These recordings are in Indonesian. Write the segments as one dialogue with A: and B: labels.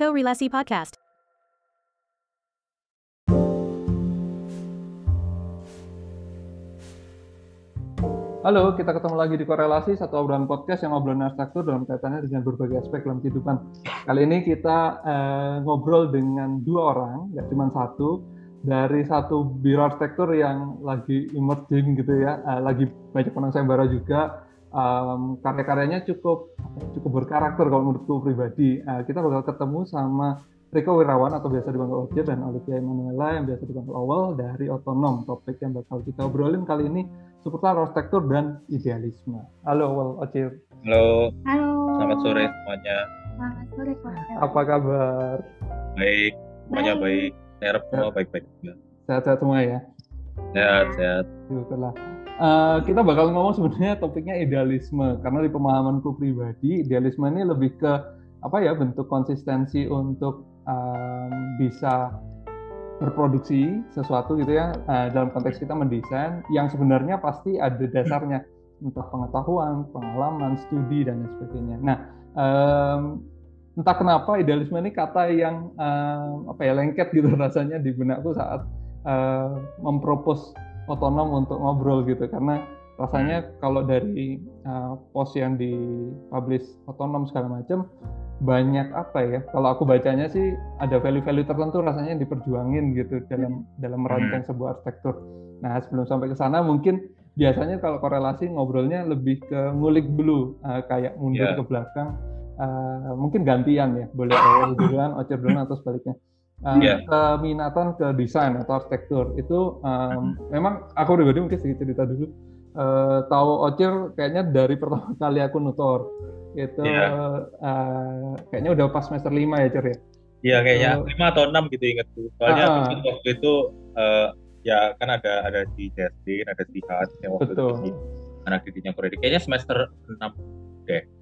A: Korelasi Podcast.
B: Halo, kita ketemu lagi di Korelasi, satu obrolan podcast yang ngobrolin arsitektur dalam kaitannya dengan berbagai aspek dalam kehidupan. Kali ini kita eh, ngobrol dengan dua orang, nggak cuma satu, dari satu biro arsitektur yang lagi emerging gitu ya, eh, lagi banyak orang sayembara juga, um, karya-karyanya cukup cukup berkarakter kalau menurutku pribadi. Eh, kita bakal ketemu sama Riko Wirawan atau biasa dipanggil Ojir dan Olivia Emanuela yang biasa dipanggil Owel dari Otonom. Topik yang bakal kita obrolin kali ini seputar arsitektur dan idealisme. Halo Owel, Ojir.
C: Halo,
D: Halo.
C: selamat sore semuanya.
D: Selamat sore, Pak.
B: Apa kabar?
C: Baik, semuanya
D: Baik.
C: baik. Saya harap semua baik-baik juga.
B: Sehat-sehat semua ya?
C: Sehat, sehat.
B: Syukurlah. Eh, kita bakal ngomong sebenarnya topiknya idealisme karena di pemahamanku pribadi idealisme ini lebih ke apa ya bentuk konsistensi untuk em, bisa berproduksi sesuatu gitu ya eh, dalam konteks kita mendesain yang sebenarnya pasti ada dasarnya entah pengetahuan, pengalaman, studi dan lain sebagainya. Nah em, entah kenapa idealisme ini kata yang em, apa ya lengket gitu rasanya di benakku saat eh, mempropos otonom untuk ngobrol gitu karena rasanya kalau dari uh, post yang di publish otonom segala macam banyak apa ya kalau aku bacanya sih ada value-value tertentu rasanya yang diperjuangin gitu dalam dalam merancang sebuah arsitektur. Nah sebelum sampai ke sana mungkin biasanya kalau korelasi ngobrolnya lebih ke ngulik dulu uh, kayak mundur
C: Ya.
B: ke belakang Uh, mungkin gantian ya boleh awal duluan, Ocer duluan atau sebaliknya. Uh,
C: Ya.
B: Keminatan ke desain atau arsitektur itu um, memang aku pribadi mungkin sedikit cerita dulu. Uh, tahu Ocer kayaknya dari pertama kali aku nutor itu
C: Ya.
B: uh, kayaknya udah pas semester 5 ya Cer ya.
C: Iya, kayaknya
B: Oh.
C: lima atau enam gitu ingatku. Soalnya
B: Ah.
C: mungkin waktu itu eh, ya kan ada ada di JSD, ada di HAT yang waktu
B: Betul.
C: itu anak didiknya Korea. Kayaknya semester 6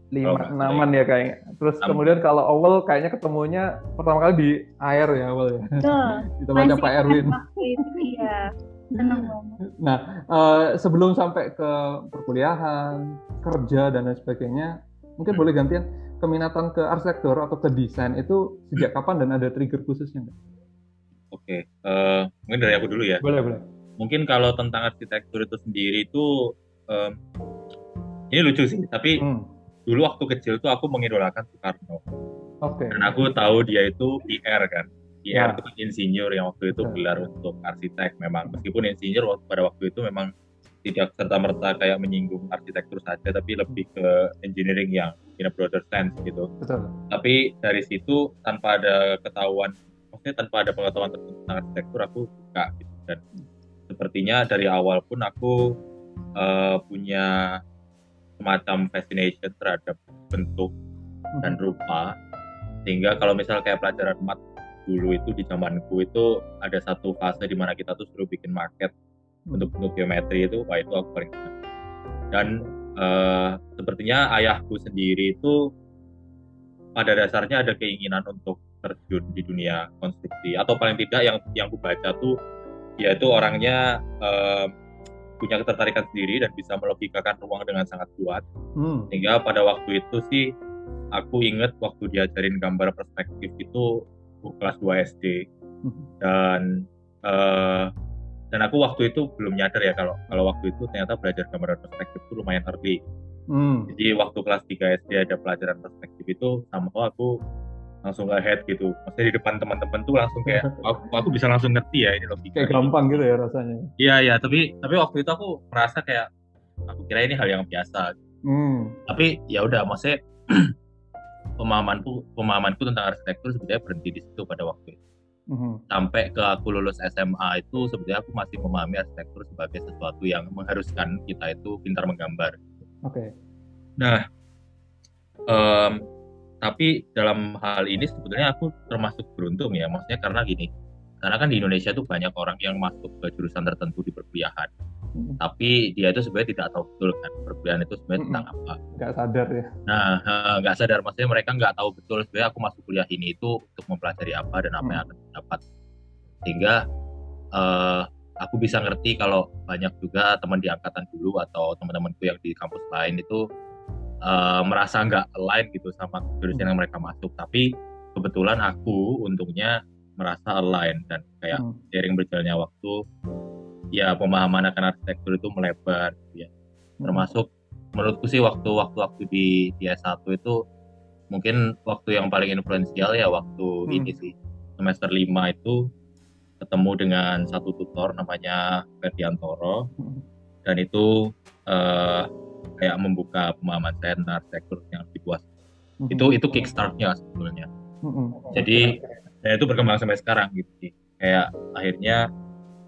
B: lima
C: nggak salah
B: enaman ya kayaknya. Terus
C: Enam.
B: kemudian kalau awal kayaknya ketemunya pertama kali di air ya awal ya.
D: Betul.
B: Di tempatnya
D: Masih
B: Pak Erwin.
D: Waktu itu ya. Senang banget.
B: Nah, eh, sebelum sampai ke perkuliahan, kerja dan lain sebagainya, mungkin
C: Hmm.
B: boleh gantian keminatan ke arsitektur atau ke desain itu sejak kapan dan ada trigger khususnya nggak?
C: Oke, eh, mungkin dari aku dulu ya.
B: Boleh, boleh.
C: Mungkin kalau tentang arsitektur itu sendiri itu em, ini lucu sih, tapi
B: Hmm,
C: dulu waktu kecil tuh aku mengidolakan Soekarno.
B: Oke.
C: Dan aku tahu dia itu IR kan. IR
B: Ya.
C: itu kan insinyur yang waktu itu
B: Betul.
C: gelar untuk arsitek memang. Meskipun insinyur pada waktu itu memang tidak serta-merta kayak menyinggung arsitektur saja, tapi lebih ke engineering yang in a broader sense gitu.
B: Betul.
C: Tapi dari situ tanpa ada ketahuan, maksudnya tanpa ada pengetahuan tentang arsitektur aku suka gitu. Dan sepertinya dari awal pun aku eh, punya semacam fascination terhadap bentuk dan rupa. Sehingga kalau misal kayak pelajaran mat dulu itu di zamanku itu ada satu fase di mana kita tuh suruh bikin market untuk bentuk geometri itu wah itu aku paling senang. Dan eh, sepertinya ayahku sendiri itu pada dasarnya ada keinginan untuk terjun di dunia konstruksi atau paling tidak yang yang aku baca tuh dia itu orangnya eh, punya ketertarikan sendiri dan bisa melogikakan ruang dengan sangat kuat
B: Hmm.
C: sehingga pada waktu itu sih aku inget waktu diajarin gambar perspektif itu kelas 2 SD
B: Hmm.
C: dan eh, dan aku waktu itu belum nyadar ya kalau kalau waktu itu ternyata belajar gambar perspektif itu lumayan early
B: Hmm.
C: jadi waktu kelas 3 SD ada pelajaran perspektif itu sama aku langsung ahead gitu maksudnya di depan teman-teman tuh langsung kayak aku, aku bisa langsung ngerti ya ini logika
B: Kayak gampang gitu ya rasanya.
C: iya iya tapi tapi waktu itu aku merasa kayak aku kira ini hal yang biasa
B: Hmm.
C: tapi ya udah maksudnya pemahamanku pemahamanku tentang arsitektur sebetulnya berhenti di situ pada waktu itu
B: Mhm.
C: sampai ke aku lulus SMA itu sebetulnya aku masih memahami arsitektur sebagai sesuatu yang mengharuskan kita itu pintar menggambar
B: Oke.
C: nah em, tapi dalam hal ini sebetulnya aku termasuk beruntung ya maksudnya karena gini karena kan di Indonesia tuh banyak orang yang masuk ke jurusan tertentu di perkuliahan
B: Hmm.
C: tapi dia itu sebenarnya tidak tahu betul kan perkuliahan itu sebenarnya
B: Mm-mm.
C: tentang apa
B: Nggak sadar ya.
C: Nah, eh, nggak sadar maksudnya mereka nggak tahu betul sebenarnya aku masuk kuliah ini itu untuk mempelajari apa dan apa yang akan dapat. Sehingga eh, aku bisa ngerti kalau banyak juga teman di angkatan dulu atau teman-temanku yang di kampus lain itu eh, merasa nggak align gitu sama jurusan yang mereka masuk. Tapi kebetulan aku untungnya merasa align dan kayak
B: Hmm.
C: seiring berjalannya waktu ya pemahaman akan arsitektur itu melebar gitu ya termasuk menurutku sih waktu-waktu waktu di di S1 itu mungkin waktu yang paling influensial ya waktu
B: Hmm.
C: ini sih semester 5 itu ketemu dengan satu tutor namanya Ferdiantoro
B: Hmm.
C: dan itu eh, kayak membuka pemahaman saya tentang arsitektur yang lebih luas
B: Hmm.
C: itu itu kickstartnya sebetulnya
B: Hmm.
C: jadi dan itu berkembang sampai sekarang gitu sih kayak akhirnya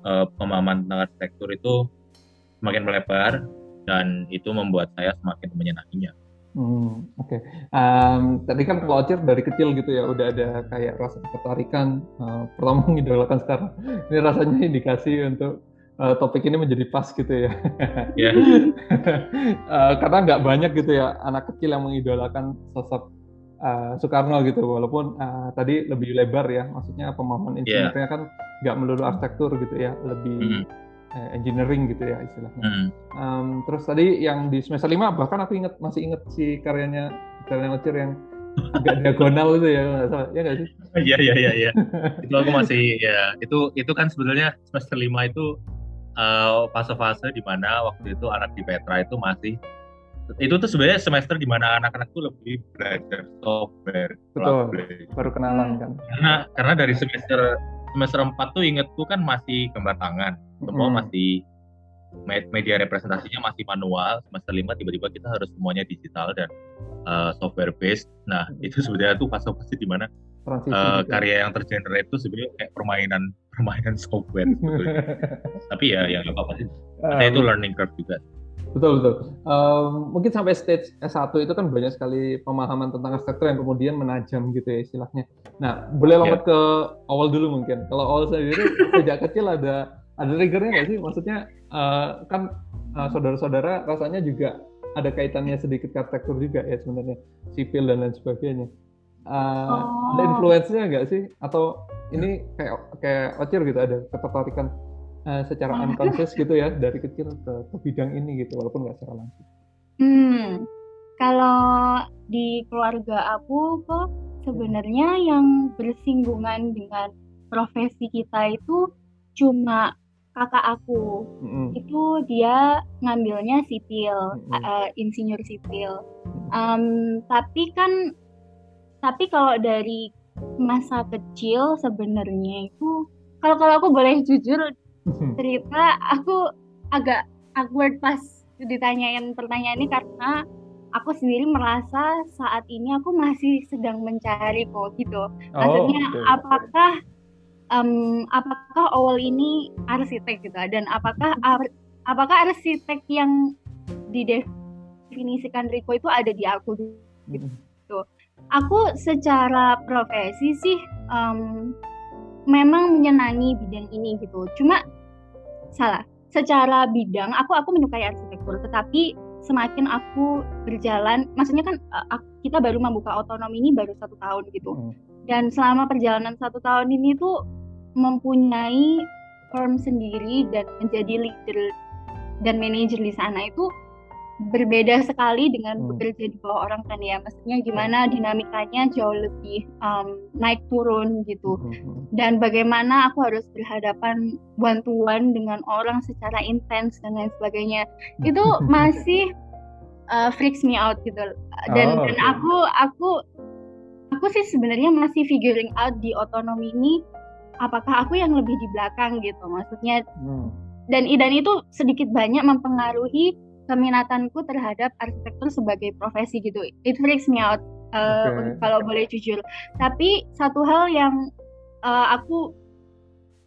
C: eh, pemahaman tentang arsitektur itu semakin melebar dan itu membuat saya semakin menyenanginya
B: Hmm, Oke, Em, tadi kan kalau Ocir dari kecil gitu ya, udah ada kayak rasa ketertarikan, eh, pertama mengidolakan sekarang. Ini rasanya indikasi untuk eh, topik ini menjadi pas gitu ya.
C: ya
B: Eh, karena nggak banyak gitu ya anak kecil yang mengidolakan sosok eh, Soekarno gitu, walaupun eh, tadi lebih lebar ya, maksudnya pemahaman
C: Iya.
B: insinyurnya kan nggak melulu arsitektur gitu ya, lebih
C: Mm,
B: eh, engineering gitu ya istilahnya.
C: mm.
B: Em, terus tadi yang di semester 5 bahkan aku inget masih inget si karyanya karyanya Ocir yang agak diagonal itu ya kalau nggak salah ya nggak sih
C: Iya iya iya iya. itu aku masih ya itu itu kan sebetulnya semester 5 itu eh, fase-fase di mana waktu itu anak di Petra itu masih itu tuh sebenarnya semester di mana anak-anak tuh lebih belajar software
B: Betul. baru kenalan kan
C: karena karena dari semester semester 4 tuh ingetku kan masih gambar tangan semua
B: Mm.
C: masih me- media representasinya masih manual semester 5 tiba-tiba kita harus semuanya digital dan uh, software based nah itu sebenarnya tuh fase-fase di mana
B: transisi
C: uh,
B: gitu.
C: karya yang tergenerate itu sebenarnya kayak permainan permainan software sebetulnya. tapi ya ya nggak apa-apa sih. Saya itu learning curve juga.
B: Betul betul. Em, mungkin sampai stage S1 itu kan banyak sekali pemahaman tentang arsitektur yang kemudian menajam gitu ya istilahnya. Nah boleh
C: Ya.
B: lompat ke awal dulu mungkin. Kalau awal sendiri sejak kecil ada ada triggernya nggak sih? Maksudnya eh, kan eh, saudara-saudara rasanya juga ada kaitannya sedikit ke arsitektur juga ya sebenarnya. Sipil dan lain sebagainya. Eh, ada
D: Oh.
B: influence-nya nggak sih? Atau ini kayak kayak Ocir gitu ada ketertarikan eh, secara
D: Oh.
B: unconscious gitu ya dari kecil ke, ke bidang ini gitu walaupun nggak secara langsung
D: Hmm, kalau di keluarga aku kok sebenarnya yang bersinggungan dengan profesi kita itu cuma kakak aku.
B: Mm-mm.
D: Itu dia ngambilnya sipil,
B: Mm-mm.
D: eh, insinyur sipil. Em, tapi kan, tapi kalau dari masa kecil sebenarnya itu, kalau kalau aku boleh jujur cerita aku agak awkward pas ditanyain pertanyaan ini karena aku sendiri merasa saat ini aku masih sedang mencari kok gitu. Maksudnya
B: oke.
D: apakah em, apakah awal ini arsitek gitu dan apakah ar- apakah arsitek yang didefinisikan Riko itu ada di aku
B: Mm-mm.
D: Aku secara profesi sih em, memang menyenangi bidang ini gitu. Cuma salah. Secara bidang aku aku menyukai arsitektur, tetapi semakin aku berjalan, maksudnya kan eh, ak- kita baru membuka otonomi ini baru satu tahun gitu.
B: Mm.
D: Dan selama perjalanan satu tahun ini tuh mempunyai firm sendiri dan menjadi leader dan manajer di sana itu berbeda sekali dengan
B: Hmm.
D: bekerja di bawah orang kan ya. Maksudnya gimana dinamikanya jauh lebih um, naik turun gitu.
B: Mm-mm.
D: Dan bagaimana aku harus berhadapan one to one dengan orang secara intens dan lain sebagainya. Itu masih uh, freaks me out gitu. Dan
B: Oh,
D: dan
B: oke.
D: aku aku aku sih sebenarnya masih figuring out di otonomi ini apakah aku yang lebih di belakang gitu. Maksudnya
B: Mm.
D: dan dan itu sedikit banyak mempengaruhi keminatanku terhadap arsitektur sebagai profesi gitu. It freaks me out uh,
B: Oke.
D: kalau boleh jujur. Tapi satu hal yang uh, aku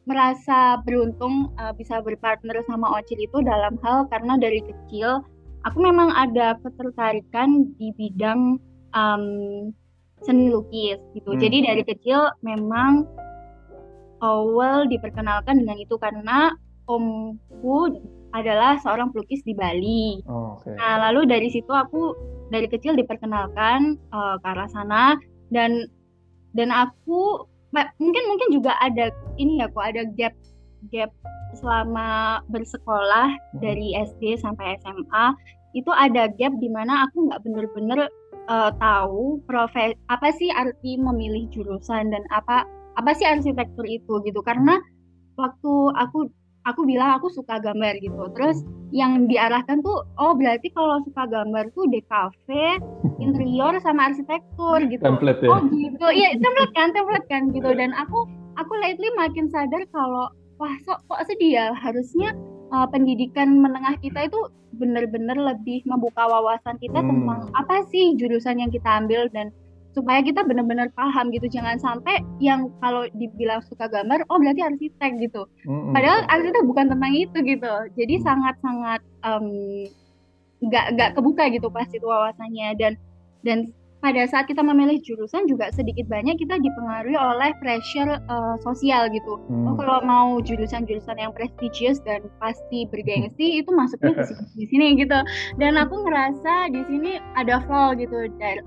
D: merasa beruntung uh, bisa berpartner sama Ocil itu dalam hal karena dari kecil aku memang ada ketertarikan di bidang um, seni lukis gitu.
B: Hmm.
D: Jadi dari kecil memang awal diperkenalkan dengan itu karena omku adalah seorang pelukis di Bali.
B: Oh, oke.
D: Nah, lalu dari situ aku dari kecil diperkenalkan eh, ke arah sana dan dan aku mungkin mungkin juga ada ini ya kok ada gap gap selama bersekolah
B: Hmm.
D: dari SD sampai SMA itu ada gap di mana aku nggak bener-bener uh, tahu profes apa sih arti memilih jurusan dan apa apa sih arsitektur itu gitu karena waktu aku aku bilang aku suka gambar gitu. Terus yang diarahkan tuh oh berarti kalau suka gambar tuh DKV interior sama arsitektur gitu.
B: Template ya?
D: Oh gitu. Iya template kan template kan gitu. Dan aku aku lately makin sadar kalau wah kok kok sedih ya? Harusnya uh, pendidikan menengah kita itu benar-benar lebih membuka wawasan kita hmm. tentang apa sih jurusan yang kita ambil dan supaya kita benar-benar paham gitu jangan sampai yang kalau dibilang suka gambar oh berarti arsitek gitu hmm. padahal arsitek bukan tentang itu gitu jadi hmm. sangat-sangat nggak um, nggak kebuka gitu pasti itu wawasannya dan dan pada saat kita memilih jurusan juga sedikit banyak kita dipengaruhi oleh pressure uh, sosial gitu. Hmm. Oh kalau mau jurusan-jurusan yang prestigious dan pasti bergengsi itu masuknya ke sini, di sini gitu. Dan aku ngerasa di sini ada fall gitu dari,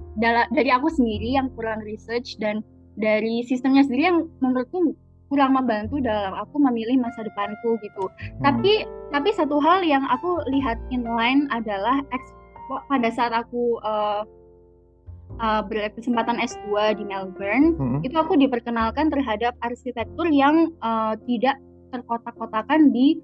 D: dari aku sendiri yang kurang research dan dari sistemnya sendiri yang menurutku kurang membantu dalam aku memilih masa depanku gitu. Hmm. Tapi tapi satu hal yang aku lihat inline adalah pada saat aku uh, uh, berkesempatan S2 di Melbourne, hmm. itu aku diperkenalkan terhadap arsitektur yang uh, tidak terkotak-kotakan di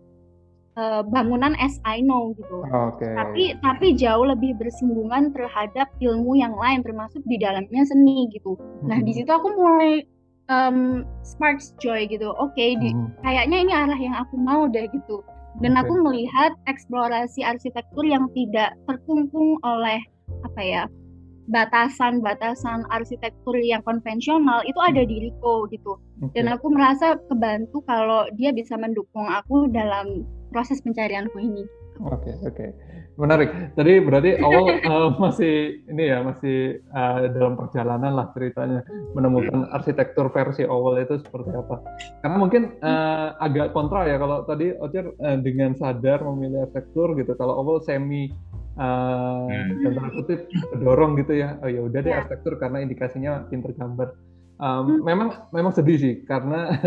D: uh, bangunan as I know gitu.
B: Okay.
D: Tapi tapi jauh lebih bersinggungan terhadap ilmu yang lain termasuk di dalamnya seni gitu. Hmm. Nah, di situ aku mulai um, sparks joy gitu. Oke, okay, hmm. kayaknya ini arah yang aku mau deh gitu. Dan okay. aku melihat eksplorasi arsitektur yang tidak terkungkung oleh apa ya batasan-batasan arsitektur yang konvensional itu ada di Riko gitu. Okay. Dan aku merasa kebantu kalau dia bisa mendukung aku dalam proses pencarianku ini.
B: Oke, okay, oke. Okay. Menarik. Tadi berarti awal uh, masih ini ya, masih uh, dalam perjalanan lah ceritanya menemukan arsitektur versi awal itu seperti apa. Karena mungkin uh, agak kontra ya kalau tadi Ocer uh, dengan sadar memilih arsitektur gitu. Kalau awal semi uh, dan tanda kutip dorong gitu ya. Oh ya udah deh yeah. arsitektur karena indikasinya pinter gambar. Um, hmm. memang memang sedih sih karena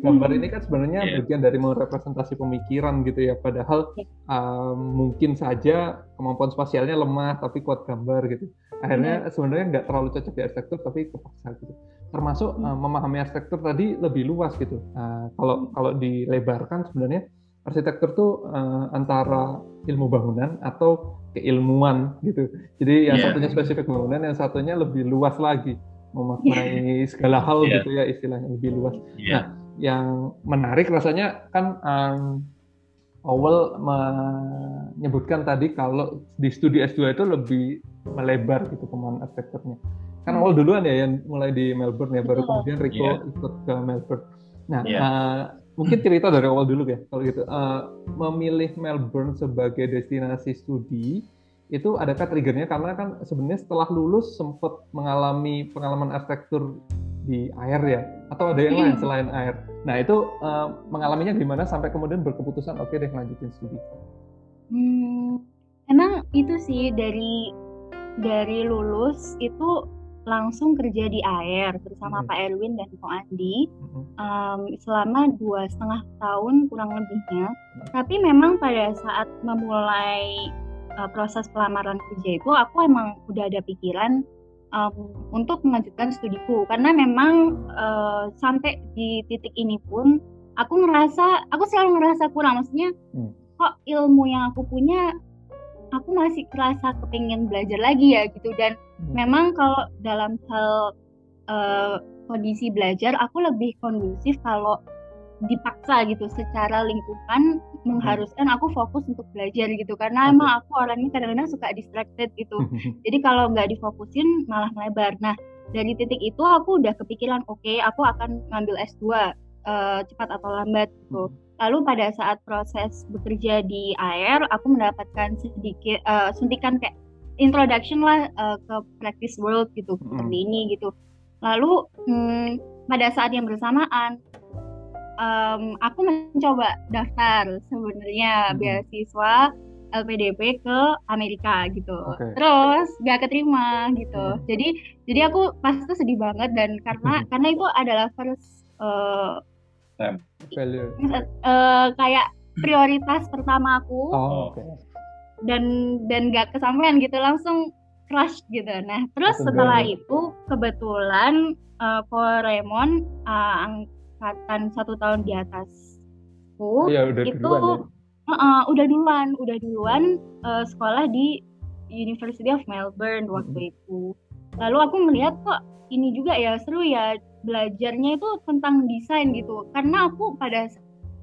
B: gambar ini kan sebenarnya yeah. bagian dari merepresentasi pemikiran gitu ya. Padahal um, mungkin saja kemampuan spasialnya lemah tapi kuat gambar gitu. Akhirnya yeah. sebenarnya nggak terlalu cocok di arsitektur tapi kepaksa gitu. Termasuk uh, memahami arsitektur tadi lebih luas gitu. Uh, kalau kalau dilebarkan sebenarnya arsitektur tuh uh, antara ilmu bangunan atau keilmuan gitu. Jadi yang yeah. satunya spesifik bangunan, yang satunya lebih luas lagi memaknai yeah. segala hal yeah. gitu ya istilahnya lebih luas. Yeah. Nah, yang menarik rasanya kan um, Owell menyebutkan tadi kalau di studi S2 itu lebih melebar gitu pemahaman arsitekturnya. Kan Owell duluan ya yang mulai di Melbourne ya, baru kemudian Rico yeah. ikut ke Melbourne. Nah, yeah. uh, mungkin cerita dari awal dulu ya kalau gitu. Uh, memilih Melbourne sebagai destinasi studi itu adakah triggernya? Karena kan sebenarnya setelah lulus sempat mengalami pengalaman arsitektur di air ya? Atau ada yang lain selain air? Nah itu uh, mengalaminya gimana sampai kemudian berkeputusan oke okay deh lanjutin studi?
D: Hmm, emang itu sih dari dari lulus itu langsung kerja di air bersama hmm. Pak Erwin dan Ko Andi um, selama dua setengah tahun kurang lebihnya. Tapi memang pada saat memulai uh, proses pelamaran kerja itu aku emang udah ada pikiran um, untuk melanjutkan studiku karena memang uh, sampai di titik ini pun aku ngerasa aku selalu ngerasa kurang maksudnya hmm. kok ilmu yang aku punya aku masih kerasa kepingin belajar lagi ya gitu dan hmm. memang kalau dalam hal uh, kondisi belajar aku lebih kondusif kalau dipaksa gitu secara lingkungan mengharuskan aku fokus untuk belajar gitu karena okay. emang aku orangnya kadang-kadang suka distracted gitu jadi kalau nggak difokusin malah melebar nah dari titik itu aku udah kepikiran oke okay, aku akan ngambil S2 uh, eh, cepat atau lambat gitu hmm. Lalu pada saat proses bekerja di air, aku mendapatkan sedikit uh, suntikan kayak introduction lah uh, ke practice world gitu hmm. seperti ini gitu. Lalu hmm, pada saat yang bersamaan, um, aku mencoba daftar sebenarnya hmm. beasiswa LPDP ke Amerika gitu. Okay. Terus gak keterima gitu. Hmm. Jadi jadi aku pasti sedih banget dan karena karena itu adalah first uh,
B: value
D: uh, kayak prioritas pertama aku
B: oh, okay.
D: dan dan gak kesampaian gitu langsung crush gitu. Nah, terus setelah itu kebetulan uh, Ko Raymond uh, angkatan satu tahun di atasku
B: Iya udah
D: itu
B: duluan ya.
D: uh, uh, udah duluan, udah duluan uh, sekolah di University of Melbourne waktu itu. Lalu aku melihat kok ini juga ya seru ya belajarnya itu tentang desain gitu. Karena aku pada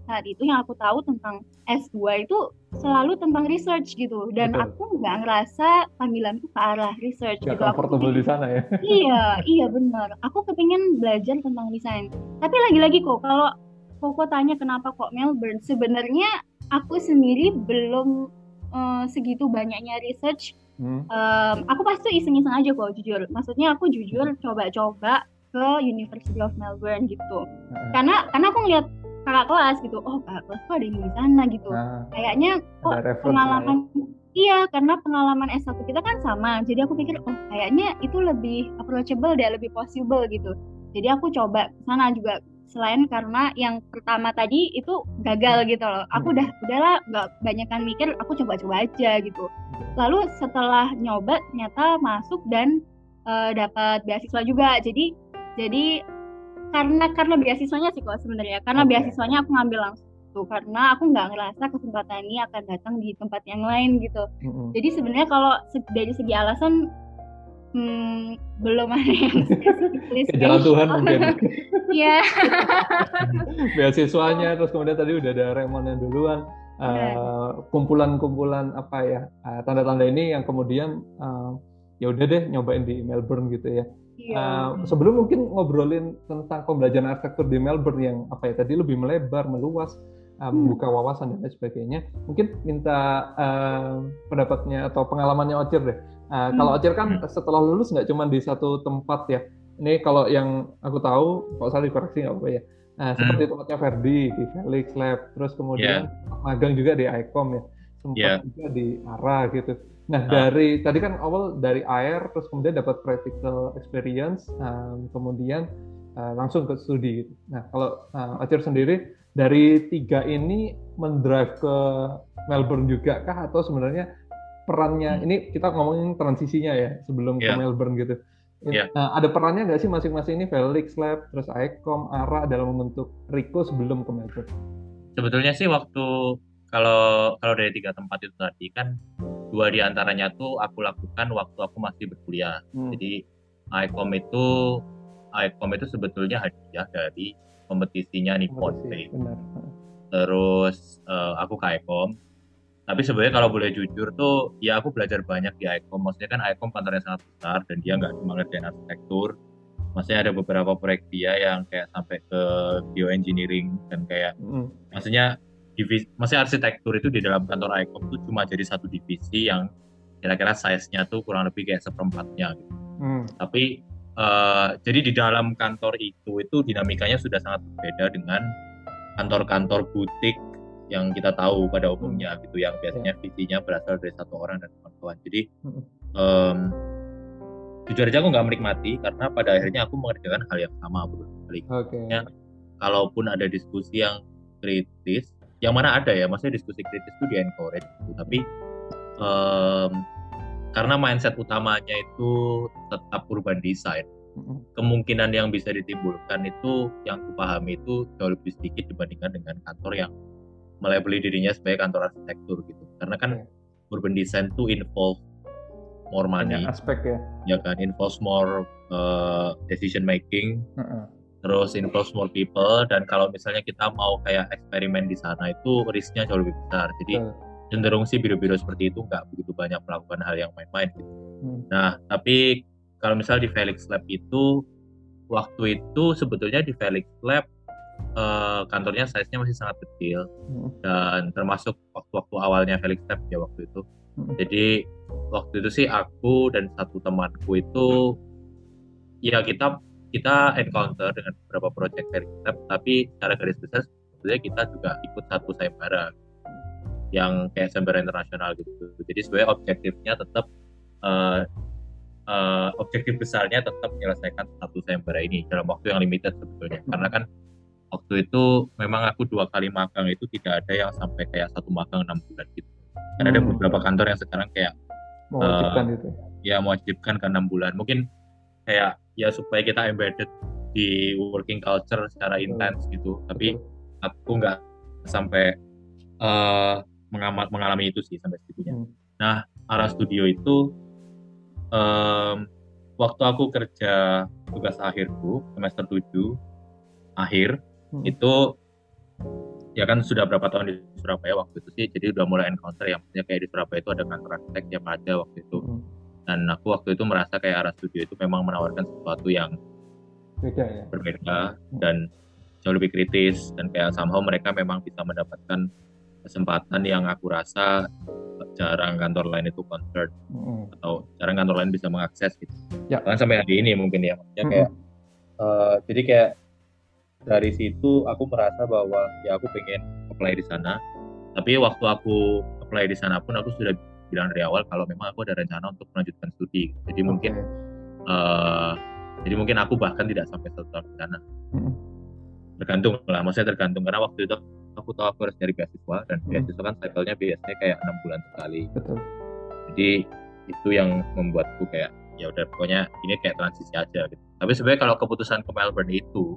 D: saat itu yang aku tahu tentang S2 itu selalu tentang research gitu dan
B: Betul.
D: aku nggak ngerasa panggilanku ke arah research
B: Gak
D: gitu.
B: Comfortable di sana ya.
D: iya iya benar aku kepingin belajar tentang desain tapi lagi-lagi kok kalau Koko tanya kenapa kok Melbourne sebenarnya aku sendiri belum eh, segitu banyaknya research
B: Hmm.
D: Em, aku pasti iseng-iseng aja kok jujur maksudnya aku jujur coba-coba ke University of Melbourne gitu.
B: Heeh.
D: karena karena aku ngeliat kakak kelas gitu oh kakak kelas kok ada yang di sana gitu.
B: Nah,
D: kayaknya kok
B: reference lah ya.
D: pengalaman iya karena pengalaman S1 kita kan sama. Jadi aku pikir oh kayaknya itu lebih approachable deh lebih possible gitu. Jadi aku coba sana juga selain karena yang pertama tadi itu gagal gitu loh. Aku
B: Hmm.
D: udah udahlah nggak banyakan mikir aku coba-coba aja gitu. Lalu setelah nyoba ternyata masuk dan eh, dapat beasiswa juga. Jadi jadi karena karena beasiswanya sih kok sebenarnya karena
B: Oke.
D: beasiswanya aku ngambil langsung tuh karena aku nggak ngerasa kesempatan ini akan datang di tempat yang lain gitu
B: Mm-mm.
D: jadi sebenarnya kalau dari segi alasan hmm, belum ada yang
B: jalan Tuhan mungkin.
D: Iya
B: Beasiswanya terus kemudian tadi udah ada Raymond yang duluan. Eh, kumpulan-kumpulan apa ya eh, tanda-tanda ini yang kemudian eh, ya udah deh nyobain di Melbourne gitu ya.
D: Iya.
B: Eh, sebelum mungkin ngobrolin tentang pembelajaran arsitektur di Melbourne yang apa ya tadi lebih melebar, meluas,
D: Hmm.
B: membuka wawasan dan lain sebagainya, mungkin minta eh, pendapatnya atau pengalamannya Ocir deh. Eh, Kalau Ocir kan setelah lulus nggak cuma di satu tempat ya. Ini kalau yang aku tahu, kalau salah dikoreksi nggak apa-apa ya. Nah, seperti tempatnya Ferdi di Felix Lab, terus kemudian magang juga di ICOM ya, sempat
C: Iya.
B: juga di ARA gitu. Nah,
C: Ah.
B: dari tadi kan awal dari air, terus kemudian dapat practical experience, um, kemudian uh, langsung ke studi. Gitu. Nah, kalau uh, Acir sendiri dari tiga ini mendrive ke Melbourne juga kah atau sebenarnya perannya
C: Hmm.
B: ini kita ngomongin transisinya ya sebelum ke
C: Iya.
B: Melbourne gitu.
C: Iya.
B: Nah, ada perannya nggak sih masing-masing ini Felix Lab, terus ICOM, ARA dalam membentuk Rico sebelum ke Melbourne?
C: sebetulnya sih waktu kalau kalau dari tiga tempat itu tadi kan dua di antaranya tuh aku lakukan waktu aku masih berkuliah.
B: Hmm.
C: Jadi ICOM itu ICOM itu sebetulnya hadiah dari kompetisinya Nippon.
B: Benar.
C: Terus eh, aku ke ICOM. Tapi sebenarnya kalau boleh jujur tuh ya aku belajar banyak di ICOM. Maksudnya kan ICOM kantornya sangat besar dan dia nggak cuma ngerjain arsitektur. Maksudnya ada beberapa proyek dia yang kayak sampai ke geoengineering dan kayak
B: Mm.
C: maksudnya divisi maksudnya arsitektur itu di dalam kantor ICOM tuh cuma jadi satu divisi yang kira-kira size-nya tuh kurang lebih kayak seperempatnya gitu.
B: Mm.
C: Tapi eh, jadi di dalam kantor itu itu dinamikanya sudah sangat berbeda dengan kantor-kantor butik yang kita tahu pada umumnya gitu yang biasanya visinya berasal dari satu orang dan kawan-kawan. Jadi
B: Mm.
C: em, jujur aja aku nggak menikmati karena pada akhirnya aku mengerjakan hal yang sama berbalik
B: Oke.
C: Ya. kalaupun ada diskusi yang kritis, yang mana ada ya, maksudnya diskusi kritis itu di encourage gitu. Tapi em, karena mindset utamanya itu tetap urban design, kemungkinan yang bisa ditimbulkan itu yang kupahami itu jauh lebih sedikit dibandingkan dengan kantor yang melabeli dirinya sebagai kantor arsitektur gitu. Karena kan
B: Oke.
C: urban design itu involve more money,
B: Banyak aspek ya.
C: ya kan, involves more uh, decision making,
B: Heeh.
C: Terus involves more people dan kalau misalnya kita mau kayak eksperimen di sana itu risknya jauh lebih besar jadi
B: Betul.
C: cenderung sih biro-biro seperti itu nggak begitu banyak melakukan hal yang main-main gitu.
B: Hmm.
C: nah tapi kalau misalnya di Felix Lab itu waktu itu sebetulnya di Felix Lab eh, kantornya size-nya masih sangat kecil
B: Hmm.
C: dan termasuk waktu-waktu awalnya Felix Lab ya waktu itu
B: Hmm.
C: jadi waktu itu sih aku dan satu temanku itu ya kita kita encounter dengan beberapa project Felix Lab tapi secara garis besar sebenarnya kita juga ikut satu sayembara yang kayak sayembara internasional gitu. Jadi sebenarnya objektifnya tetap eh, eh, objektif besarnya tetap menyelesaikan satu sayembara ini dalam waktu yang limited sebetulnya. Karena kan waktu itu memang aku dua kali magang itu tidak ada yang sampai kayak satu magang enam bulan gitu. Karena ada
B: Hmm.
C: beberapa kantor yang sekarang kayak
B: mewajibkan uh, itu
C: ya mewajibkan ke enam bulan. Mungkin kayak ya supaya kita embedded di working culture secara intens gitu tapi aku nggak sampai uh, mengamat mengalami itu sih sampai segitunya hmm. nah arah studio itu um, waktu aku kerja tugas akhirku semester 7 akhir hmm. itu ya kan sudah berapa tahun di Surabaya waktu itu sih jadi udah mulai encounter yang maksudnya kayak di Surabaya itu ada kantor arsitek yang ada waktu itu hmm. Dan aku waktu itu merasa kayak arah studio itu memang menawarkan sesuatu yang
B: Beda, ya?
C: berbeda hmm. dan jauh lebih kritis dan kayak somehow mereka memang bisa mendapatkan kesempatan yang aku rasa jarang kantor lain itu concern hmm. atau jarang kantor lain bisa mengakses gitu. Ya. Bahkan sampai hari ini mungkin ya, maksudnya hmm. kayak uh, jadi kayak dari situ aku merasa bahwa ya aku pengen apply di sana. Tapi waktu aku apply di sana pun aku sudah bilang dari awal kalau memang aku ada rencana untuk melanjutkan studi. Jadi okay. mungkin uh, jadi mungkin aku bahkan tidak sampai satu tahun di sana. Hmm. Tergantung lah, maksudnya tergantung karena waktu itu aku tahu aku harus cari beasiswa dan hmm. beasiswa kan cycle-nya biasanya kayak enam bulan sekali.
B: Betul.
C: Jadi itu yang membuatku kayak ya udah pokoknya ini kayak transisi aja gitu. Tapi sebenarnya kalau keputusan ke Melbourne itu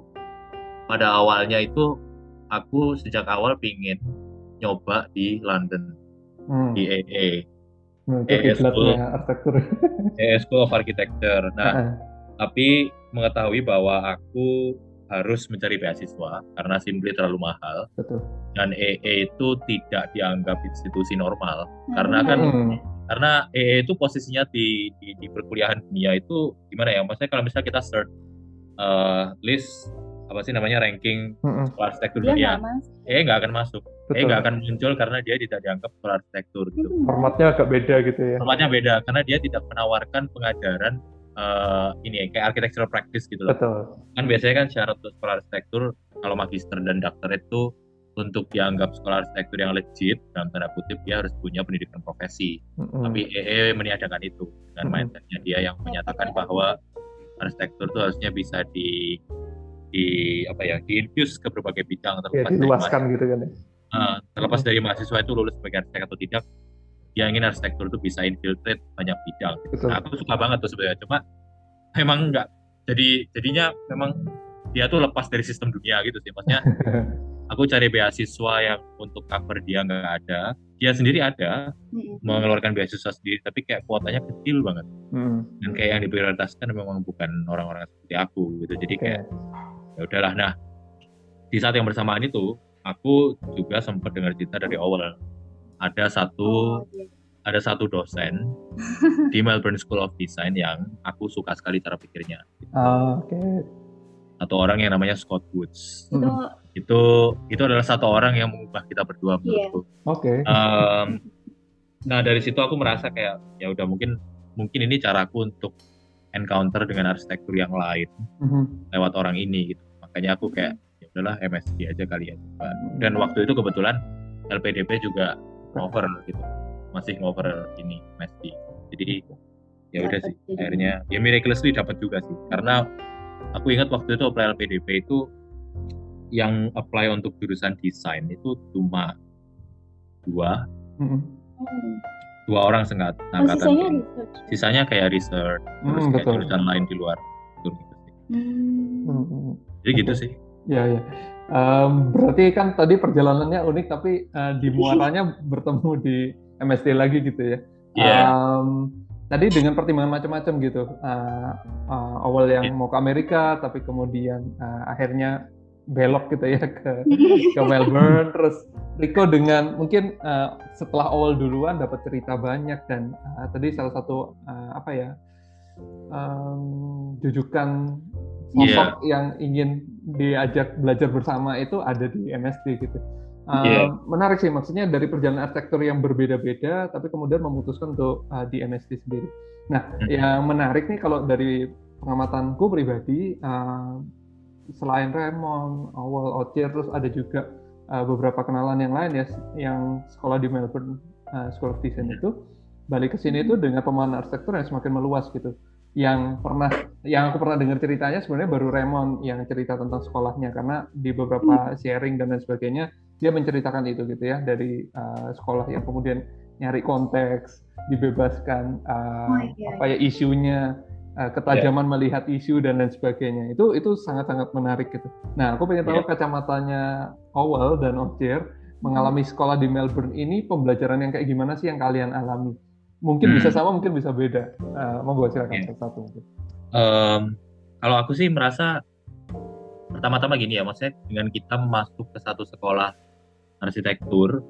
C: pada awalnya itu aku sejak awal pingin nyoba di London hmm. di AA.
B: Hmm, AA School, arsitektur.
C: AA School of Architecture. Nah, uh -huh. tapi mengetahui bahwa aku harus mencari beasiswa karena simply terlalu mahal.
B: Betul.
C: Dan EE itu tidak dianggap institusi normal hmm. karena kan hmm. karena EE itu posisinya di, di di perkuliahan dunia itu gimana ya? Maksudnya kalau misalnya kita search uh, list apa sih namanya ranking hmm. sekolah arsitektur dunia, EE nggak akan masuk. Betul. EE nggak akan muncul karena dia tidak dianggap sekolah arsitektur gitu.
B: Formatnya agak beda gitu ya.
C: Formatnya beda karena dia tidak menawarkan pengajaran uh, ini ya kayak architectural practice gitu loh.
B: Betul.
C: Kan biasanya kan syarat untuk sekolah arsitektur kalau magister dan dokter itu untuk dianggap sekolah arsitektur yang legit dalam tanda kutip dia harus punya pendidikan profesi. Mm-hmm. Tapi EE meniadakan itu dengan mm-hmm. mindsetnya dia yang menyatakan bahwa arsitektur itu harusnya bisa di di apa ya diinfuse ke berbagai bidang
B: terlepas ya, diluaskan dari gitu kan ya.
C: Uh, terlepas dari mahasiswa itu lulus sebagai arsitek atau tidak dia ingin arsitektur itu bisa infiltrate banyak bidang. Gitu. Nah, aku suka banget tuh sebenarnya. Cuma memang enggak. Jadi jadinya memang dia tuh lepas dari sistem dunia gitu sih. Maksudnya aku cari beasiswa yang untuk cover dia nggak ada. Dia sendiri ada mengeluarkan beasiswa sendiri, tapi kayak kuotanya kecil banget. Hmm. Dan kayak yang diprioritaskan memang bukan orang-orang seperti aku gitu. Jadi kayak ya udahlah. Nah di saat yang bersamaan itu aku juga sempat dengar cerita dari awal ada satu oh, iya. ada satu dosen di Melbourne School of Design yang aku suka sekali cara pikirnya.
B: Oh, Oke. Okay.
C: Satu orang yang namanya Scott Woods. Itu itu itu adalah satu orang yang mengubah kita berdua
B: iya. menurutku. Yeah. Oke. Okay.
C: Um, nah dari situ aku merasa kayak ya udah mungkin mungkin ini caraku untuk encounter dengan arsitektur yang lain mm-hmm. lewat orang ini gitu. Makanya aku kayak ya udahlah MSc aja kali ya. Dan waktu itu kebetulan LPDP juga ngover gitu masih ngover ini Messi jadi ya udah sih akhirnya ya miraculously dapat juga sih karena aku ingat waktu itu apply LPDP itu yang apply untuk jurusan desain itu cuma dua mm-hmm. Dua orang sengat
D: oh, angkatan sisanya,
C: sisanya kayak research mm, terus kayak betul. jurusan lain di luar gitu sih mm. jadi gitu sih
B: ya ya Um, berarti kan tadi perjalanannya unik tapi uh, di muaranya bertemu di MSD lagi gitu ya.
C: Yeah. Iya. Um,
B: tadi dengan pertimbangan macam-macam gitu. Uh, uh, awal yang yeah. mau ke Amerika tapi kemudian uh, akhirnya belok gitu ya ke ke Melbourne terus Rico dengan mungkin uh, setelah awal duluan dapat cerita banyak dan uh, tadi salah satu uh, apa ya um, jujukan sosok yeah. yang ingin diajak belajar bersama itu ada di MSD gitu. Uh, yeah. Menarik sih, maksudnya dari perjalanan arsitektur yang berbeda-beda, tapi kemudian memutuskan untuk uh, di MSD sendiri. Nah, mm-hmm. yang menarik nih kalau dari pengamatanku pribadi, uh, selain Raymond, Awal, Ocir, terus ada juga uh, beberapa kenalan yang lain ya, yang sekolah di Melbourne uh, School of Design itu, balik ke sini itu dengan pemahaman arsitektur yang semakin meluas gitu. Yang pernah yang aku pernah dengar ceritanya sebenarnya baru Raymond yang cerita tentang sekolahnya karena di beberapa sharing dan lain sebagainya dia menceritakan itu gitu ya dari uh, sekolah yang kemudian nyari konteks, dibebaskan uh,
D: Oh, iya,
B: apa ya isunya, uh, ketajaman melihat isu dan lain sebagainya. Itu itu sangat-sangat menarik gitu. Nah, aku pengen tahu
C: Iya.
B: kacamatanya Owel dan Ojer mengalami sekolah di Melbourne ini pembelajaran yang kayak gimana sih yang kalian alami? Mungkin
C: Hmm.
B: bisa sama, mungkin bisa beda. Uh, monggo silakan
C: Iya.
B: satu mungkin.
C: Em, kalau aku sih merasa pertama-tama gini ya, maksudnya dengan kita masuk ke satu sekolah arsitektur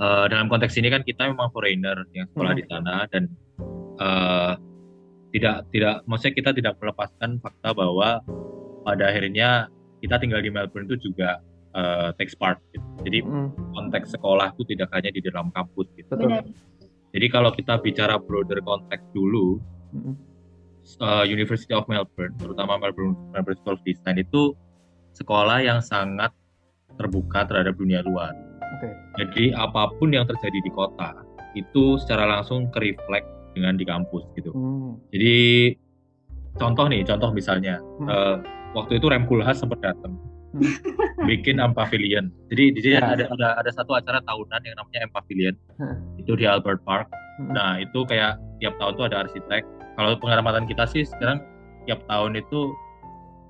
C: eh, dalam konteks ini kan kita memang foreigner yang sekolah
B: Hmm.
C: di sana dan eh, tidak tidak maksudnya kita tidak melepaskan fakta bahwa pada akhirnya kita tinggal di Melbourne itu juga eh, takes part. Gitu. Jadi
B: Mm,
C: konteks sekolah itu tidak hanya di dalam kampus gitu.
B: betul.
D: Benar.
C: Jadi kalau kita bicara broader konteks dulu,
B: Mm,
C: uh, University of Melbourne, terutama Melbourne, Melbourne School of Design itu sekolah yang sangat terbuka terhadap dunia luar.
B: Oke.
C: Jadi apa pun yang terjadi di kota itu secara langsung kereflek dengan di kampus gitu.
B: Hmm.
C: Jadi contoh nih, contoh misalnya
B: Hmm.
C: uh, waktu itu Remkulhas sempat datang
B: Hmm.
C: bikin Ampavilion. Jadi di sini
B: Ya.
C: ada, ada ada satu acara tahunan yang namanya Ampavilion.
B: Hmm.
C: Itu di Albert Park.
B: Hmm.
C: Nah, itu kayak tiap tahun tuh ada arsitek. Kalau pengamatan kita sih sekarang tiap tahun itu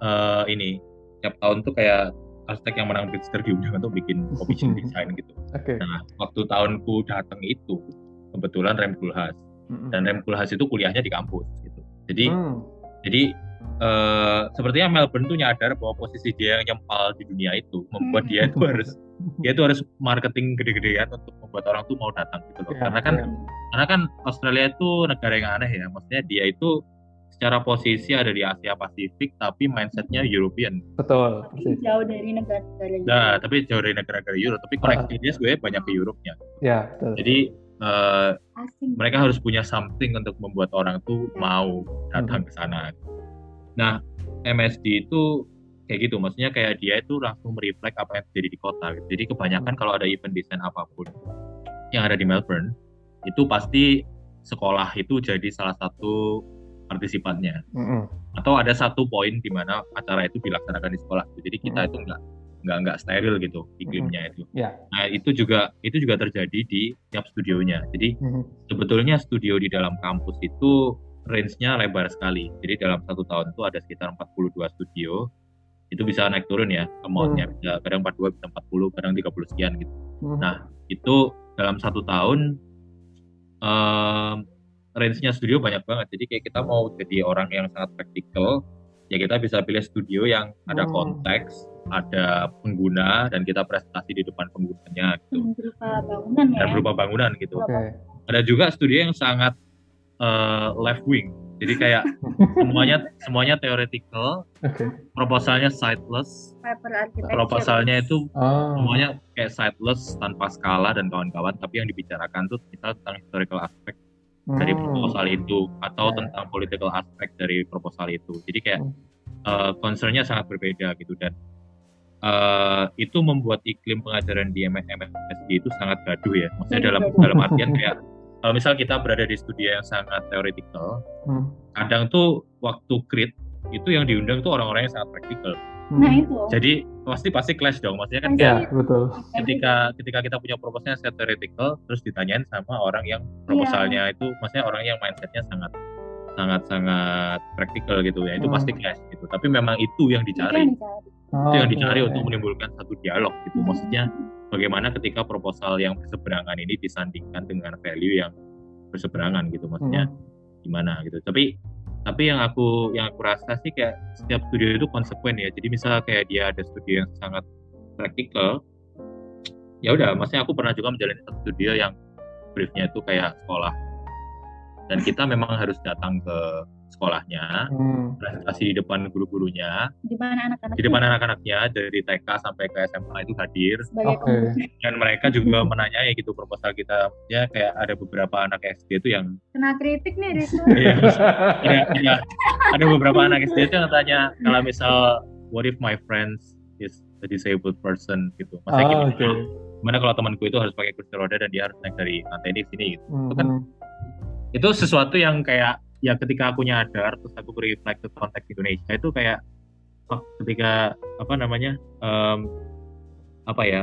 C: eh, ini tiap tahun tuh kayak arsitek yang menang Pritzker diundang untuk bikin commission design gitu.
B: Oke.
C: Nah, waktu tahunku datang itu kebetulan Rem Kulhas Dan Rem itu kuliahnya di kampus gitu. Jadi
B: mm,
C: jadi eh, sepertinya Melbourne tuh nyadar bahwa posisi dia yang nyempal di dunia itu membuat dia itu harus dia itu harus marketing gede-gedean untuk membuat orang tuh mau datang gitu loh.
B: Ya,
C: Karena kan
B: ya.
C: karena kan Australia itu negara yang aneh ya. Maksudnya dia itu secara posisi ada di Asia Pasifik tapi mindsetnya European.
B: betul.
D: Tapi jauh dari negara-negara
C: Nah, tapi jauh dari negara-negara Eropa. Tapi koneksinya sebenarnya banyak ke Eropa-nya.
B: Ya, betul.
C: Jadi eh,
D: asing.
C: mereka harus punya something untuk membuat orang tuh mau datang ke sana. Nah, MSD itu kayak gitu, maksudnya kayak dia itu langsung mereflek apa yang terjadi di kota. gitu. Jadi kebanyakan kalau ada event desain apa pun yang ada di Melbourne, itu pasti sekolah itu jadi salah satu partisipannya.
B: Mm-mm.
C: Atau ada satu poin di mana acara itu dilaksanakan di sekolah. Jadi kita
B: Hmm.
C: itu nggak nggak nggak steril gitu iklimnya itu.
B: Ya.
C: Nah itu juga itu juga terjadi di tiap studionya. Jadi
B: Mhm.
C: sebetulnya studio di dalam kampus itu range-nya lebar sekali. Jadi dalam satu tahun itu ada sekitar 42 studio. Itu bisa naik turun ya amount-nya. Bisa kadang 42, bisa 40, kadang 30 sekian gitu.
B: Mhm.
C: Nah, Itu dalam satu tahun em, range-nya studio banyak banget. Jadi kayak kita mau jadi orang yang sangat praktikal, ya kita bisa pilih studio yang ada
B: Hmm.
C: konteks, ada pengguna dan kita presentasi di depan penggunanya gitu.
D: Hmm, berupa bangunan ya.
C: Dan berupa bangunan gitu
B: Oke.
C: ada juga studio yang sangat eh, left wing jadi kayak semuanya semuanya theoretical
B: Oke.
C: proposalnya sightless proposalnya itu
B: Oh.
C: semuanya kayak sightless tanpa skala dan kawan-kawan tapi yang dibicarakan tuh misal tentang historical aspek dari
B: Hmm.
C: proposal itu atau
B: Ya.
C: tentang political aspek dari proposal itu jadi kayak
B: Hmm.
C: eh, concernnya sangat berbeda gitu dan eh, itu membuat iklim pengajaran di MSD itu sangat gaduh ya maksudnya dalam
D: Gaduh.
C: dalam artian kayak kalau misal kita berada di studio yang sangat theoretical
B: Hmm.
C: kadang tuh waktu crit itu yang diundang tuh orang-orang yang sangat praktikal
B: Hmm.
D: Nah itu.
C: jadi pasti pasti clash dong maksudnya kan
B: Ya,
C: kayak
B: betul.
C: ketika ketika kita punya proposalnya sangat theoretical terus ditanyain sama orang yang proposalnya itu maksudnya orang yang mindsetnya sangat sangat sangat praktikal gitu ya itu
B: Hmm.
C: pasti clash gitu tapi memang itu yang
D: Itu
C: dicari
D: yang dicari.
C: itu yang dicari
B: oke.
C: untuk menimbulkan satu dialog gitu
D: Hmm.
C: maksudnya bagaimana ketika proposal yang berseberangan ini disandingkan dengan value yang berseberangan gitu maksudnya
B: Hmm.
C: gimana gitu tapi tapi yang aku yang aku rasa sih kayak setiap studio itu konsekuen ya. Jadi misalnya kayak dia ada studio yang sangat praktikal ya udah maksudnya aku pernah juga menjalani satu studio yang briefnya itu kayak sekolah. Dan kita memang harus datang ke sekolahnya
B: Hmm.
C: presentasi di depan guru-gurunya
D: Di mana anak-anak
C: di depan anak-anaknya dari TK sampai ke SMA itu hadir
D: pembuka.
C: dan mereka juga menanyai gitu proposal kita ya kayak ada beberapa anak SD itu yang
D: kena kritik nih di situ.
C: Iya, ada, beberapa anak SD itu yang tanya kalau misal what if my friends is a disabled person gitu maksudnya
B: Ah,
C: gimana,
B: oke.
C: gimana kalau temanku itu harus pakai kursi roda dan dia harus naik dari lantai ini ke sini gitu.
B: Hmm.
C: kan itu sesuatu yang kayak ya ketika aku nyadar terus aku reflect ke konteks Indonesia itu kayak oh, ketika apa namanya em, apa ya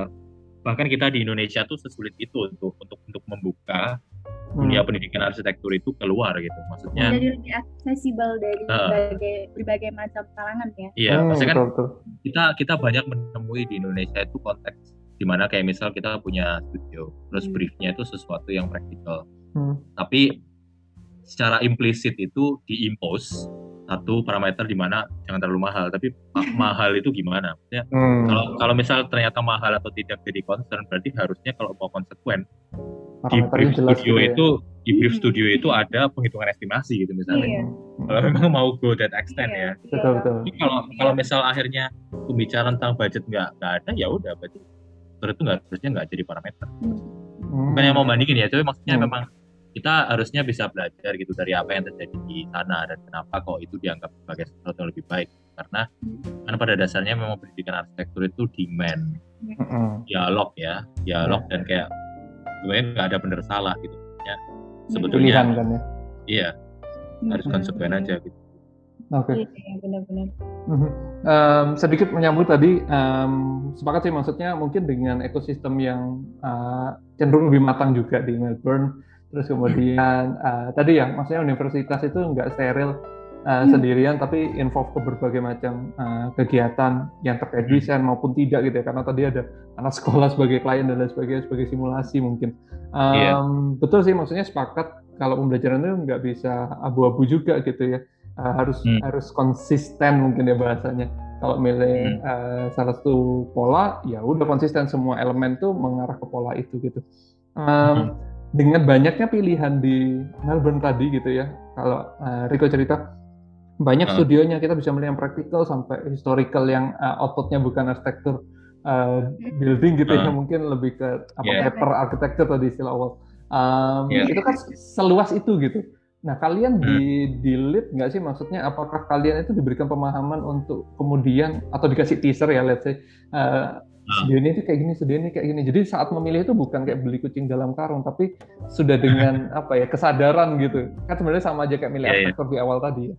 C: bahkan kita di Indonesia tuh sesulit itu untuk untuk untuk membuka dunia
B: Hmm.
C: pendidikan arsitektur itu keluar gitu maksudnya
D: Jadi lebih aksesibel dari
C: Heeh.
D: berbagai berbagai macam kalangan ya.
C: iya
B: Hmm,
C: maksudnya kan
B: betul, betul.
C: kita kita banyak menemui di Indonesia itu konteks di mana kayak misal kita punya studio terus
D: Hmm.
C: briefnya itu sesuatu yang praktikal
B: Hmm.
C: tapi secara implisit itu diimpose satu parameter di mana jangan terlalu mahal tapi ma- mahal itu gimana maksudnya
B: Hmm.
C: kalau kalau misal ternyata mahal atau tidak jadi concern berarti harusnya kalau mau konsekuen di brief studio
B: gitu ya.
C: itu di brief
D: Hmm.
C: studio itu ada penghitungan estimasi gitu misalnya
D: Iya.
B: Hmm.
C: kalau memang mau go that extent
D: Iya,
C: ya.
B: Betul, betul.
C: Kalau kalau misal akhirnya pembicaraan tentang budget nggak nggak ada ya udah berarti itu nggak harusnya nggak jadi parameter
B: Hmm.
C: bukan yang mau bandingin ya tapi maksudnya
B: Hmm.
C: memang kita harusnya bisa belajar gitu dari apa yang terjadi di sana dan kenapa kok itu dianggap sebagai sesuatu yang lebih baik karena kan pada dasarnya memang pendidikan arsitektur itu demand dialog ya dialog dan kayak sebenarnya nggak ada bener salah gitu ya sebetulnya
B: Pilihan kan ya.
C: iya harus
D: Hmm.
C: konsekuen aja gitu
B: Oke.
D: Iya, benar-benar.
B: Mhm. Em, sedikit menyambut tadi, em, sepakat sih maksudnya mungkin dengan ekosistem yang eh, cenderung lebih matang juga di Melbourne. Terus kemudian eh, tadi ya, maksudnya universitas itu nggak steril eh,
D: Hmm.
B: sendirian, tapi involve ke berbagai macam eh, kegiatan yang terkait
C: Hmm.
B: desain maupun tidak gitu ya. Karena tadi ada anak sekolah sebagai klien dan lain sebagainya sebagai simulasi mungkin.
C: Iya.
B: Em, Betul sih, maksudnya sepakat kalau pembelajaran itu nggak bisa abu-abu juga gitu ya. Uh, harus
C: Hmm.
B: harus konsisten mungkin ya bahasanya. Kalau milih uh, salah satu pola, ya udah konsisten semua elemen tuh mengarah ke pola itu gitu. Um,
C: Hmm.
B: Dengan banyaknya pilihan di Melbourne tadi gitu ya, kalau uh, Rico cerita banyak
C: Hmm.
B: studionya kita bisa milih yang praktikal sampai historical yang uh, outputnya bukan arsitektur uh, building gitu ya,
C: Hmm.
B: mungkin lebih ke apa
C: Yeah.
B: paper architecture tadi istilah awal. Um,
C: Yeah.
B: Itu kan seluas itu gitu. Nah, kalian
C: Hmm.
B: di di lead nggak sih maksudnya apakah kalian itu diberikan pemahaman untuk kemudian atau dikasih teaser ya let's say uh, studio ini tuh kayak gini, studio ini kayak gini. Jadi saat memilih itu bukan kayak beli kucing dalam karung, tapi sudah dengan apa ya kesadaran gitu. Kan sebenarnya sama aja kayak milih
C: Iya, iya.
B: arsitektur di awal tadi ya.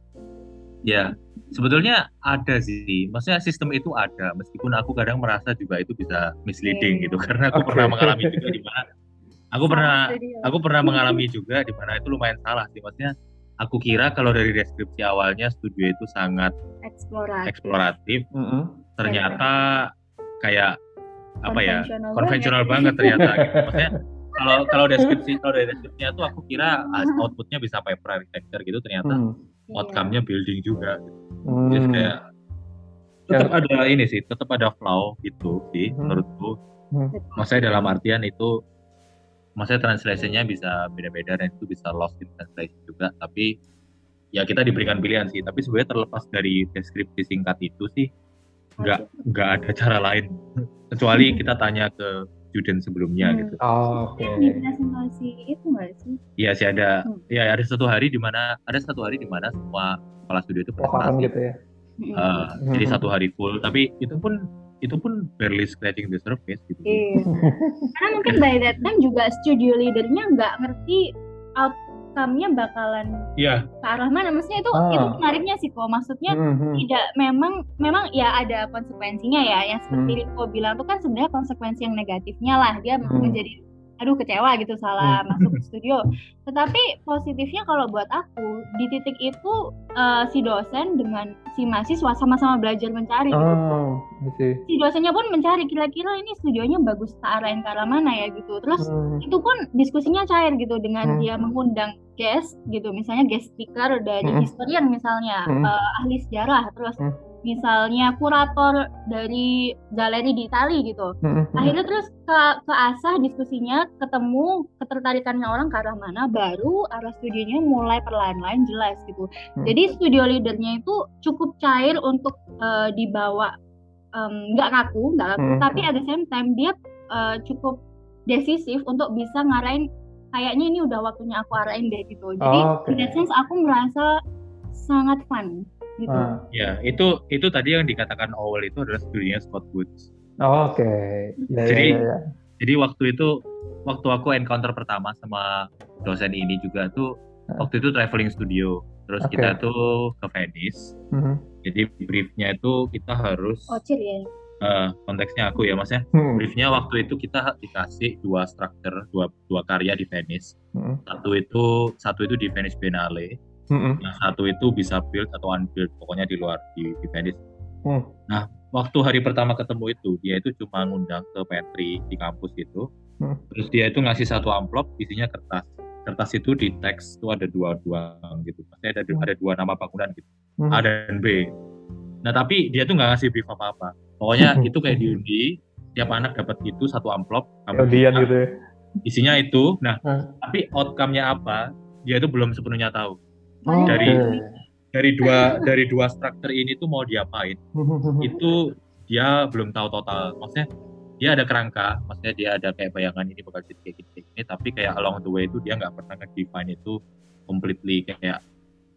C: Ya, sebetulnya ada sih. Maksudnya sistem itu ada, meskipun aku kadang merasa juga itu bisa misleading
D: Iya.
C: gitu, karena aku
B: Oke.
C: pernah mengalami juga di mana. Aku pernah,
D: studio.
C: aku pernah mengalami juga di mana itu lumayan salah sih. Maksudnya, aku kira kalau dari deskripsi awalnya studio itu sangat
D: eksploratif.
C: eksploratif,
B: Mm-mm.
C: ternyata kayak apa ya,
D: Konvensional banget.
C: banget ternyata. gitu. Maksudnya kalau kalau deskripsi kalau dari deskripsinya tuh aku kira ah, outputnya bisa paper architecture gitu, ternyata
B: Hmm.
D: Iya.
C: outcome-nya building juga.
B: Hmm.
C: Jadi kayak tetap ada ini sih, tetap ada flow gitu sih
B: Hmm.
C: menurutku.
B: Hmm.
C: Maksudnya dalam artian itu, maksudnya translation-nya bisa beda-beda dan itu bisa lost in translation juga. Tapi ya kita diberikan pilihan sih. Tapi sebenarnya terlepas dari deskripsi singkat itu sih, nggak nggak ada cara lain kecuali kita tanya ke student sebelumnya
D: Hmm.
C: gitu.
B: Oh, Oke.
D: Di presentasi itu nggak sih?
C: Iya sih ada,
D: Hmm.
C: ya ada satu hari di mana ada satu hari di mana semua kepala studio itu presentasi.
B: gitu ya.
C: Uh, jadi
B: Hmm.
C: satu hari full tapi itu pun itu pun barely scratching the surface gitu
D: Iya. Karena mungkin by that time juga studio leadernya nggak ngerti outcome-nya bakalan
C: iya
D: ke arah mana. Maksudnya itu
B: Ah.
D: itu menariknya sih kok. Maksudnya
B: Mhm.
D: tidak memang memang ya ada konsekuensinya ya yang seperti
B: Hmm.
D: Rico bilang itu kan sebenarnya konsekuensi yang negatifnya lah dia
B: Hmm.
D: menjadi aduh kecewa gitu salah masuk ke studio tetapi positifnya kalau buat aku di titik itu eh, si dosen dengan si mahasiswa sama-sama belajar mencari gitu.
B: Oh, see.
D: si dosennya pun mencari kira-kira ini studionya bagus ke arahin ke arah mana ya gitu terus
B: Hmm.
D: itu pun diskusinya cair gitu dengan
B: Hmm.
D: dia mengundang guest gitu misalnya guest speaker dari
B: Hmm.
D: historian misalnya
B: Hmm.
D: eh, ahli sejarah terus
B: Hmm.
D: Misalnya kurator dari galeri di Itali gitu akhirnya terus ke keasah diskusinya ketemu ketertarikannya orang ke arah mana baru arah studionya mulai perlahan-lahan jelas gitu
B: Hmm.
D: jadi studio leadernya itu cukup cair untuk eh, dibawa nggak ngaku nggak ngaku
B: Hmm.
D: tapi at the same time dia eh, cukup decisif untuk bisa ngarahin kayaknya ini udah waktunya aku arahin deh gitu jadi
B: Oke.
D: in that sense aku merasa sangat fun gitu
B: Ah.
C: ya itu itu tadi yang dikatakan Owl itu adalah studionya Scott Woods
B: Oh, Oke. Ya,
C: Jadi-
B: ya, ya, ya.
C: jadi waktu itu waktu aku encounter pertama sama dosen ini juga tuh
B: Ah.
C: waktu itu traveling studio terus
B: Oke.
C: kita tuh ke Venice
B: Mhm.
C: jadi briefnya itu kita harus
D: Ocir ya
C: uh, konteksnya aku ya maksudnya
B: Hmm.
C: briefnya waktu itu kita dikasih dua structure dua dua karya di Venice
B: Hmm.
C: satu itu satu itu di Venice Biennale
B: Hmm.
C: yang satu itu bisa build atau unbuild pokoknya di luar di, di Venice
B: Hmm.
C: nah waktu hari pertama ketemu itu dia itu cuma ngundang ke pantry di kampus itu
B: Hmm.
C: terus dia itu ngasih satu amplop isinya kertas kertas itu di teks itu ada dua dua gitu maksudnya ada
B: Hmm.
C: ada dua nama bangunan gitu
B: Hmm.
C: A dan B nah tapi dia tuh nggak ngasih brief apa apa pokoknya
B: Hmm.
C: itu kayak diundi tiap anak dapat itu satu amplop
B: Kemudian gitu ya.
C: isinya itu nah
B: Hmm.
C: tapi outcome-nya apa dia itu belum sepenuhnya tahu
B: Oh,
C: Dari- dari dua dari dua struktur ini tuh mau diapain itu dia belum tahu total maksudnya dia ada kerangka maksudnya dia ada kayak bayangan ini bakal jadi kayak gini, gini tapi kayak along the way itu dia nggak pernah nge-define itu completely kayak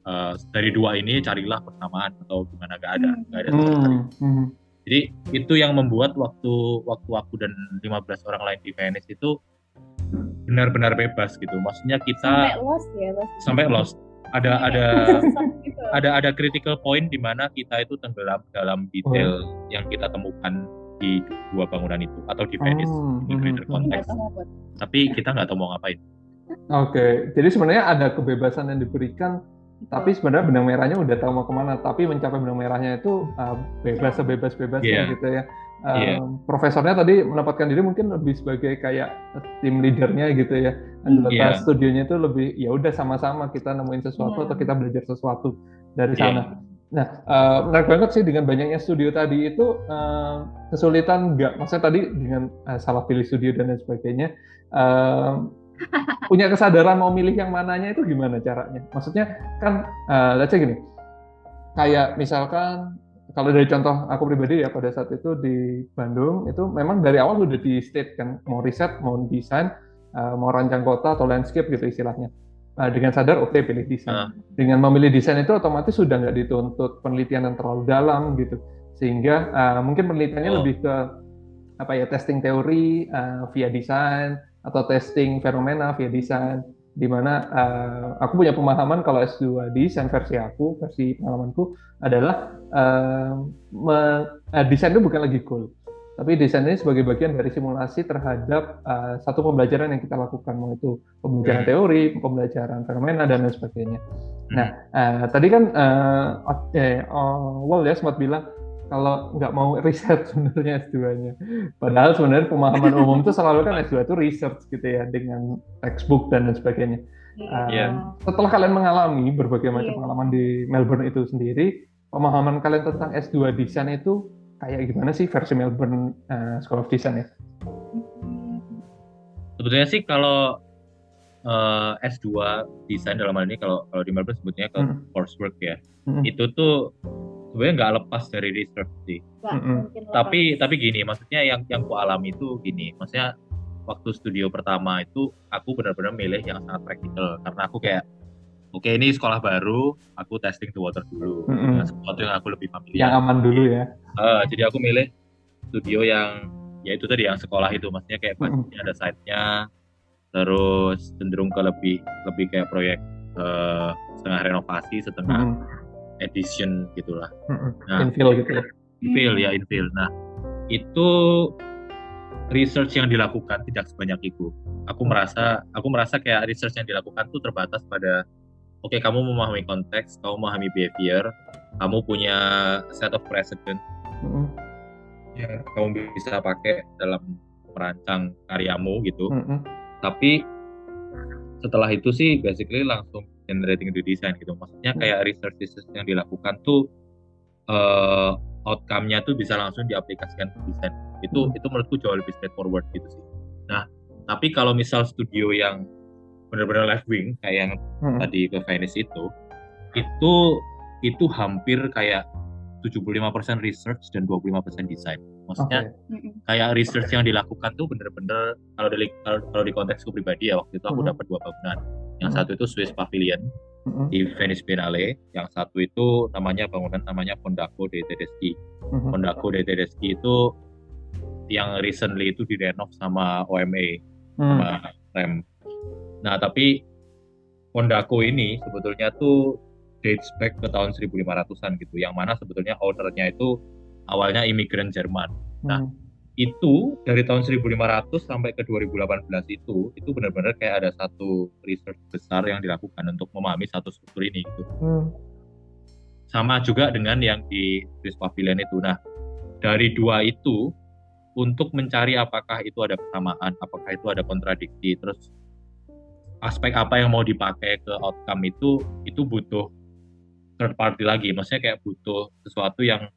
C: eh, dari dua ini carilah persamaan atau gimana nggak ada nggak ada.
B: Hmm. Hmm.
C: jadi itu yang membuat waktu waktu aku dan 15 orang lain di Venice itu benar-benar bebas gitu maksudnya
D: sampai
C: kita
D: lost ya pasti
C: sampai lost ada ada
D: gitu.
C: ada ada critical point di mana kita itu tenggelam dalam detail yang kita temukan di dua bangunan itu atau di Venice
B: Oh,
C: di greater
B: hmm.
C: context.
D: Nggak tahu apa.
C: Tapi kita nggak tahu mau ngapain.
B: Oke, jadi sebenarnya ada kebebasan yang diberikan, tapi sebenarnya benang merahnya udah tahu mau ke mana. Tapi mencapai benang merahnya itu uh, bebas sebebas-bebasnya
C: Iya.
B: gitu ya. Um,
C: Iya.
B: Profesornya tadi menempatkan diri mungkin lebih sebagai kayak tim leadernya gitu ya. Anggota
C: Iya.
B: studionya itu lebih ya udah sama-sama kita nemuin sesuatu
D: Iya.
B: atau kita belajar sesuatu dari
C: Iya.
B: sana. Nah, uh, menarik banget sih dengan banyaknya studio tadi itu uh, kesulitan nggak? Maksudnya tadi dengan uh, salah pilih studio dan lain sebagainya. um, punya kesadaran mau milih yang mananya itu gimana caranya? Maksudnya kan, uh, let's say gini, kayak misalkan kalau dari contoh aku pribadi ya pada saat itu di Bandung itu memang dari awal udah di state kan mau riset, mau desain, uh, mau rancang kota atau landscape gitu istilahnya. Uh, dengan sadar oke pilih desain.
C: Ah.
B: Dengan memilih desain itu otomatis sudah nggak dituntut penelitian yang terlalu dalam gitu, sehingga uh, mungkin penelitiannya
C: Oh.
B: lebih ke apa ya testing teori uh, via desain atau testing fenomena via desain di mana uh, aku punya pemahaman kalau S2 desain versi aku, versi pengalamanku adalah uh, me- uh, desain itu bukan lagi goal, tapi desain ini sebagai bagian dari simulasi terhadap uh, satu pembelajaran yang kita lakukan, mau itu pembelajaran
C: Hmm.
B: teori, pembelajaran fenomena dan lain sebagainya. Nah, uh, tadi kan uh, eh, awal ya sempat bilang kalau nggak mau riset sebenarnya S2-nya. Padahal sebenarnya pemahaman umum itu selalu kan S2 itu research gitu ya dengan textbook dan lain sebagainya. Uh,
C: Iya.
B: Setelah kalian mengalami berbagai macam
D: Iya.
B: pengalaman di Melbourne itu sendiri, pemahaman kalian tentang S2 desain itu kayak gimana sih versi Melbourne uh, School of Design ya?
C: Sebetulnya sih kalau eh, S2 desain dalam hal ini kalau kalau di Melbourne sebutnya ke
B: Hmm.
C: coursework ya.
B: Hmm.
C: Itu tuh sebenarnya nggak lepas dari research sih.
D: Mungkin lepas.
C: Tapi tapi gini, maksudnya yang yang ku alami itu gini, maksudnya waktu studio pertama itu aku benar-benar milih yang sangat praktikal karena aku kayak oke ini sekolah baru, aku testing the water dulu.
B: Mm-mm.
C: Nah, sesuatu yang aku lebih
B: Yang
C: familiar.
B: aman dulu ya.
C: Eh, jadi aku milih studio yang ya itu tadi yang sekolah itu maksudnya kayak budgetnya ada site-nya terus cenderung ke lebih lebih kayak proyek eh, setengah renovasi setengah
B: Mm-mm.
C: Edition gitulah nah
B: Infill gitu ya.
C: infill ya infill nah itu research yang dilakukan tidak sebanyak itu aku merasa aku merasa kayak research yang dilakukan tuh terbatas pada oke kamu memahami konteks kamu memahami behavior kamu punya set of precedent
B: Mm-mm.
C: yang kamu bisa pakai dalam merancang karyamu gitu.
B: Mm-mm.
C: Tapi setelah itu sih basically langsung generating the design gitu. Maksudnya kayak research research yang dilakukan tuh eh outcome-nya tuh bisa langsung diaplikasikan ke desain. Itu
B: Hmm.
C: itu menurutku jauh lebih straightforward gitu sih. Nah, tapi kalau misal studio yang benar-benar left wing kayak yang
B: Mm-mm.
C: tadi ke Venice itu itu itu hampir kayak 75% research dan 25% desain. Maksudnya.
D: Mm-mm.
C: kayak research yang dilakukan tuh bener-bener kalau dari kalau, kalau di konteksku pribadi ya waktu itu aku
B: Mhm.
C: dapat dua bangunan. Yang
B: Mhm.
C: satu itu Swiss Pavilion
B: Mm-mm.
C: di Venice Biennale, yang satu itu namanya bangunan namanya Fondaco dei Tedeschi.
B: Mhm.
C: Fondaco dei Tedeschi itu yang recently itu direnov sama OMA
B: Mm.
C: sama Rem. Nah, tapi Fondaco ini sebetulnya tuh dates back ke tahun 1500-an gitu. Yang mana sebetulnya ownernya itu awalnya imigran Jerman. Nah,
B: Hmm.
C: Itu dari tahun 1500 sampai ke 2018 itu itu benar-benar kayak ada satu research besar yang dilakukan untuk memahami satu struktur ini gitu.
B: Hmm.
C: Sama juga dengan yang di Swiss Pavilion itu. Nah, dari dua itu untuk mencari apakah itu ada kesamaan, apakah itu ada kontradiksi, terus aspek apa yang mau dipakai ke outcome itu itu butuh third party lagi. Maksudnya kayak butuh sesuatu yang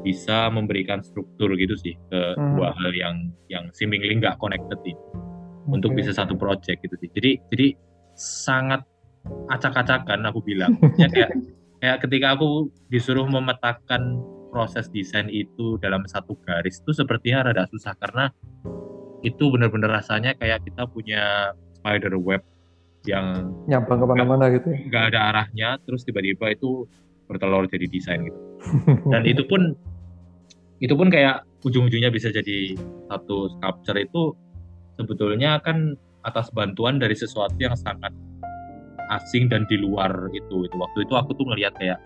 C: bisa memberikan struktur gitu sih ke
B: Hmm.
C: dua hal yang yang seemingly nggak connected ini untuk
B: Oke.
C: bisa satu project gitu sih. Jadi jadi sangat acak-acakan aku bilang. ya kayak kayak ketika aku disuruh memetakan proses desain itu dalam satu garis itu sepertinya rada susah karena itu benar-benar rasanya kayak kita punya spider web yang
B: Nyambang ke mana-mana gitu ya.
C: nggak ada arahnya terus tiba-tiba itu bertelur jadi desain gitu dan itu pun itu pun kayak ujung-ujungnya bisa jadi satu sculpture itu sebetulnya kan atas bantuan dari sesuatu yang sangat asing dan di luar itu itu waktu itu aku tuh ngelihat kayak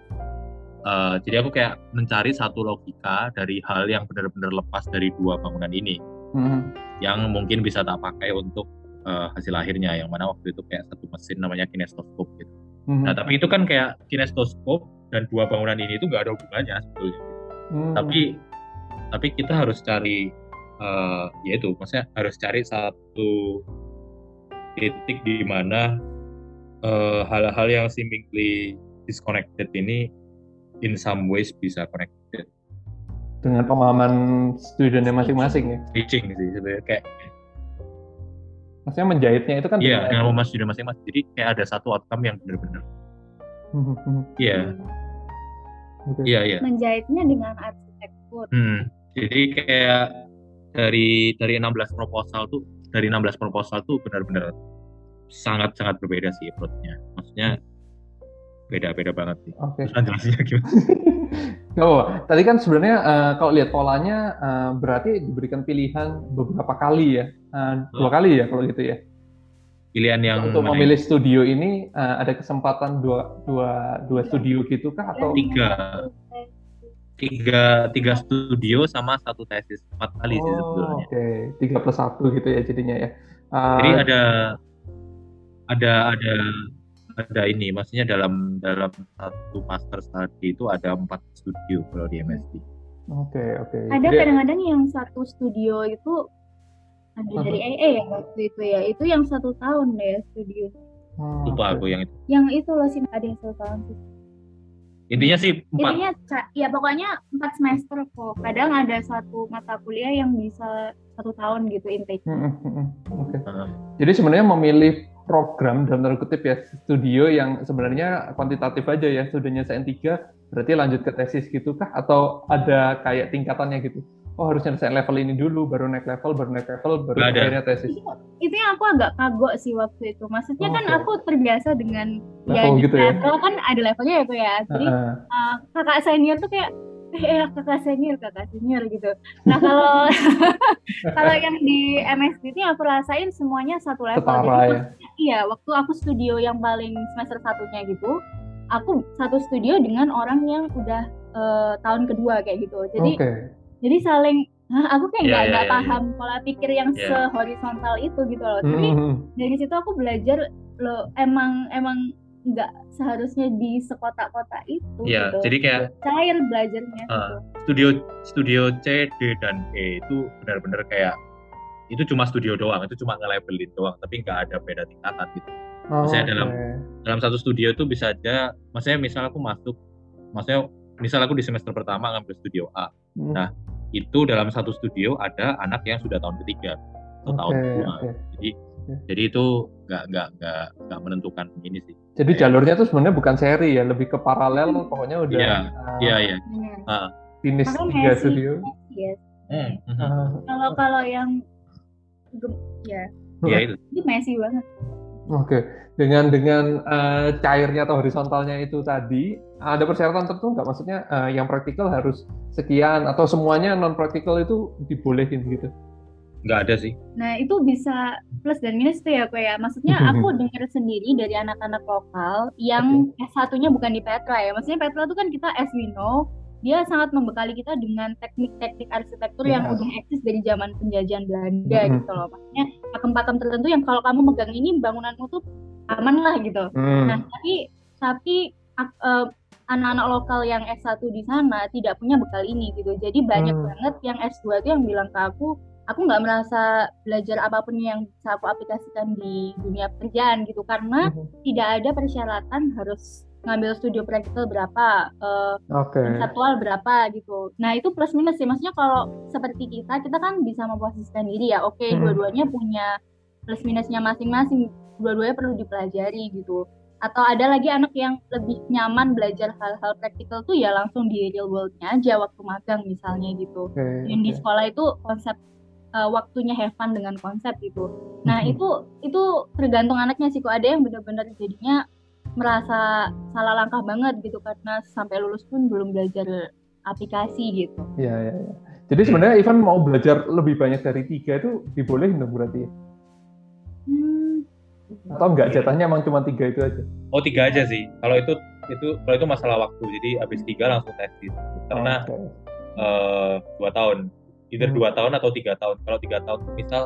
C: eh, jadi aku kayak mencari satu logika dari hal yang benar-benar lepas dari dua bangunan ini
B: Hmm.
C: yang mungkin bisa tak pakai untuk eh, hasil akhirnya yang mana waktu itu kayak satu mesin namanya kinestoscope gitu.
B: Hmm.
C: Nah tapi itu kan kayak kinestoscope dan dua bangunan ini itu nggak ada hubungannya sebetulnya.
B: Hmm.
C: Tapi tapi kita harus cari eh ya itu maksudnya harus cari satu titik di mana eh, hal-hal yang seemingly disconnected ini in some ways bisa connected.
B: dengan pemahaman studinya masing-masing ya.
C: Reaching sih sebenarnya kayak
B: Maksudnya menjahitnya itu kan
C: iya
B: dengan-
C: dengan memas sudah masing-masing. Jadi kayak ada satu outcome yang benar-benar iya
B: oke.
C: iya iya.
D: menjahitnya dengan arsitektur
C: Hmm, jadi kayak dari dari 16 proposal tuh dari 16 proposal tuh benar-benar sangat sangat berbeda sih approach-nya. Maksudnya beda-beda banget sih.
B: Oke.
C: Terus jelasinnya gimana?
B: Oh, tadi kan sebenarnya eh, kalau lihat polanya eh, berarti diberikan pilihan beberapa kali ya, Eh, dua kali ya kalau gitu ya.
C: Pilihan yang
B: Untuk
C: mana
B: memilih studio ini eh, ada kesempatan dua dua dua studio gitu kah atau
C: Tiga. tiga tiga studio sama satu tesis empat kali sih
B: Oh,
C: sebetulnya.
B: Oke, tiga plus satu gitu ya jadinya ya. Eh,
C: Jadi ada ada ada ada ini, maksudnya dalam dalam satu master study itu ada empat studio kalau di MSD.
B: Oke oke.
D: ada
B: Jadi-
D: kadang-kadang yang satu studio itu ada dari EE ya waktu itu ya. Itu yang satu tahun deh studio.
B: Hmm,
C: Lupa aku yang itu.
D: yang itu loh sih ada yang satu tahun sih.
C: Intinya sih empat.
D: intinya ya pokoknya empat semester kok. Kadang ada satu mata kuliah yang bisa satu tahun gitu intake.
B: Hmm, hmm, hmm, Oke.
C: Heeh.
B: Jadi sebenarnya memilih program dalam tanda kutip ya studio yang sebenarnya kuantitatif aja ya studinya SN3 berarti lanjut ke tesis gitu kah? Atau ada kayak tingkatannya gitu oh harus nyelesain level ini dulu baru naik level baru naik level baru
C: ada.
B: akhirnya tesis
D: itu, itu yang aku agak kagok sih waktu itu maksudnya
B: Oh,
D: kan
B: oke.
D: aku terbiasa dengan ya
B: Level
D: di
B: gitu ya?
D: level kan ada levelnya ya tuh ya jadi
B: Heeh.
D: uh, kakak senior tuh kayak eh eh, kakak senior kakak senior gitu nah kalau kalau yang di MSD ini aku rasain semuanya satu level
B: setara
D: Jadi
B: ya
D: iya waktu aku studio yang paling semester satunya gitu aku satu studio dengan orang yang udah eh, tahun kedua kayak gitu jadi
B: oke
D: jadi saling Hah, aku kayak
C: Iya,
D: nggak
C: iya,
D: nggak
C: iya,
D: paham pola pikir yang
C: Iya.
D: sehorizontal itu gitu loh tapi
B: Hmm, hmm,
D: dari situ aku belajar lo emang emang nggak seharusnya di sekotak-kotak itu
C: Iya,
D: gitu
C: jadi kayak
D: cair belajarnya
C: Ah.
D: gitu.
C: studio studio C, D dan E itu benar-benar kayak itu cuma studio doang, itu cuma nge-labelin doang, tapi nggak ada beda tingkatan gitu.
B: Oh,
C: Maksudnya
B: oke.
C: dalam- Dalam satu studio itu bisa aja, maksudnya misal aku masuk, maksudnya misal aku di semester pertama ngambil studio A,
B: Hmm,
C: Nah, itu dalam satu studio ada anak yang sudah tahun ketiga atau tahun
B: oke,
C: kedua.
B: oke.
C: Jadi
B: Oke.
C: jadi itu nggak nggak nggak nggak menentukan ini sih.
B: jadi jalurnya tuh sebenarnya bukan seri ya lebih ke paralel pokoknya udah
C: Iya,
B: uh,
C: Iya iya.
D: Benar.
C: Ah.
B: finish tiga studio
D: yes.
C: Hmm, mhm.
B: Ah,
D: Kalau kalau yang gem- ya
C: Iya itu.
D: itu messy banget.
B: Oke, dengan dengan eh, cairnya atau horizontalnya itu tadi, ada persyaratan tertentu nggak? Maksudnya eh, yang praktikal harus sekian atau semuanya non praktikal itu dibolehin gitu?
C: Nggak ada sih.
D: Nah itu bisa plus dan minus tuh ya kok ya. Maksudnya aku dengar sendiri dari anak-anak lokal yang S1-nya bukan di Petra ya. Maksudnya Petra itu kan kita as we know dia sangat membekali kita dengan teknik-teknik arsitektur yeah. yang
B: Iya.
D: udah eksis dari zaman penjajahan Belanda
B: Mhm.
D: gitu loh maksudnya pakem-pakem tertentu yang kalau kamu megang ini bangunanmu tuh aman lah gitu
B: Hmm.
D: Nah, tapi tapi eh, anak-anak lokal yang S1 di sana tidak punya bekal ini gitu. Jadi banyak
B: Hmm.
D: banget yang S2 tuh yang bilang ke aku, aku nggak merasa belajar apa pun yang bisa aku aplikasikan di dunia pekerjaan gitu karena
B: Mhm.
D: tidak ada persyaratan harus ngambil studio praktikal berapa, eh,
B: Oke.
D: konseptual berapa gitu. Nah itu plus minus sih. Maksudnya kalau seperti kita, kita kan bisa memposisikan diri ya. Oke,
B: Hmm.
D: dua-duanya punya plus minusnya masing-masing. Dua-duanya perlu dipelajari gitu. Atau ada lagi anak yang lebih nyaman belajar hal-hal praktikal tuh ya langsung di real world-nya aja waktu magang misalnya gitu.
B: Oke.
D: Dan di
B: oke.
D: sekolah itu konsep eh, waktunya have fun dengan konsep gitu. Nah
B: Mhm.
D: itu itu tergantung anaknya sih. Kok ada yang benar-benar jadinya merasa salah langkah banget gitu karena sampai lulus pun belum belajar aplikasi gitu.
B: Iya, iya, iya. Jadi sebenarnya Ivan mau belajar lebih banyak dari tiga itu dibolehin dong berarti?
D: Hmm,
B: Atau enggak jatahnya emang cuma tiga itu aja?
C: Oh tiga aja sih. Kalau itu itu kalau itu masalah waktu. Jadi habis tiga langsung tesis. Karena
B: Oke.
C: eh, dua tahun, either
B: Hmm.
C: dua tahun atau tiga tahun. Kalau tiga tahun misal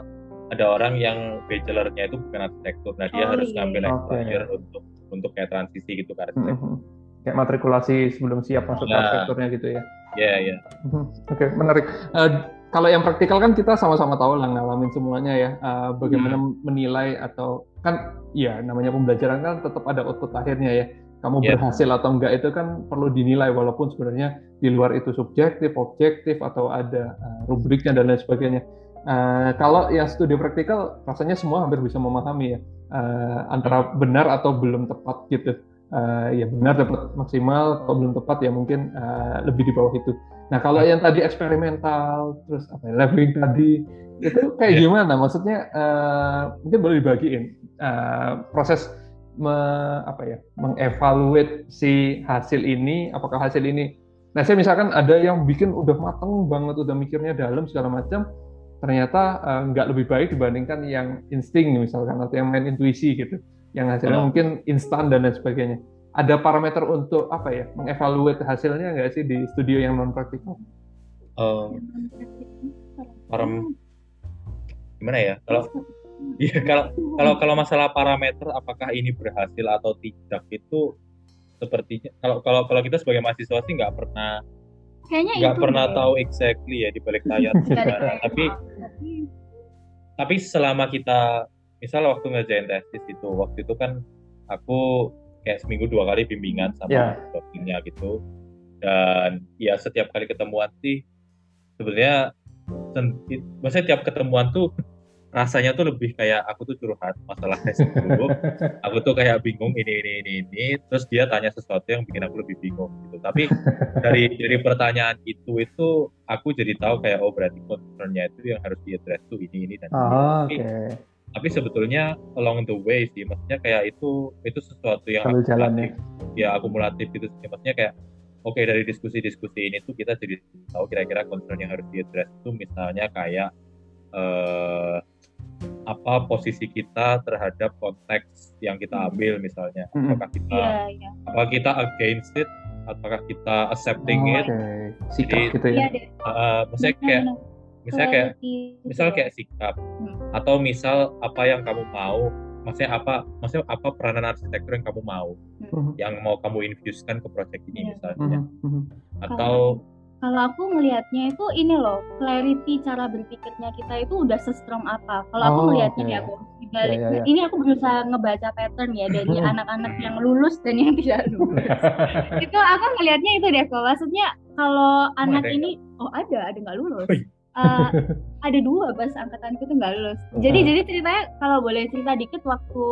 C: ada orang yang bachelornya itu bukan arsitektur, nah dia
D: Oh,
C: harus
D: iya.
C: ngambil
B: Oke.
C: exposure untuk untuk kayak transisi gitu ke arsitektur.
B: Mhm. Kayak matrikulasi sebelum siap masuk
C: Ya.
B: arsitekturnya gitu ya?
C: Iya iya.
B: Mhm. Oke, menarik. Eh, kalau yang praktikal kan kita sama-sama tahu lah ngalamin semuanya ya. Eh, bagaimana menilai atau kan ya namanya pembelajaran kan tetap ada output akhirnya ya. Kamu
C: Iya.
B: berhasil atau enggak itu kan perlu dinilai walaupun sebenarnya di luar itu subjektif, objektif atau ada eh, rubriknya dan lain sebagainya. Eh, kalau yang studi praktikal rasanya semua hampir bisa memahami ya eh, antara benar atau belum tepat gitu. Eh, ya benar dapat maksimal, kalau belum tepat ya mungkin eh, lebih di bawah itu. Nah kalau yang tadi eksperimental, terus apa ya, leveling tadi, itu kayak
C: Iya.
B: gimana? Maksudnya eh, mungkin boleh dibagiin eh, proses me- apa ya, mengevaluate si hasil ini, apakah hasil ini, nah saya misalkan ada yang bikin udah mateng banget, udah mikirnya dalam segala macam, ternyata eh, nggak lebih baik dibandingkan yang insting misalkan atau yang main intuisi gitu, yang hasilnya
C: Oh.
B: mungkin instan dan lain sebagainya. Ada parameter untuk apa ya, mengevaluate hasilnya nggak sih di studio yang non praktikal?
C: Eh, Param- gimana ya? Kalau Iya, kalau kalau kalau masalah parameter apakah ini berhasil atau tidak itu sepertinya kalau kalau kalau kita sebagai mahasiswa sih nggak pernah
D: kayaknya
C: nggak pernah
D: deh.
C: tahu exactly ya di balik layar tapi
D: tapi
C: selama kita misal waktu ngerjain tesis itu waktu itu kan aku kayak seminggu dua kali bimbingan sama dosennya gitu. Dan ya setiap kali ketemuan sih sebenarnya maksudnya tiap ketemuan tuh rasanya tuh lebih kayak aku tuh curhat masalah tesis dulu. Aku tuh kayak bingung ini ini ini ini. Terus dia tanya sesuatu yang bikin aku lebih bingung gitu. Tapi dari dari pertanyaan itu itu aku jadi tahu kayak oh berarti concernnya itu yang harus diadres tuh ini ini dan ini.
B: Ah,
C: Tapi-
B: Oke,
C: tapi sebetulnya along the way sih maksudnya kayak itu itu sesuatu yang
B: sambil jalan ya.
C: akumulatif. Ya akumulatif gitu sih. Maksudnya kayak oke dari diskusi-diskusi ini tuh kita jadi tahu kira-kira concern yang harus diadres itu misalnya kayak eh, apa posisi kita terhadap konteks yang kita ambil misalnya.
B: Mm-mm.
C: apakah kita
D: iya iya.
C: apakah kita against it? Apakah kita accepting
B: Oh,
C: it?
B: sikap
C: Jadi-
B: gitu ya.
C: Eh, maksudnya kayak misalnya kayak misal kayak sikap.
D: Hmm.
C: atau misal apa yang kamu mau maksudnya apa maksudnya apa peranan arsitektur yang kamu mau?
B: Mhm,
C: yang mau kamu infusekan ke proyek ini
D: Iya.
C: misalnya.
B: Mhm.
C: atau
D: kalau aku ngelihatnya itu ini loh clarity cara berpikirnya kita itu udah se-strong apa kalau aku
B: Oh,
D: ngelihatnya
B: oke.
D: ya Bang, di balik
B: Ya, ya, ya.
D: ini aku berusaha ngebaca pattern ya dari anak-anak yang lulus dan yang tidak lulus itu aku ngelihatnya itu deh kok maksudnya kalau anak
C: ada
D: ini oh ada ada nggak lulus. Eh, ada dua pas angkatanku tuh nggak lulus jadi
B: Hmm.
D: jadi ceritanya kalau boleh cerita dikit waktu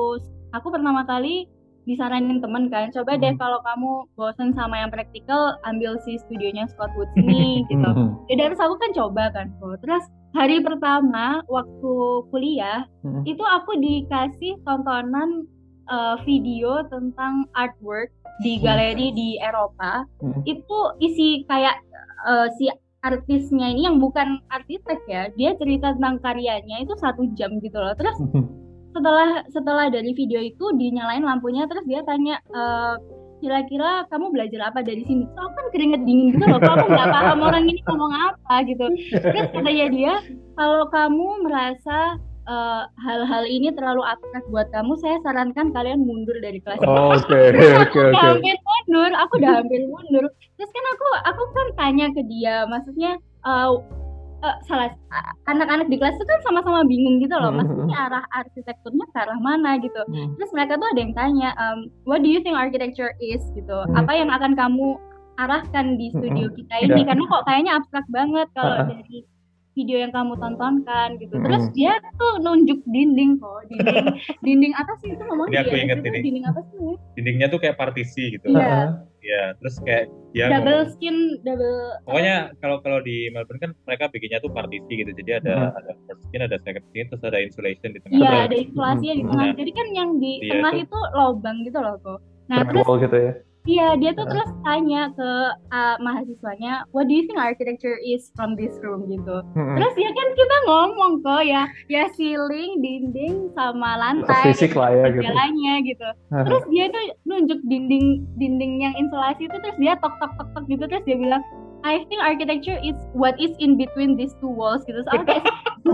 D: aku pertama kali disaranin temen kan coba deh
B: Hmm.
D: kalau kamu bosen sama yang praktikal ambil si studionya Scott Woods ini gitu
B: Mhm,
D: ya terus aku kan coba kan kok terus hari pertama waktu kuliah
B: mhm.
D: itu aku dikasih tontonan eh, video tentang artwork di
B: Hmm.
D: galeri di Eropa
B: Hmm.
D: itu isi kayak eh, si artisnya ini yang bukan arsitek ya dia cerita tentang karyanya itu satu jam gitu loh terus
B: Mhm.
D: Setelah setelah dari video itu dinyalain lampunya terus dia tanya "Eh, kira-kira kamu belajar apa dari sini? So, aku kan keringet dingin gitu loh kok aku nggak paham orang ini ngomong apa gitu. Terus katanya dia kalau kamu merasa eh, hal-hal ini terlalu abstrak buat kamu saya sarankan kalian mundur dari kelas.
B: Oh, Oke, oke, oke.
D: hampir mundur aku udah hampir mundur. Terus kan aku aku kan tanya ke dia maksudnya eh, eh, salah anak-anak di kelas itu kan sama-sama bingung gitu loh
B: Mhm.
D: maksudnya arah arsitekturnya ke arah mana gitu
B: Hmm.
D: terus mereka tuh ada yang tanya um, what do you think architecture is gitu
B: Hmm.
D: apa yang akan kamu arahkan di studio
B: Mhm.
D: kita ini
B: Ya.
D: karena kok kayaknya abstrak banget kalau
B: Ha-ha.
D: dari video yang kamu tontonkan gitu terus
B: Mhm.
D: dia tuh nunjuk dinding kok dinding dinding atas itu ngomong
C: Ini aku inget ini.
D: dinding apa sih
C: dindingnya tuh kayak partisi gitu
D: Iya.
B: Heeh.
C: Ya terus kayak dia
D: double
C: ngomong
D: skin double
C: pokoknya kalau kalau di Melbourne kan mereka bikinnya tuh partisi gitu jadi ada
B: Hmm.
C: ada first skin ada second skin terus ada insulation di tengah
D: Iya ada isolasinya di
B: Mhm.
D: tengah
C: Nah.
D: jadi kan yang di
C: Iya,
D: tengah
C: itu-
D: itu lobang gitu loh kok nah terus
B: gitu ya.
D: Iya, dia tuh terus tanya ke uh, mahasiswanya, what do you think architecture is from this room gitu.
B: Mm-mm.
D: Terus ya kan kita ngomong kok ya, ya ceiling, dinding, sama lantai,
B: Fisik lah ya gitu.
D: segalanya gitu. Terus dia tuh nunjuk dinding dinding yang insulasi itu terus dia tok tok tok tok gitu terus dia bilang I think architecture is what is in between these two walls gitu. Soalnya kayak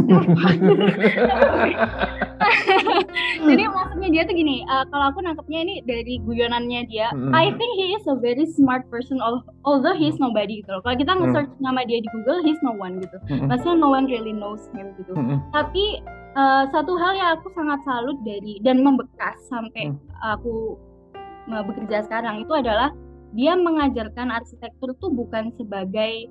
D: Jadi maksudnya dia tuh gini, uh, kalau aku nangkepnya ini dari guyonannya dia,
B: Mm.
D: I think he is a very smart person, al- although he is nobody gitu loh. Kalau kita nge-search nama dia di Google, he's no one gitu.
B: Mm-mm.
D: Maksudnya no one really knows him gitu.
B: Mm-mm.
D: Tapi uh, satu hal yang aku sangat salut dari dan membekas sampai
B: Hmm.
D: aku uh, bekerja sekarang itu adalah dia mengajarkan arsitektur tuh bukan sebagai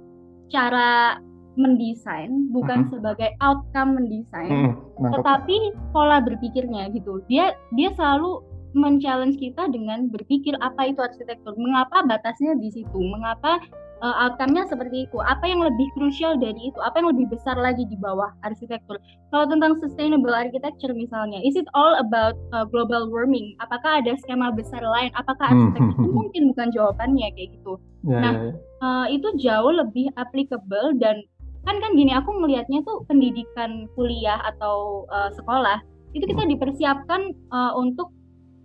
D: cara mendesain, bukan
B: Mhm.
D: sebagai outcome mendesain.
B: Nangkep.
D: tetapi pola berpikirnya gitu dia dia selalu men-challenge kita dengan berpikir apa itu arsitektur mengapa batasnya di situ mengapa uh, outcome-nya seperti itu. Apa yang lebih krusial dari itu? Apa yang lebih besar lagi di bawah arsitektur? Kalau tentang sustainable architecture misalnya is it all about uh, global warming? Apakah ada skema besar lain? Apakah
B: Hmm.
D: arsitektur itu mungkin bukan jawabannya kayak gitu?
B: Ya,
D: Nah,
B: ya, ya.
D: uh, itu jauh lebih applicable dan kan kan gini aku melihatnya tuh pendidikan kuliah atau uh, sekolah itu kita dipersiapkan uh, untuk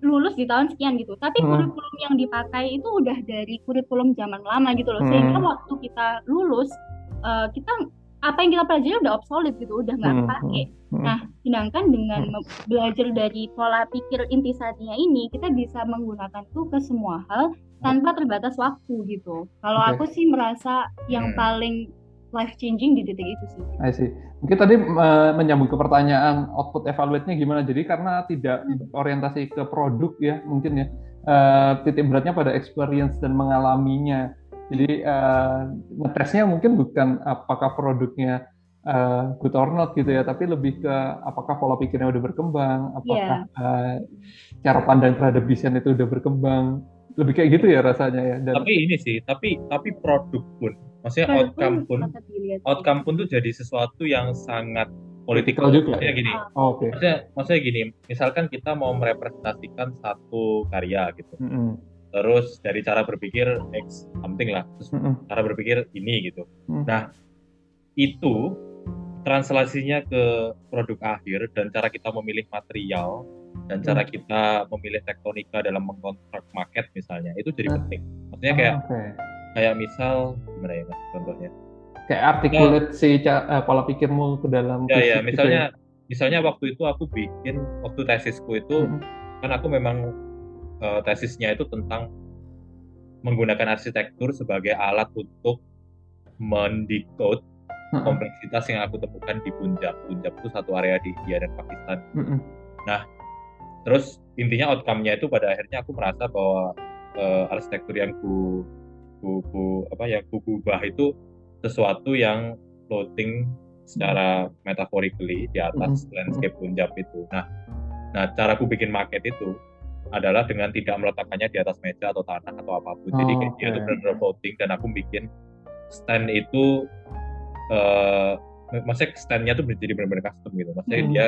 D: lulus di tahun sekian gitu tapi
B: Hmm.
D: kurikulum yang dipakai itu udah dari kurikulum zaman lama gitu loh
B: Hmm.
D: sehingga waktu kita lulus uh, kita apa yang kita pelajari udah obsolete gitu udah nggak
B: Hmm,
D: kepake
B: Mm-mm.
D: Nah, sedangkan dengan belajar dari pola pikir intisarinya ini, kita bisa menggunakan tuh ke semua hal tanpa terbatas waktu gitu. Kalau
B: Oke.
D: aku sih merasa yang
C: Hmm.
D: paling life changing di titik itu sih.
B: I see. Mungkin tadi eh, menyambung ke pertanyaan output evaluate-nya gimana. Jadi karena tidak
D: Hmm.
B: orientasi ke produk ya, mungkin ya. eh, titik beratnya pada experience dan mengalaminya. Jadi eh, ngetesnya mungkin bukan apakah produknya eh, good or not gitu ya, tapi lebih ke apakah pola pikirnya udah berkembang, apakah eh, cara pandang terhadap desain itu udah berkembang. Lebih kayak gitu ya rasanya ya. Dan
C: tapi ini sih tapi tapi produk pun maksudnya
D: Walaupun
C: outcome pun
D: sih.
C: outcome pun tuh jadi sesuatu yang sangat
B: Political
C: politikal
B: juga
C: maksudnya
B: ya?
C: gini
B: oh, oke.
C: maksudnya maksudnya gini misalkan kita mau merepresentasikan satu karya gitu
B: Mm-mm.
C: terus dari cara berpikir X something lah terus
B: Mm-mm.
C: cara berpikir ini gitu
B: Hmm.
C: nah itu translasinya ke produk akhir dan cara kita memilih material dan cara
B: Hmm.
C: kita memilih tektonika dalam mengkontrak market misalnya itu jadi
B: Hmm.
C: penting maksudnya kayak
B: Ah, oke.
C: kayak misal gimana ya Mas, contohnya
B: kayak articulate si ca- eh, pola pikirmu ke dalam
C: ya ya
B: gitu
C: misalnya misalnya waktu itu aku bikin waktu tesisku itu
B: Mm.
C: kan aku memang eh, tesisnya itu tentang menggunakan arsitektur sebagai alat untuk mendecode
B: Mm-mm.
C: kompleksitas yang aku temukan di Punjab. Punjab itu satu area di India dan Pakistan.
B: Mm-mm.
C: Terus intinya outcome-nya itu pada akhirnya aku merasa bahwa eh, arsitektur yang ku, ku, ku- apa yang ku ubah itu sesuatu yang floating secara metaphorically di atas
B: Mhm.
C: landscape Punjab itu. Nah, nah cara ku bikin market itu adalah dengan tidak meletakkannya di atas meja atau tanah atau apa pun. Jadi
B: Oh,
C: kayak dia
B: oke.
C: itu benar-benar floating dan aku bikin stand itu eh maksudnya standnya tuh jadi benar-benar custom gitu. Maksudnya
B: Hmm.
C: dia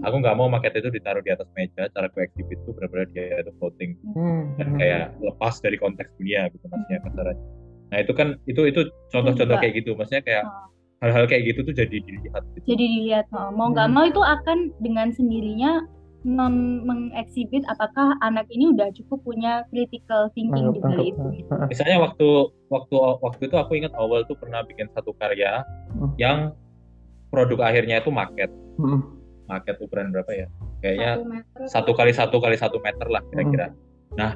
C: aku nggak mau market itu ditaruh di atas meja. Cara gue exhibit itu benar-benar dia itu floating
B: Hmm,
C: dan
B: hmm.
C: kayak lepas dari konteks dunia gitu maksudnya kasarannya. Nah itu kan itu itu contoh-contoh
D: juga.
C: kayak gitu. Maksudnya kayak
D: Oh.
C: hal-hal kayak gitu tuh jadi dilihat. Gitu.
D: Jadi dilihat oh, mau nggak
B: Hmm.
D: mau itu akan dengan sendirinya mengeksibit apakah anak ini udah cukup punya critical thinking di balik itu.
C: Misalnya waktu waktu waktu itu aku ingat awal tuh pernah bikin satu karya
B: Hmm.
C: yang produk akhirnya itu market,
B: Mm,
C: market ukuran berapa ya? Kayaknya
D: Satu
C: kali satu kali satu meter lah kira-kira. Nah,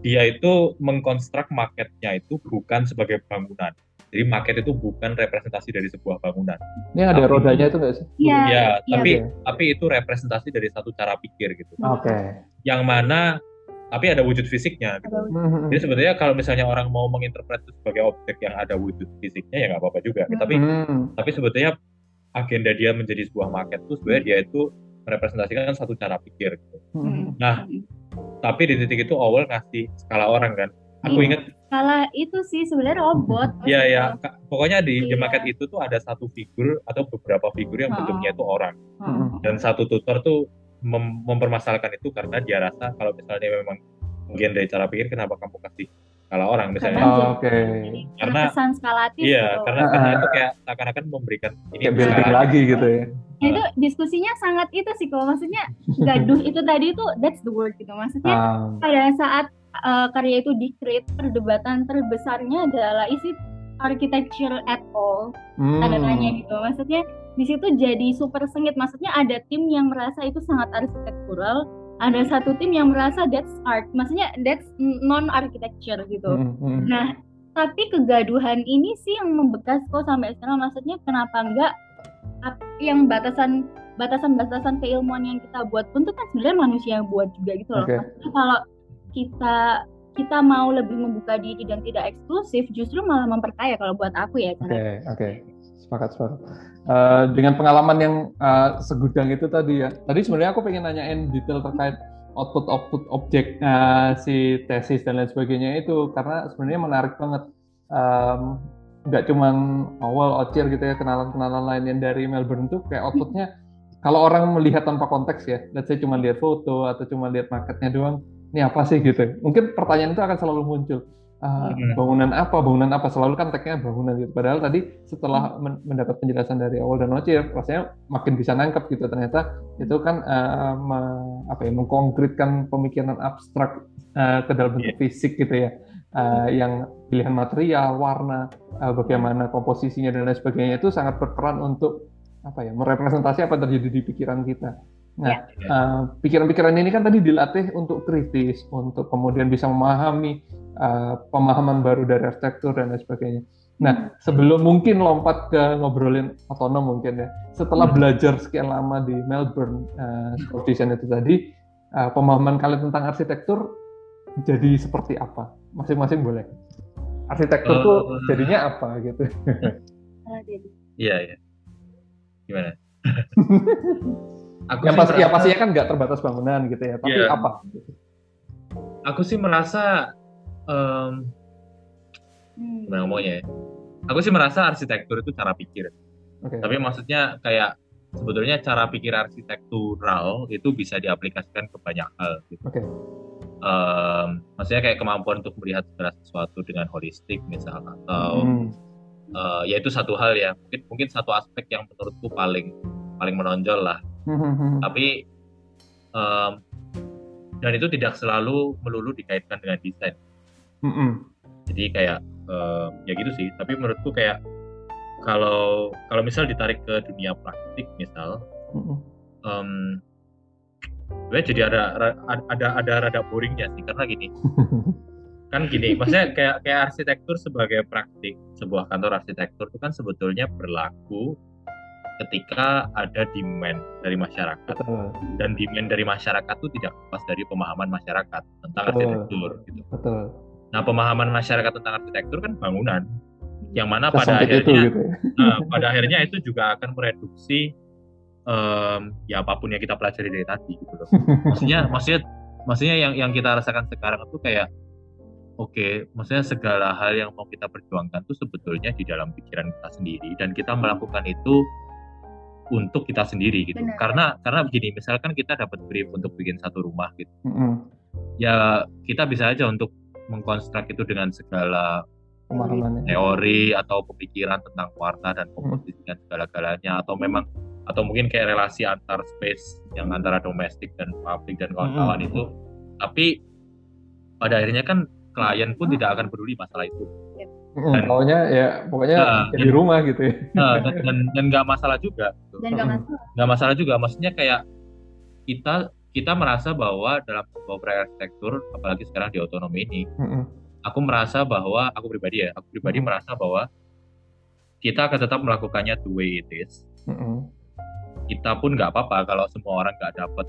C: dia itu mengkonstruk marketnya itu bukan sebagai bangunan. Jadi market itu bukan representasi dari sebuah bangunan.
B: Ini ada
C: Tapi-
B: rodanya itu nggak sih?
D: Iya.
C: Ya, tapi
B: Oke.
C: tapi itu representasi dari satu cara pikir gitu.
B: Oke.
C: Yang mana tapi ada wujud fisiknya. Gitu.
D: Ada-
B: Mm,
C: Jadi sebenarnya kalau misalnya orang mau menginterpret itu sebagai objek yang ada wujud fisiknya ya nggak apa-apa juga.
D: Hmm.
C: Tapi
B: mm,
C: tapi sebetulnya agenda dia menjadi sebuah market itu sebenarnya dia itu merepresentasikan satu cara pikir. Gitu.
B: mm,
C: Nah, tapi di titik itu awal ngasih skala orang kan. Aku
D: Iya.
C: ingat
D: Skala itu sih sebenarnya robot.
C: Iya ya, pokoknya di, di
D: Iya.
C: market itu tuh ada satu figur atau beberapa figur yang
D: Oh.
C: bentuknya itu orang.
D: Heeh.
C: Dan satu tutor tuh mem- mempermasalahkan itu karena dia rasa kalau misalnya memang bagian dari cara pikir kenapa kamu kasih skala orang misalnya.
D: Karena
B: Oh, Oke.
D: Jadi,
C: Karena-
D: kesan skalatif
C: Iya,
D: gitu.
C: karena
B: Ah,
C: karena itu kayak seakan-akan memberikan ini
B: Kayak building lagi gitu ya.
D: Nah, itu diskusinya sangat itu sih kok maksudnya gaduh itu tadi itu that's the word gitu maksudnya
B: Um,
D: pada saat uh, karya itu di-create perdebatan terbesarnya adalah is it architecture at all.
B: Mm,
D: tanda tanya gitu. Maksudnya di situ jadi super sengit. Maksudnya ada tim yang merasa itu sangat arsitektural ada satu tim yang merasa that's art. Maksudnya that's non architecture gitu.
B: Mm, mm.
D: Nah, tapi kegaduhan ini sih yang membekas kok sampai sekarang. Maksudnya kenapa enggak yang batasan batasan-batasan keilmuan yang kita buat pun itu kan sebenarnya manusia yang buat juga gitu loh. Maksudnya kalau kita kita mau lebih membuka diri dan tidak eksklusif, justru malah memperkaya kalau buat aku ya.
B: Oke, oke. Sepakat, sepakat. Eh, dengan pengalaman yang eh, segudang itu tadi ya. Tadi sebenarnya aku pengen nanyain detail terkait output-output objek eh, si tesis dan lain sebagainya itu karena sebenarnya menarik banget. Em, nggak cuman awal Ocir gitu ya kenalan-kenalan lain yang dari Melbourne tuh kayak outputnya kalau orang melihat tanpa konteks ya, let's say cuma lihat foto atau cuma lihat marketnya doang, ini apa sih gitu. Mungkin pertanyaan itu akan selalu muncul.
C: Hmm.
B: bangunan apa, bangunan apa, selalu kan tagnya bangunan gitu. Padahal tadi setelah men- mendapat penjelasan dari awal dan Ocir, rasanya makin bisa nangkep gitu. Ternyata itu kan me- apa ya, mengkonkretkan pemikiran abstrak eh, ke dalam bentuk fisik gitu ya. Eh, yang pilihan material, warna, eh, bagaimana komposisinya dan lain sebagainya itu sangat berperan untuk apa ya, merepresentasi apa yang terjadi di pikiran kita. Nah, eh, pikiran-pikiran ini kan tadi dilatih untuk kritis, untuk kemudian bisa memahami eh, pemahaman baru dari arsitektur dan lain sebagainya. Nah, sebelum mungkin lompat ke ngobrolin otonom mungkin ya, setelah
D: Hmm.
B: belajar sekian lama di Melbourne uh, School of Design itu tadi, eh, pemahaman kalian tentang arsitektur jadi seperti apa? Masing-masing boleh. Arsitektur
C: Eh,
B: tuh jadinya apa gitu?
C: Iya, iya. Gimana? aku
B: yang
C: sih
B: pasti, ya
C: merasa-
B: pastinya kan nggak terbatas bangunan gitu ya, tapi
C: Iya.
B: apa?
C: aku sih merasa em,
D: Hmm.
C: gimana ngomongnya ya? Aku sih merasa arsitektur itu cara pikir.
B: Oke.
C: Tapi maksudnya kayak sebetulnya cara pikir arsitektural itu bisa diaplikasikan ke banyak hal. Gitu.
B: Oke.
C: Em, maksudnya kayak kemampuan untuk melihat segala sesuatu dengan holistik misal atau
B: Hmm.
C: eh, ya itu satu hal ya mungkin mungkin satu aspek yang menurutku paling paling menonjol lah.
B: Hmm.
C: Tapi em, dan itu tidak selalu melulu dikaitkan dengan desain.
B: Hmm.
C: Jadi kayak em, ya gitu sih. Tapi menurutku kayak kalau kalau misal ditarik ke dunia praktik misal
B: Hmm.
C: gue jadi ada ada ada rada boringnya sih karena gini kan gini maksudnya kayak kayak arsitektur sebagai praktik sebuah kantor arsitektur itu kan sebetulnya berlaku ketika ada demand dari masyarakat
B: Betul.
C: dan demand dari masyarakat itu tidak lepas dari pemahaman masyarakat tentang
B: Betul.
C: arsitektur gitu.
B: Betul.
C: Nah pemahaman masyarakat tentang arsitektur kan bangunan yang mana pada
B: sempit itu
C: akhirnya
B: gitu.
C: Nah, pada akhirnya itu juga akan mereduksi em, ya apa pun yang kita pelajari dari tadi gitu loh. Maksudnya maksudnya maksudnya yang yang kita rasakan sekarang itu kayak oke, maksudnya segala hal yang mau kita perjuangkan itu sebetulnya di dalam pikiran kita sendiri dan kita melakukan itu untuk kita sendiri gitu.
D: Benar.
C: Karena karena begini, misalkan kita dapat brief untuk bikin satu rumah gitu.
B: Hmm.
C: Ya kita bisa aja untuk mengkonstruk itu dengan segala
B: Pemahamannya.
C: teori atau pemikiran tentang warna dan komposisi dan segala-galanya atau memang atau mungkin kayak relasi antar space yang antara domestik dan publik dan kawan-kawan
B: Hmm.
C: itu tapi pada akhirnya kan klien pun tidak akan peduli masalah itu
B: Mm, Pokoknya ya pokoknya
C: Nah,
B: ya di rumah gitu ya.
C: Nah, dan dan dan nggak masalah juga gitu.
D: dan gak masalah
C: nggak masalah juga maksudnya kayak kita kita merasa bahwa dalam sebuah proyek arsitektur apalagi sekarang di otonomi ini
B: Mm-mm.
C: aku merasa bahwa aku pribadi ya aku pribadi
B: Hmm.
C: merasa bahwa kita akan tetap melakukannya the way it is
B: Mm-mm.
C: kita pun nggak apa-apa kalau semua orang nggak dapat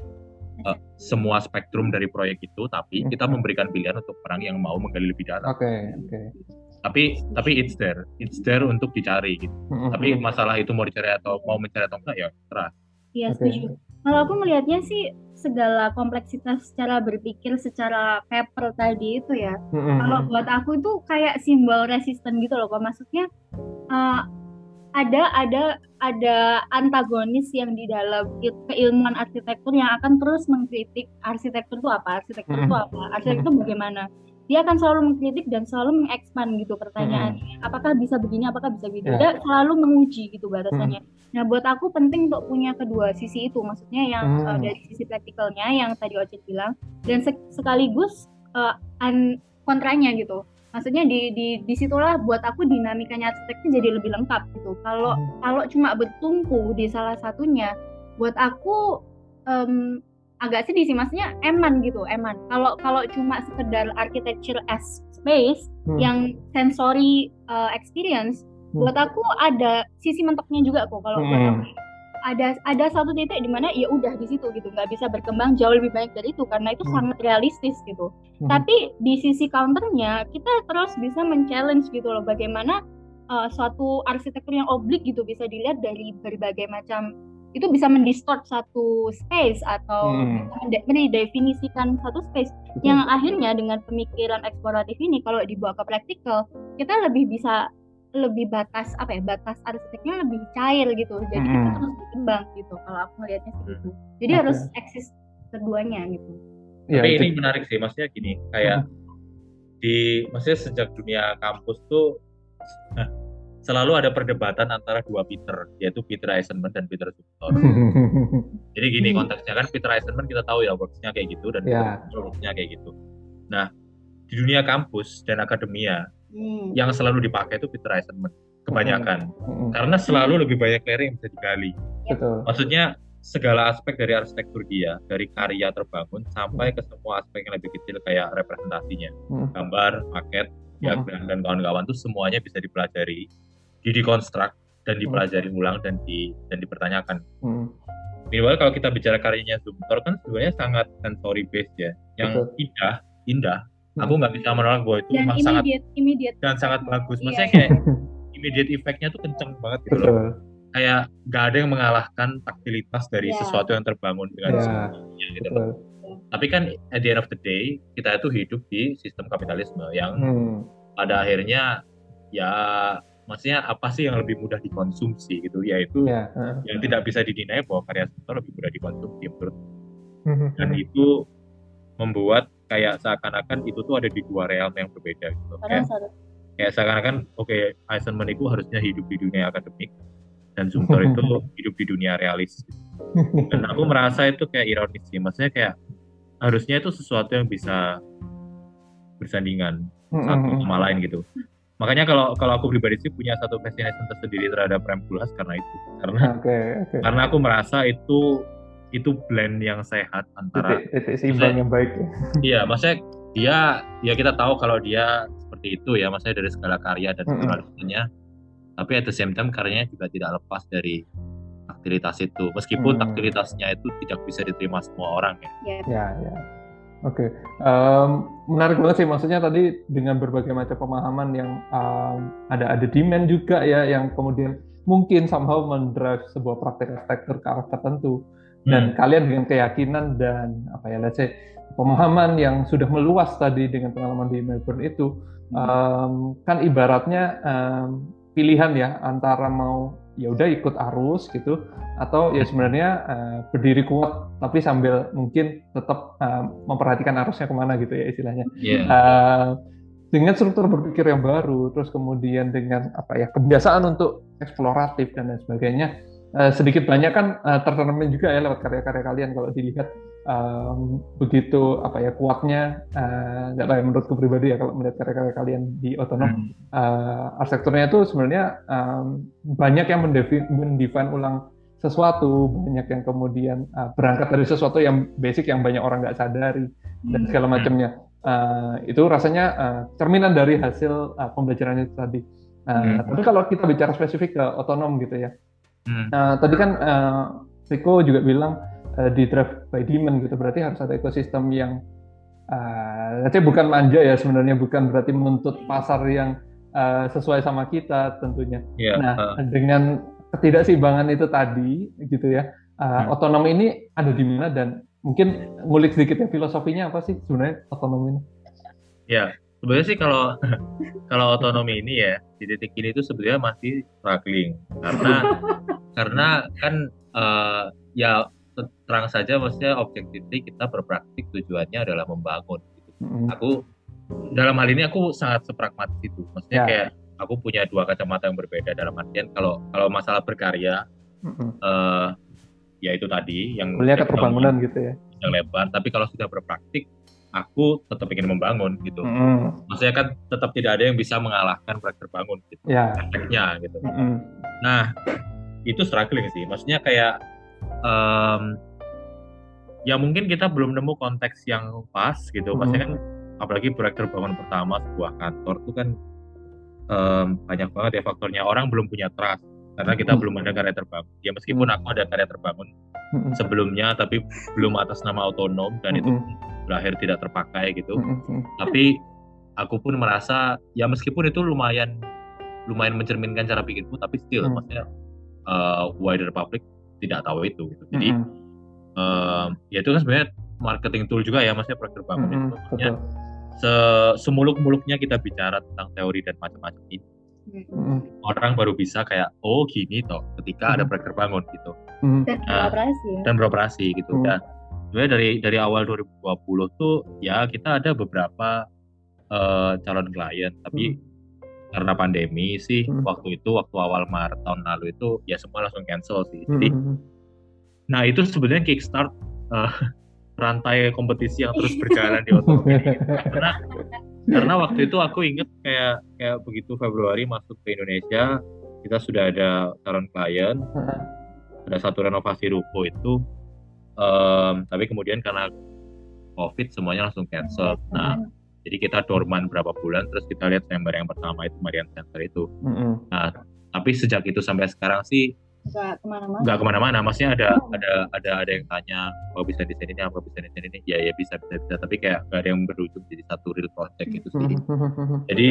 C: eh, semua spektrum dari proyek itu tapi kita memberikan pilihan untuk orang yang mau menggali lebih dalam
B: Oke oke.
C: Tapi tapi it's there. It's there untuk dicari gitu.
B: Mm-mm.
C: tapi masalah itu mau dicari atau mau mencari atau enggak ya terserah.
D: Iya setuju. Kalau aku melihatnya sih segala kompleksitas cara berpikir secara paper tadi itu ya
B: Mm-mm.
D: kalau buat aku itu kayak simbol resisten gitu loh kok maksudnya uh, ada ada ada antagonis yang di dalam il- keilmuan arsitektur yang akan terus mengkritik arsitektur itu apa arsitektur itu
B: Mhm.
D: apa arsitektur bagaimana dia akan selalu mengkritik dan selalu mengekspan gitu pertanyaannya apakah bisa begini apakah bisa begitu
B: Ya.
D: dia selalu menguji gitu batasannya. Nah buat aku penting untuk punya kedua sisi itu maksudnya yang uh,
B: Hmm.
D: dari sisi praktikalnya yang tadi Ocit bilang dan sek- sekaligus uh, an- kontranya gitu. Maksudnya di di di situlah buat aku dinamikanya arsitektur jadi lebih lengkap gitu. Kalau
B: Hmm.
D: kalau cuma bertumpu di salah satunya buat aku em, agak sedih sih maksudnya eman gitu eman kalau kalau cuma sekedar architecture as space
B: Hmm.
D: yang sensory uh, experience
B: Hmm.
D: buat aku ada sisi mentoknya juga kok kalau
B: Hmm.
D: ada ada satu titik di mana ya udah di situ gitu nggak bisa berkembang jauh lebih banyak dari itu karena itu
B: Hmm.
D: sangat realistis gitu
B: Hmm.
D: tapi di sisi counternya kita terus bisa men-challenge gitu loh bagaimana uh, suatu arsitektur yang oblik gitu bisa dilihat dari berbagai macam itu bisa mendistort satu space atau
B: Hmm.
D: mende- mendefinisikan satu space
B: Betul.
D: yang akhirnya dengan pemikiran eksploratif ini kalau dibawa ke praktikal kita lebih bisa lebih batas apa ya batas arsiteknya lebih cair gitu jadi kita
B: Mm-mm.
D: terus berkembang gitu kalau aku melihatnya seperti itu jadi
B: Oke.
D: harus eksis keduanya gitu
B: Ya,
C: tapi
B: itu-
C: ini menarik sih maksudnya gini kayak di maksudnya sejak dunia kampus tuh selalu ada perdebatan antara dua Peter yaitu Peter Eisenman dan Peter Zumthor jadi gini
D: Hmm.
C: konteksnya kan Peter Eisenman kita tahu ya worksnya kayak gitu dan
B: Ya.
C: Peter Zumthor worksnya kayak gitu nah di dunia kampus dan akademia
D: Hmm.
C: yang selalu dipakai itu Peter Eisenman kebanyakan
B: Mm-mm.
C: karena selalu lebih banyak layer yang bisa digali
B: Betul.
C: maksudnya segala aspek dari arsitektur dia dari karya terbangun sampai ke semua aspek yang lebih kecil kayak representasinya
B: Hmm.
C: gambar maket
B: Hmm.
C: diagram dan kawan-kawan tuh semuanya bisa dipelajari didekonstruk dan dipelajari ulang dan di dan dipertanyakan
B: Mm.
C: minimal kalau kita bicara karyanya Zumthor kan sebenarnya sangat sensory based ya yang
B: Betul.
C: indah indah
B: Hmm.
C: aku nggak bisa menolak bahwa itu
D: dan
C: memang sangat
D: immediate
C: dan sangat bagus
D: Iya.
C: maksudnya kayak immediate effect-nya tuh kenceng banget gitu loh
B: Betul.
C: kayak nggak ada yang mengalahkan taktilitas dari
D: Iya.
C: sesuatu yang terbangun dengan
B: Iya.
C: sempurna gitu loh.
B: Betul.
C: Tapi kan at the end of the day kita itu hidup di sistem kapitalisme yang
B: Hmm.
C: pada akhirnya ya maksudnya apa sih yang lebih mudah dikonsumsi gitu yaitu
B: Ya. heeh.
C: yang tidak bisa didinai bahwa karya sensor lebih mudah dikonsumsi menurut
B: Hmm.
C: dan itu membuat kayak seakan-akan itu tuh ada di dua realm yang berbeda gitu kayak, kayak seakan-akan oke Eisenman itu harusnya hidup di dunia akademik dan Zumthor itu hidup di dunia realis gitu. dan aku merasa itu kayak ironis sih maksudnya kayak harusnya itu sesuatu yang bisa bersandingan satu
B: Hmm.
C: sama lain gitu makanya kalau kalau aku pribadi sih punya satu fascination tersendiri terhadap Rem Koolhaas karena itu karena
B: Oke, oke.
C: karena aku merasa itu itu blend yang sehat antara
B: Titik, titik seimbang yang baik ya.
C: iya maksudnya dia ya kita tahu kalau dia seperti itu ya maksudnya dari segala karya dan pluralismenya tapi at the same time karyanya juga tidak lepas dari taktilitas itu meskipun
B: Hmm.
C: taktilitasnya itu tidak bisa diterima semua orang ya
D: ya
B: Ya, ya. Oke, Em, menarik banget sih. Maksudnya tadi dengan berbagai macam pemahaman yang em, ada ada demand juga ya yang kemudian mungkin somehow mendrive sebuah praktek arsitektur ke arah tertentu. Dan kalian dengan keyakinan dan apa ya let's say pemahaman yang sudah meluas tadi dengan pengalaman di Melbourne itu em, kan ibaratnya em, pilihan ya antara mau ya udah ikut arus gitu. Atau ya sebenarnya eh, berdiri kuat tapi sambil mungkin tetap eh, memperhatikan arusnya ke mana gitu ya istilahnya.
C: Iya.
B: Eh, dengan struktur berpikir yang baru terus kemudian dengan apa ya kebiasaan untuk eksploratif dan lain sebagainya uh, sedikit banyak kan uh, tertanamnya juga ya lewat karya-karya kalian kalau dilihat um, begitu apa ya kuatnya nggak uh, tahu ya menurutku pribadi ya kalau melihat karya-karya kalian di otonom hmm. uh, arsitekturnya itu sebenarnya um, banyak yang mendefine ulang sesuatu banyak yang kemudian uh, berangkat dari sesuatu yang basic yang banyak orang nggak sadari dan segala hmm. macamnya uh, itu rasanya uh, cerminan dari hasil uh, pembelajaran itu tadi. Uh, hmm. Tapi kalau kita bicara spesifik ke otonom gitu ya, hmm. uh, tadi kan uh, Rico juga bilang uh, di drive by demand gitu, berarti harus ada ekosistem yang, uh, bukan manja ya sebenarnya, bukan berarti menuntut pasar yang uh, sesuai sama kita tentunya. Yeah, nah uh. dengan ketidakseimbangan itu tadi gitu ya, uh, hmm. ini ada di mana dan mungkin ngulik sedikit ya filosofinya apa sih sebenarnya otonomi ini?
C: Ya, sebenarnya sih kalau kalau otonomi ini ya di titik ini tuh sebenarnya masih struggling karena karena kan uh, ya terang saja maksudnya objektifnya kita berpraktik tujuannya adalah membangun. Gitu. Mm-hmm. Aku dalam hal ini aku sangat sepragmatis itu, maksudnya yeah. kayak aku punya dua kacamata yang berbeda dalam artian kalau kalau masalah berkarya mm-hmm. uh, ya itu tadi yang
B: melihat keterbangunan gitu ya
C: yang lebar tapi kalau sudah berpraktik aku tetap ingin membangun gitu mm. maksudnya kan tetap tidak ada yang bisa mengalahkan proyek terbangun gitu yeah. efeknya gitu mm -hmm. nah itu struggling sih maksudnya kayak um, ya mungkin kita belum nemu konteks yang pas gitu. Mm. maksudnya kan apalagi proyek terbangun pertama sebuah kantor itu kan um, banyak banget ya faktornya. Orang belum punya trust karena kita belum ada karya terbangun. Ya meskipun aku ada karya terbangun sebelumnya, tapi belum atas nama otonom dan itu berakhir tidak terpakai gitu. Tapi aku pun merasa ya meskipun itu lumayan lumayan mencerminkan cara pikirku, tapi still maksudnya uh, wider public tidak tahu itu. Gitu. Jadi uh, ya itu kan sebenarnya marketing tool juga ya, maksudnya proyek terbangun itu. Maksudnya se semuluk-muluknya kita bicara tentang teori dan macam-macam ini hmm. orang baru bisa kayak oh gini toh ketika hmm. ada proyek terbangun gitu
D: hmm. dan nah, beroperasi ya?
C: dan beroperasi gitu hmm. dan sebenarnya dari dari awal 2020 tuh ya kita ada beberapa uh, calon klien tapi hmm. Karena pandemi sih hmm. waktu itu waktu awal Maret tahun lalu itu ya semua langsung cancel sih. Jadi hmm. nah itu sebenarnya kickstart uh, rantai kompetisi yang terus berjalan di otomotif karena karena waktu itu aku inget kayak kayak begitu Februari masuk ke Indonesia kita sudah ada calon klien. Ada satu renovasi ruko itu um, tapi kemudian karena covid semuanya langsung cancel. Nah jadi kita dorman berapa bulan terus kita lihat September yang pertama itu Marian Center itu. Nah tapi sejak itu sampai sekarang sih
D: nggak ke mana-mana?
C: nggak ke mana-mana. Maksudnya ada oh. ada ada ada yang tanya apa bisa desain ini? Apa bisa desain ini? Ya ya bisa bisa bisa. Tapi kayak nggak ada yang berujung jadi satu real project itu sih. Jadi,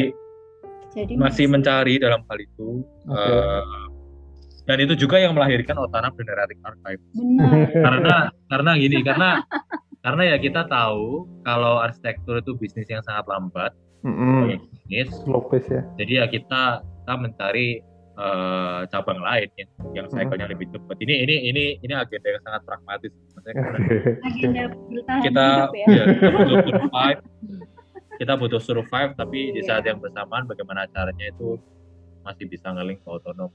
C: jadi masih mencari dalam hal itu okay. uh, eh, dan itu juga yang melahirkan Otana Generating Archive.
D: Benar.
C: karena karena gini karena karena ya kita tahu kalau arsitektur itu bisnis yang sangat lambat
B: mm -hmm. bisnis slow pace ya
C: jadi ya kita kita mencari uh, cabang lain yang yang cycle-nya lebih cepat. Ini ini ini ini agenda yang sangat pragmatis. Maksudnya
D: agenda
C: kita ya. ya kita butuh survive. Kita butuh survive, tapi yeah. di saat yang bersamaan bagaimana caranya itu masih bisa ngeling ke otonom.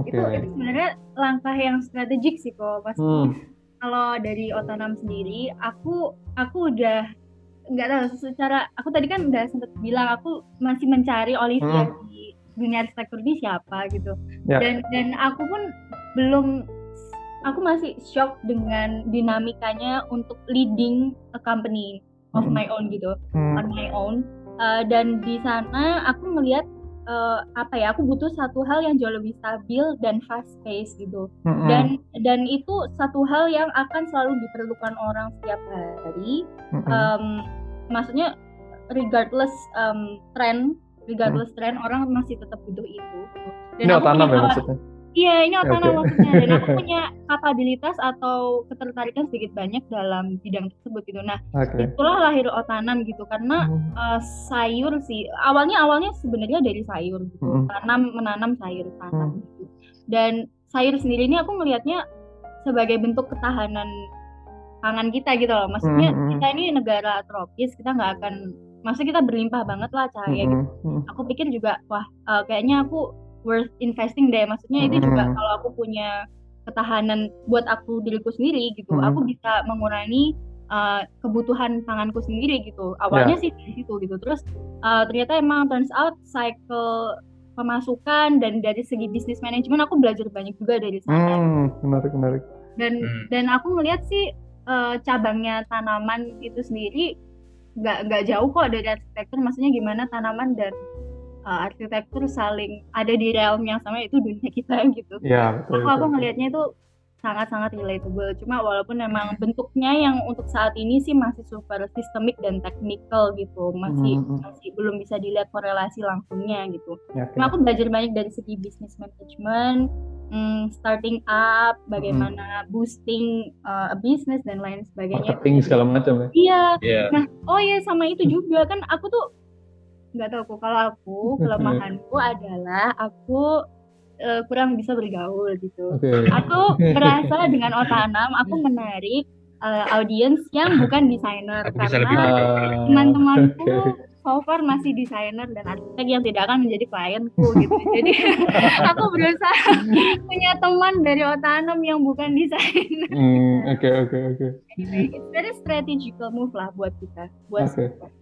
D: Okay. Itu, itu sebenarnya langkah yang strategik sih kok, pasti. Hmm. Kalau dari otonom sendiri, aku aku udah nggak tahu secara aku tadi kan udah sempat bilang aku masih mencari Olivia hmm dunia arsitektur ini siapa gitu ya. dan dan aku pun belum aku masih shock dengan dinamikanya untuk leading a company of hmm. my own gitu hmm. on my own uh, dan di sana aku melihat uh, apa ya aku butuh satu hal yang jauh lebih stabil dan fast pace gitu hmm. dan dan itu satu hal yang akan selalu diperlukan orang setiap hari hmm. um, maksudnya regardless um, trend regardless hmm. tren orang masih tetap butuh itu
B: dan ini otanam ya maksudnya
D: iya ini otanam okay. maksudnya dan aku punya kapabilitas atau ketertarikan sedikit banyak dalam bidang tersebut gitu nah okay. itulah lahir otanam gitu karena hmm. uh, sayur sih awalnya awalnya sebenarnya dari sayur gitu hmm. tanam menanam sayur tanam hmm. gitu dan sayur sendiri ini aku melihatnya sebagai bentuk ketahanan pangan kita gitu loh maksudnya hmm. hmm. kita ini negara tropis kita nggak akan masa kita berlimpah banget lah cahaya mm -hmm. gitu aku pikir juga wah uh, kayaknya aku worth investing deh maksudnya mm -hmm. itu juga kalau aku punya ketahanan buat aku diriku sendiri gitu.
B: Hmm.
D: Aku bisa mengurangi uh, kebutuhan panganku sendiri gitu. Awalnya
B: Ya.
D: sih dari situ gitu. Terus uh, ternyata emang turns out cycle pemasukan dan dari segi bisnis manajemen aku belajar banyak juga dari sana.
B: Hmm, menarik menarik.
D: Dan
C: Hmm.
D: dan aku ngeliat sih uh, cabangnya tanaman itu sendiri nggak nggak jauh kok dari arsitektur. Maksudnya gimana tanaman dan uh, arsitektur saling ada di realm yang sama itu dunia kita gitu.
B: Ya betul.
D: Aku aku ngelihatnya itu sangat-sangat relatable. Cuma walaupun memang bentuknya yang untuk saat ini sih masih super sistemik dan technical gitu, masih
B: Hmm, hmm.
D: masih belum bisa dilihat korelasi langsungnya gitu.
B: Ya.
D: Cuma aku belajar banyak dari segi bisnis management, hmm, starting up, bagaimana boosting uh, a business dan lain sebagainya.
B: Marketing segala macam ya.
D: Iya,
C: Iya.
D: Nah, oh iya sama itu juga kan aku tuh nggak tahu kok kalau aku kelemahanku adalah aku eh, kurang bisa bergaul gitu.
B: Oke.
D: Aku merasa dengan otanam aku menarik eh, audiens yang bukan desainer karena.
B: Ah,
D: teman-temanku so far masih desainer dan arsitek yang tidak akan menjadi klienku gitu. Jadi aku berusaha punya teman dari otanam yang bukan desainer.
B: Hmm, Oke oke oke.
D: Anyway, it's very strategical move lah buat kita, buat
B: Oke.
D: kita.
B: Ah,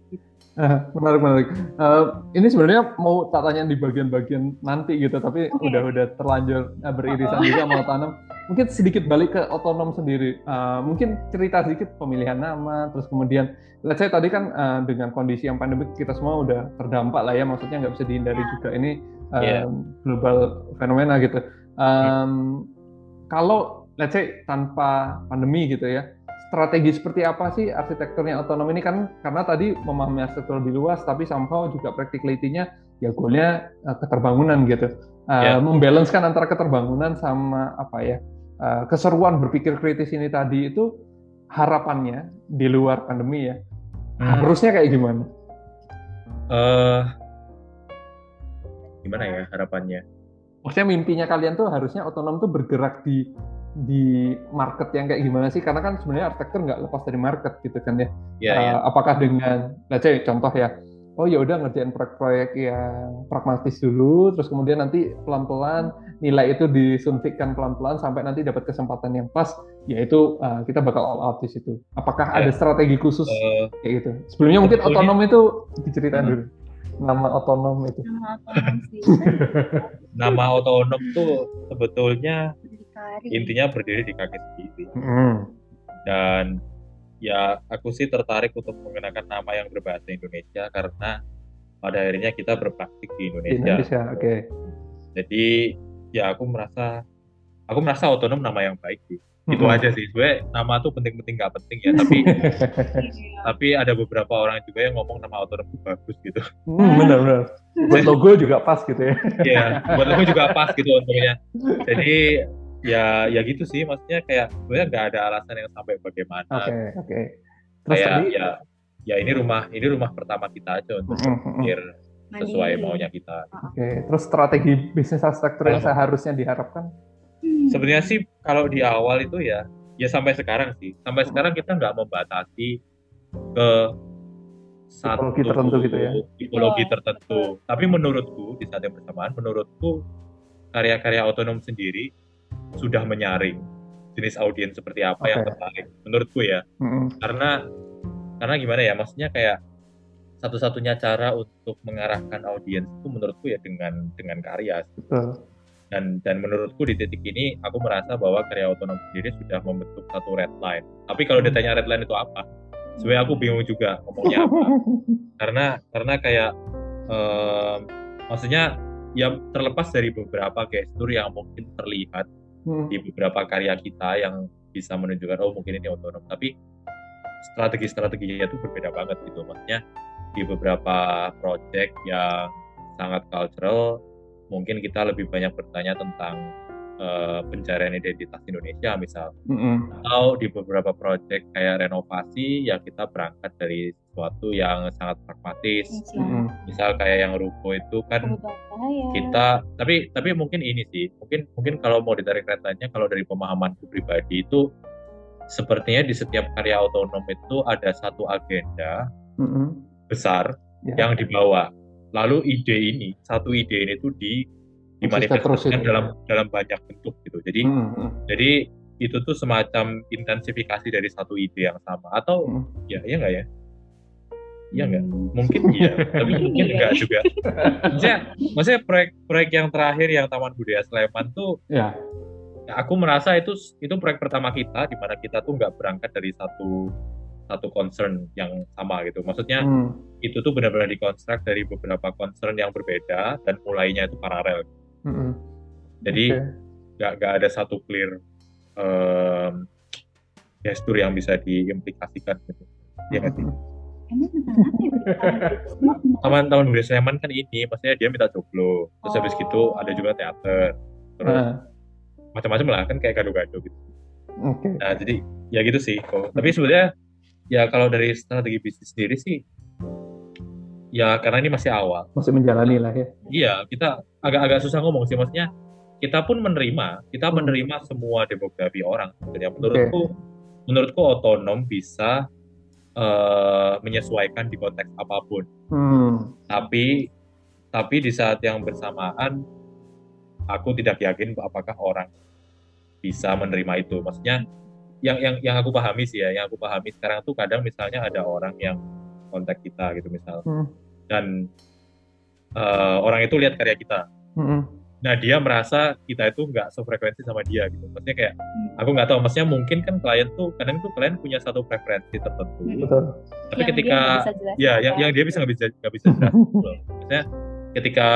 B: menarik menarik. Eh, ini sebenarnya mau tak tanya di bagian-bagian nanti gitu, tapi
D: Oke.
B: udah udah terlanjur eh, beririsan juga mau tanam. Mungkin sedikit balik ke otonom sendiri. Eh, mungkin cerita sedikit pemilihan nama, terus kemudian, let's say tadi kan eh, dengan kondisi yang pandemik kita semua udah terdampak lah ya, maksudnya nggak bisa dihindari
D: Ya.
B: juga ini eh,
C: Iya.
B: global fenomena gitu. Em, Kalau let's say tanpa pandemi gitu ya, strategi seperti apa sih arsitekturnya otonom ini kan karena tadi memahami arsitektur lebih luas tapi somehow juga practicality-nya ya goalnya uh, keterbangunan gitu Uh,
C: Ya.
B: membalancekan antara keterbangunan sama apa ya uh, keseruan berpikir kritis ini tadi itu harapannya di luar pandemi ya
C: Hmm.
B: harusnya kayak gimana?
C: Eh, gimana ya harapannya?
B: Maksudnya mimpinya kalian tuh harusnya otonom tuh bergerak di di market yang kayak gimana sih? Karena kan sebenarnya arsitektur nggak lepas dari market gitu kan ya.
C: Ya,
B: Uh,
C: ya.
B: apakah dengan, let's say contoh ya, oh ya udah ngerjain proyek-proyek yang pragmatis dulu, terus kemudian nanti pelan-pelan nilai itu disuntikkan pelan-pelan sampai nanti dapat kesempatan yang pas, yaitu uh, kita bakal all out di situ. Apakah
C: Ya.
B: ada strategi khusus
C: Eh,
B: kayak gitu? Sebelumnya mungkin otonom itu diceritain
C: Hmm.
B: dulu, nama otonom itu.
D: Nama otonom sih.
C: nama otonom tuh sebetulnya
D: Berdikari.
C: intinya berdiri di kaki sendiri
B: Hmm.
C: dan ya aku sih tertarik untuk menggunakan nama yang berbahasa Indonesia karena pada akhirnya kita berpraktik di
B: Di
C: Indonesia.
B: Indonesia, oke.
C: Jadi ya aku merasa aku merasa otonom nama yang baik sih. Itu
B: Mm-mm.
C: aja sih. Sebenarnya nama tuh penting-penting nggak penting ya, tapi
D: Iya.
C: tapi ada beberapa orang juga yang ngomong nama otonom itu bagus gitu.
B: Hmm, benar-benar. Buat logo juga pas gitu ya.
C: Iya, buat aku juga pas gitu untungnya. Jadi ya ya gitu sih, maksudnya kayak sebenarnya nggak ada alasan yang sampai bagaimana.
B: Oke, oke. Terus
C: Kayak
B: tadi,
C: ya ya ini rumah ini rumah pertama kita aja untuk
B: Mm-mm, mm-mm.
C: pikir sesuai
D: Mandiri.
C: maunya kita.
B: Oke, terus strategi bisnis arsitektur yang seharusnya diharapkan?
D: Hmm.
C: Sebenarnya sih kalau di awal itu ya ya sampai sekarang sih. Sampai sekarang kita nggak membatasi ke satu
B: Tipologi tertentu gitu ya?
C: tipologi
D: Iya.
C: tertentu. Tapi menurutku di saat yang bersamaan menurutku karya-karya otonom sendiri sudah menyaring jenis audiens seperti apa yang
B: Oke.
C: tertarik. Menurutku ya.
B: Mm-mm.
C: Karena karena gimana ya? Maksudnya kayak satu-satunya cara untuk mengarahkan audiens itu menurutku ya dengan dengan karya
B: Betul.
C: dan dan menurutku di titik ini aku merasa bahwa karya otonom sendiri sudah membentuk satu red line. Tapi kalau ditanya red line itu apa, sebenarnya aku bingung juga ngomongnya apa. karena karena kayak em, maksudnya ya terlepas dari beberapa gestur yang mungkin terlihat
B: Hmm.
C: di beberapa karya kita yang bisa menunjukkan oh mungkin ini otonom, tapi strategi-strateginya itu berbeda banget gitu. Maksudnya di beberapa project yang sangat cultural mungkin kita lebih banyak bertanya tentang eh, pencarian identitas Indonesia misal
B: Mm-mm.
C: atau di beberapa project kayak renovasi ya kita berangkat dari sesuatu yang sangat pragmatis
B: Mm-mm.
C: misal kayak yang ruko itu kan kita tapi tapi mungkin ini sih mungkin mungkin kalau mau ditarik retanya kalau dari pemahamanku pribadi itu sepertinya di setiap karya otonom itu ada satu agenda
B: Mm-mm.
C: besar
B: Ya.
C: yang dibawa lalu ide ini satu ide ini tuh di dimanifestasikan dalam dalam banyak bentuk gitu. Jadi
B: Hmm, hmm.
C: jadi itu tuh semacam intensifikasi dari satu ide yang sama atau
B: Hmm.
C: ya ya nggak ya? Iya nggak?
D: Hmm.
C: Mungkin iya, tapi mungkin enggak juga. Maksudnya, maksudnya proyek-proyek yang terakhir yang Taman Budaya Sleman tuh
B: Ya.
C: ya aku merasa itu itu proyek pertama kita di mana kita tuh nggak berangkat dari satu satu concern yang sama gitu. Maksudnya
B: Hmm.
C: itu tuh benar-benar dikonstruk dari beberapa concern yang berbeda dan mulainya itu paralel.
B: Hmm.
C: Jadi nggak nggak ada satu clear em, gestur yang bisa diimplikasikan gitu. Ya?
B: Hmm.
D: Apa ya?
C: Taman Taman Budaya Sleman kan ini, maksudnya dia minta joglo, terus habis
D: Oh.
C: gitu ada juga teater, terus
B: Ah,
C: macam-macam lah kan kayak gado-gado gitu.
B: Oke.
C: Nah jadi ya gitu sih. kok. Tapi sebenarnya ya kalau dari strategi bisnis sendiri sih, ya karena ini masih awal.
B: Masih menjalani lah ya.
C: Iya kita agak-agak susah ngomong sih, maksudnya kita pun menerima, kita
B: Hmm.
C: menerima semua demografi orang. Sebenarnya menurutku, menurutku otonom bisa eh, menyesuaikan di konteks apa pun.
B: Hmm.
C: Tapi tapi di saat yang bersamaan aku tidak yakin apakah orang bisa menerima itu. Maksudnya yang yang yang aku pahami sih ya, yang aku pahami sekarang tuh kadang misalnya ada orang yang kontak kita gitu misal
B: Hmm.
C: dan eh, orang itu lihat karya kita.
B: Hmm.
C: Nah dia merasa kita itu nggak sefrekuensi sama dia gitu. Maksudnya kayak aku nggak tahu. Maksudnya mungkin kan klien tuh kadang tuh klien punya satu preferensi tertentu.
D: Hmm.
B: Betul.
C: Tapi
D: Yang
C: ketika ya yang
D: kan?
C: yang dia bisa nggak bisa nggak bisa jelasin gitu. Maksudnya ketika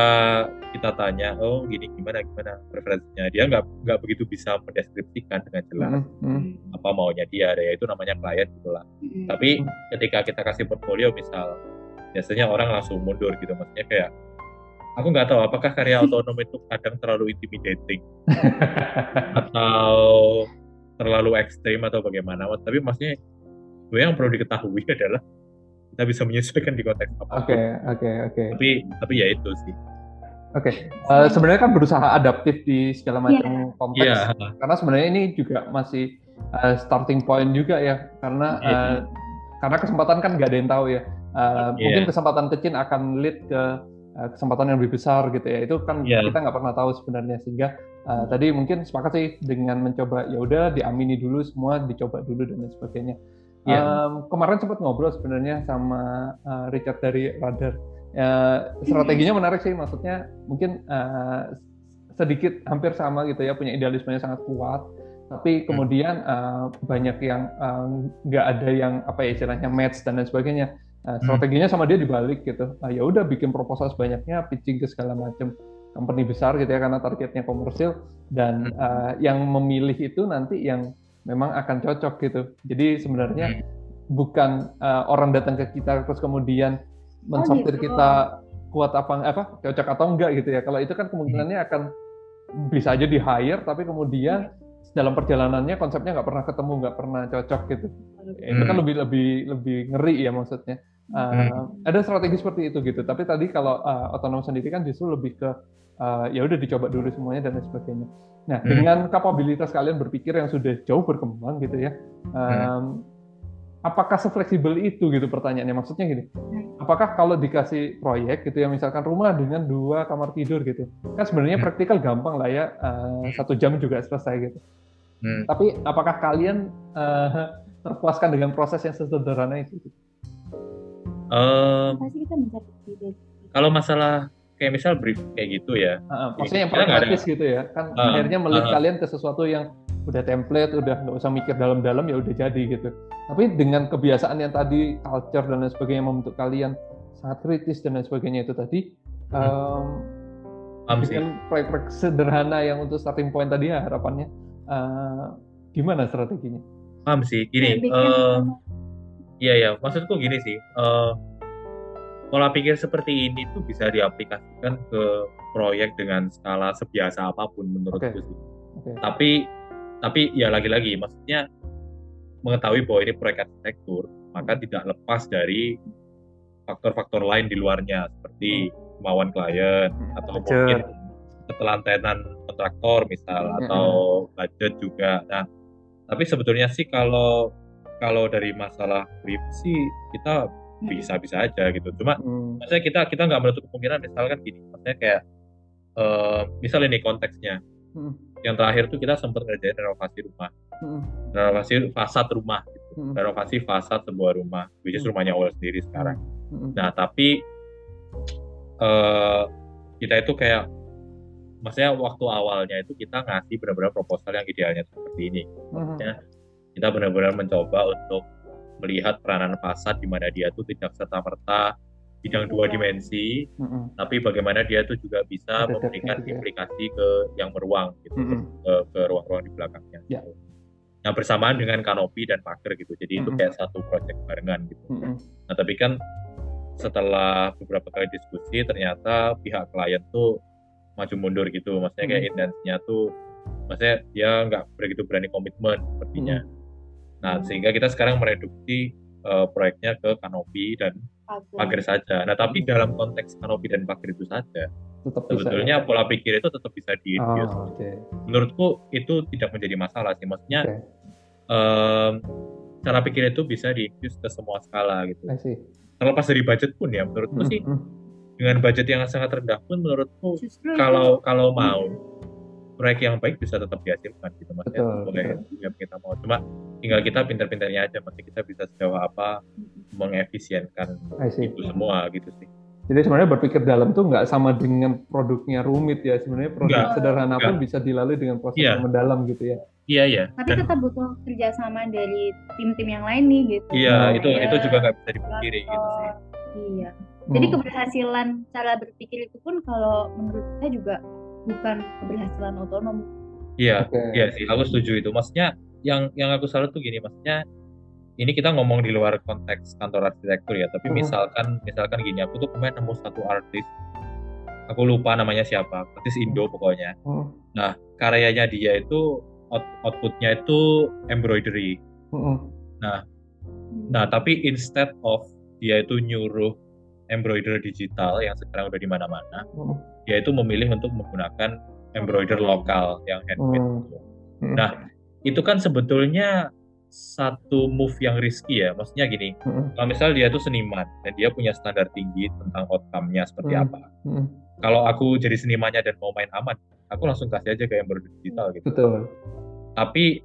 C: kita tanya oh gini gimana gimana preferensinya dia nggak nggak begitu bisa mendeskripsikan dengan jelas
B: Hmm. Hmm.
D: Hmm.
C: apa maunya dia ya itu namanya klien gitulah
D: Hmm.
C: tapi ketika kita kasih portfolio misal biasanya orang langsung mundur gitu maksudnya kayak aku nggak tahu apakah karya otonom itu kadang terlalu intimidating atau terlalu ekstrim atau bagaimana tapi maksudnya gue yang perlu diketahui adalah kita bisa menyesuaikan di konteks
B: Oke,
C: apa pun
B: oke, oke.
C: tapi tapi ya itu sih
B: Oke, eh, sebenarnya kan berusaha adaptif di segala macam konteks.
C: iya
B: Karena sebenarnya ini juga masih eh, starting point juga ya, karena
C: Iya.
B: eh, karena kesempatan kan nggak ada yang tahu ya. Eh,
C: Iya.
B: Mungkin kesempatan kecil akan lead ke eh, kesempatan yang lebih besar gitu ya. Itu kan
C: Iya.
B: kita nggak pernah tahu sebenarnya sehingga eh, tadi mungkin sepakat sih dengan mencoba ya udah diamini dulu semua, dicoba dulu dan lain sebagainya.
C: Iya.
B: Em, kemarin sempat ngobrol sebenarnya sama eh, Richard dari Radar. Ya, strateginya menarik sih, maksudnya mungkin eh, sedikit hampir sama gitu ya, punya idealismenya sangat kuat, tapi kemudian eh, banyak yang eh, nggak ada yang apa ya istilahnya match dan lain sebagainya. Eh, strateginya sama dia dibalik gitu. Ah, ya udah bikin proposal sebanyaknya, pitching ke segala macam company besar gitu ya karena targetnya komersil dan eh, yang memilih itu nanti yang memang akan cocok gitu. Jadi sebenarnya bukan eh, orang datang ke kita terus kemudian mensortir
D: gitu.
B: kita kuat apa apa cocok atau enggak gitu ya. Kalau itu kan kemungkinannya akan bisa aja di hire tapi kemudian dalam perjalanannya konsepnya nggak pernah ketemu, nggak pernah cocok gitu. Ya, Itu kan
C: Hmm.
B: lebih lebih lebih ngeri ya maksudnya. Uh, Ada strategi seperti itu gitu. Tapi tadi kalau uh, otonom sendiri kan justru lebih ke uh, ya udah dicoba dulu semuanya dan lain sebagainya. Nah
C: Hmm.
B: dengan kapabilitas kalian berpikir yang sudah jauh berkembang gitu ya. um, Apakah sefleksibel itu gitu pertanyaannya? Maksudnya gini, apakah kalau dikasih proyek gitu ya, misalkan rumah dengan dua kamar tidur gitu, kan sebenarnya
C: Hmm.
B: praktikal gampang lah ya, uh, satu jam juga selesai gitu.
C: Hmm.
B: Tapi apakah kalian uh, terpuaskan dengan proses yang sesederhana itu?
D: Ide
C: kalau masalah kayak misal brief kayak gitu ya
B: Uh, maksudnya yang
C: Kita nggak ada-
B: pragmatis gitu ya, kan
C: Ah,
B: akhirnya melihat
C: ah.
B: kalian ke sesuatu yang udah template, udah nggak usah mikir dalam-dalam ya udah jadi gitu. Tapi dengan kebiasaan yang tadi culture dan lain sebagainya membentuk kalian sangat kritis dan lain sebagainya itu tadi, um, dengan proyek-proyek sederhana yang untuk starting point tadi ya harapannya, uh, gimana strateginya?
C: paham sih gini
D: Bikin
C: eh, Iya ya, maksudku gini sih, eh, pola pikir seperti ini tuh bisa diaplikasikan ke proyek dengan skala sebiasa apa pun menurutku
B: Oke.
C: sih.
B: Oke.
C: Tapi tapi ya lagi-lagi, maksudnya mengetahui bahwa ini proyek arsitektur, maka tidak lepas dari faktor-faktor lain di luarnya seperti kemauan klien atau
B: Budget.
C: mungkin ketelantanan kontraktor misal
B: Mm-mm.
C: atau budget juga. Nah, tapi sebetulnya sih kalau kalau dari masalah brief sih kita bisa-bisa aja gitu. Cuma
B: Hmm.
C: maksudnya kita kita nggak menutup kemungkinan misalkan gini, maksudnya kayak eh, misal ini konteksnya
B: Mm,
C: yang terakhir tuh kita sempat ngerjain renovasi rumah
B: mm,
C: renovasi fasad rumah gitu.
B: mm,
C: renovasi fasad sebuah rumah which is
B: Hmm.
C: rumahnya Awal sendiri sekarang
B: mm,
C: nah tapi eh kita itu kayak maksudnya waktu awalnya itu kita ngasih benar-benar proposal yang idealnya seperti ini
B: mm,
C: Ya. kita benar-benar mencoba untuk melihat peranan fasad di mana dia tuh tidak serta merta bidang dua
D: Iya.
C: dimensi
B: mm,
C: tapi bagaimana dia tuh juga bisa
B: Ada
C: memberikan
B: juga ya.
C: implikasi ke yang beruang gitu
B: mm, mm.
C: ke, ke ruang-ruang di belakangnya.
B: Ya.
C: gitu. Nah bersamaan dengan kanopi dan pagar gitu, jadi itu
B: Mm-mm.
C: kayak satu proyek barengan gitu.
B: mm, mm.
C: Nah tapi kan setelah beberapa kali diskusi ternyata pihak klien tuh maju mundur gitu, maksudnya kayak
B: Mm.
C: intensinya tuh, maksudnya dia nggak begitu berani komitmen sepertinya. Nah sehingga kita sekarang mereduksi eh, proyeknya ke kanopi dan pagar saja. Nah tapi dalam konteks kanopi dan pagar itu saja,
B: Tetap bisa.
C: sebetulnya pola pikir itu tetap bisa
B: ya?
C: diinfuse
B: Oh, oke.
C: menurutku itu tidak menjadi masalah sih maksudnya
B: Oke.
C: em, cara pikir itu bisa diinfuse ke semua skala gitu
B: I see.
C: terlepas dari budget pun ya menurutku
B: Mm,
C: sih
B: mm,
C: dengan budget yang sangat rendah pun menurutku
D: Justru
C: kalau kalau mau proyek yang baik bisa tetap dihasilkan gitu maksudnya
B: Betul,
C: boleh yang kita mau cuma tinggal kita pintar-pintarnya aja masih kita bisa sejauh apa mengefisienkan itu semua gitu sih
B: Jadi sebenarnya berpikir dalam tuh nggak sama dengan produknya rumit ya. Sebenarnya produk
C: Nggak,
B: sederhana pun
C: nggak.
B: bisa dilalui dengan proses
C: Iya.
B: yang mendalam gitu ya.
C: iya iya
D: tapi
C: dan
D: tetap butuh kerjasama dari tim-tim yang lain nih gitu.
C: iya
B: Oh,
C: itu
D: Kayak
C: itu juga nggak bisa dipungkiri gitu sih.
D: Iya. Jadi
B: Hmm.
D: keberhasilan cara berpikir itu pun kalau menurut saya juga bukan keberhasilan otonom.
C: iya
B: Oke.
C: Iya sih, aku setuju itu. Maksudnya yang yang aku salut tuh gini, maksudnya ini kita ngomong di luar konteks kantor arsitektur ya, tapi
B: Mhm.
C: misalkan misalkan gini, aku tuh kemarin nemu satu artis, aku lupa namanya siapa, artis Indo pokoknya.
B: Hmm,
C: Karyanya dia itu out- outputnya itu embroidery.
B: hmm,
C: Nah, tapi instead of dia itu nyuruh embroider digital yang sekarang udah di mana-mana,
B: hmm,
C: dia itu memilih untuk menggunakan embroider lokal yang handmade.
B: Hmm.
C: gitu.
B: hmm,
C: Nah, itu kan sebetulnya satu move yang risky ya. Maksudnya gini,
B: hmm,
C: kalau misal dia itu seniman dan dia punya standar tinggi tentang outcome-nya seperti
B: Hmm.
C: apa.
B: hmm.
C: Kalau aku jadi senimannya dan mau main aman, aku langsung kasih aja ke embroidery digital gitu.
B: Betul.
C: Tapi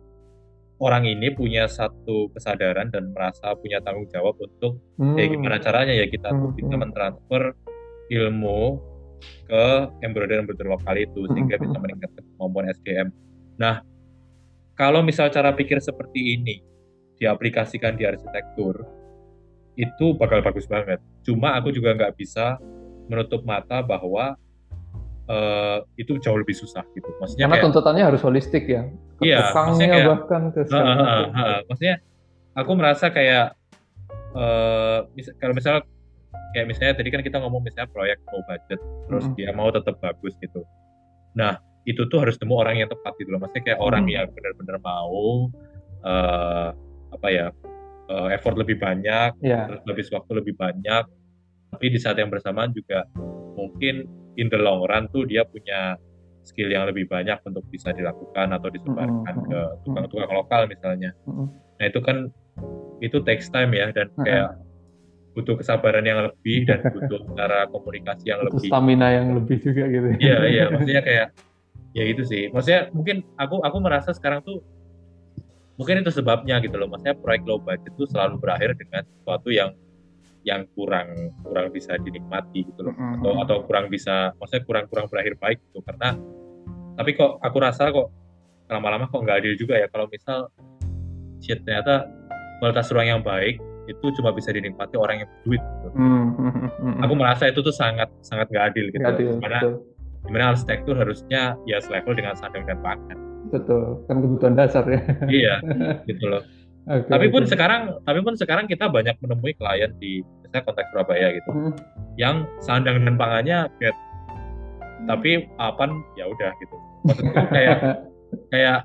C: orang ini punya satu kesadaran dan merasa punya tanggung jawab untuk
B: Hmm.
C: ya gimana caranya ya kita
B: Hmm,
C: bisa
B: hmm.
C: mentransfer ilmu ke embroider embroider lokal itu sehingga
B: Hmm,
C: bisa
B: hmm.
C: meningkatkan kemampuan SDM. Nah, kalau misal cara pikir seperti ini diaplikasikan di arsitektur itu bakal bagus banget. Cuma aku juga nggak bisa menutup mata bahwa eh, itu jauh lebih susah gitu. Maksudnya
B: Karena
C: kayak
B: tuntutannya harus holistik ya. Ke
C: Iya, maksudnya kayak-
B: bahkan ke segala
C: ha, ha,
B: macam.
C: ha. Maksudnya aku merasa kayak eh mis- kalau misal kayak misalnya tadi kan kita ngomong misalnya proyek low budget terus
B: Mm-mm.
C: dia mau tetap bagus gitu. Nah, itu tuh harus temu orang yang tepat gitu loh. Maksudnya kayak orang
B: Mm.
C: yang benar-benar mau eh apa ya? eh, effort lebih banyak,
B: Ya.
C: terus habis waktu lebih banyak. Tapi di saat yang bersamaan juga mungkin in the long run tuh dia punya skill yang lebih banyak untuk bisa dilakukan atau disebarkan ke tukang-tukang lokal misalnya. Nah itu kan itu takes time ya dan kayak butuh kesabaran yang lebih dan butuh cara komunikasi yang
B: Itu
C: lebih.
B: stamina yang lebih juga gitu.
C: Iya iya maksudnya kayak ya itu sih. Maksudnya mungkin aku aku merasa sekarang tuh mungkin itu sebabnya gitu loh. Maksudnya proyek low budget tuh selalu berakhir dengan sesuatu yang yang kurang kurang bisa dinikmati gitu loh
B: Mm-mm.
C: atau atau kurang bisa maksudnya kurang kurang berakhir baik gitu karena tapi kok aku rasa kok lama-lama kok nggak adil juga ya kalau misal shit ternyata kualitas ruang yang baik itu cuma bisa dinikmati orang yang berduit gitu.
B: Hmm, hmm, hmm, hmm.
C: aku merasa itu tuh sangat sangat nggak adil gitu
B: adil,
C: di mana
B: betul.
C: di mana arsitektur harusnya ya selevel dengan sandang dan pangan
B: Betul, kan kebutuhan dasar ya.
C: iya gitu loh
B: Oke,
C: tapi pun
B: oke.
C: sekarang tapi pun sekarang kita banyak menemui klien di misalnya konteks Surabaya gitu
B: Hmm,
C: yang sandang dan pangannya bed tapi apan ya udah gitu maksudku kayak kayak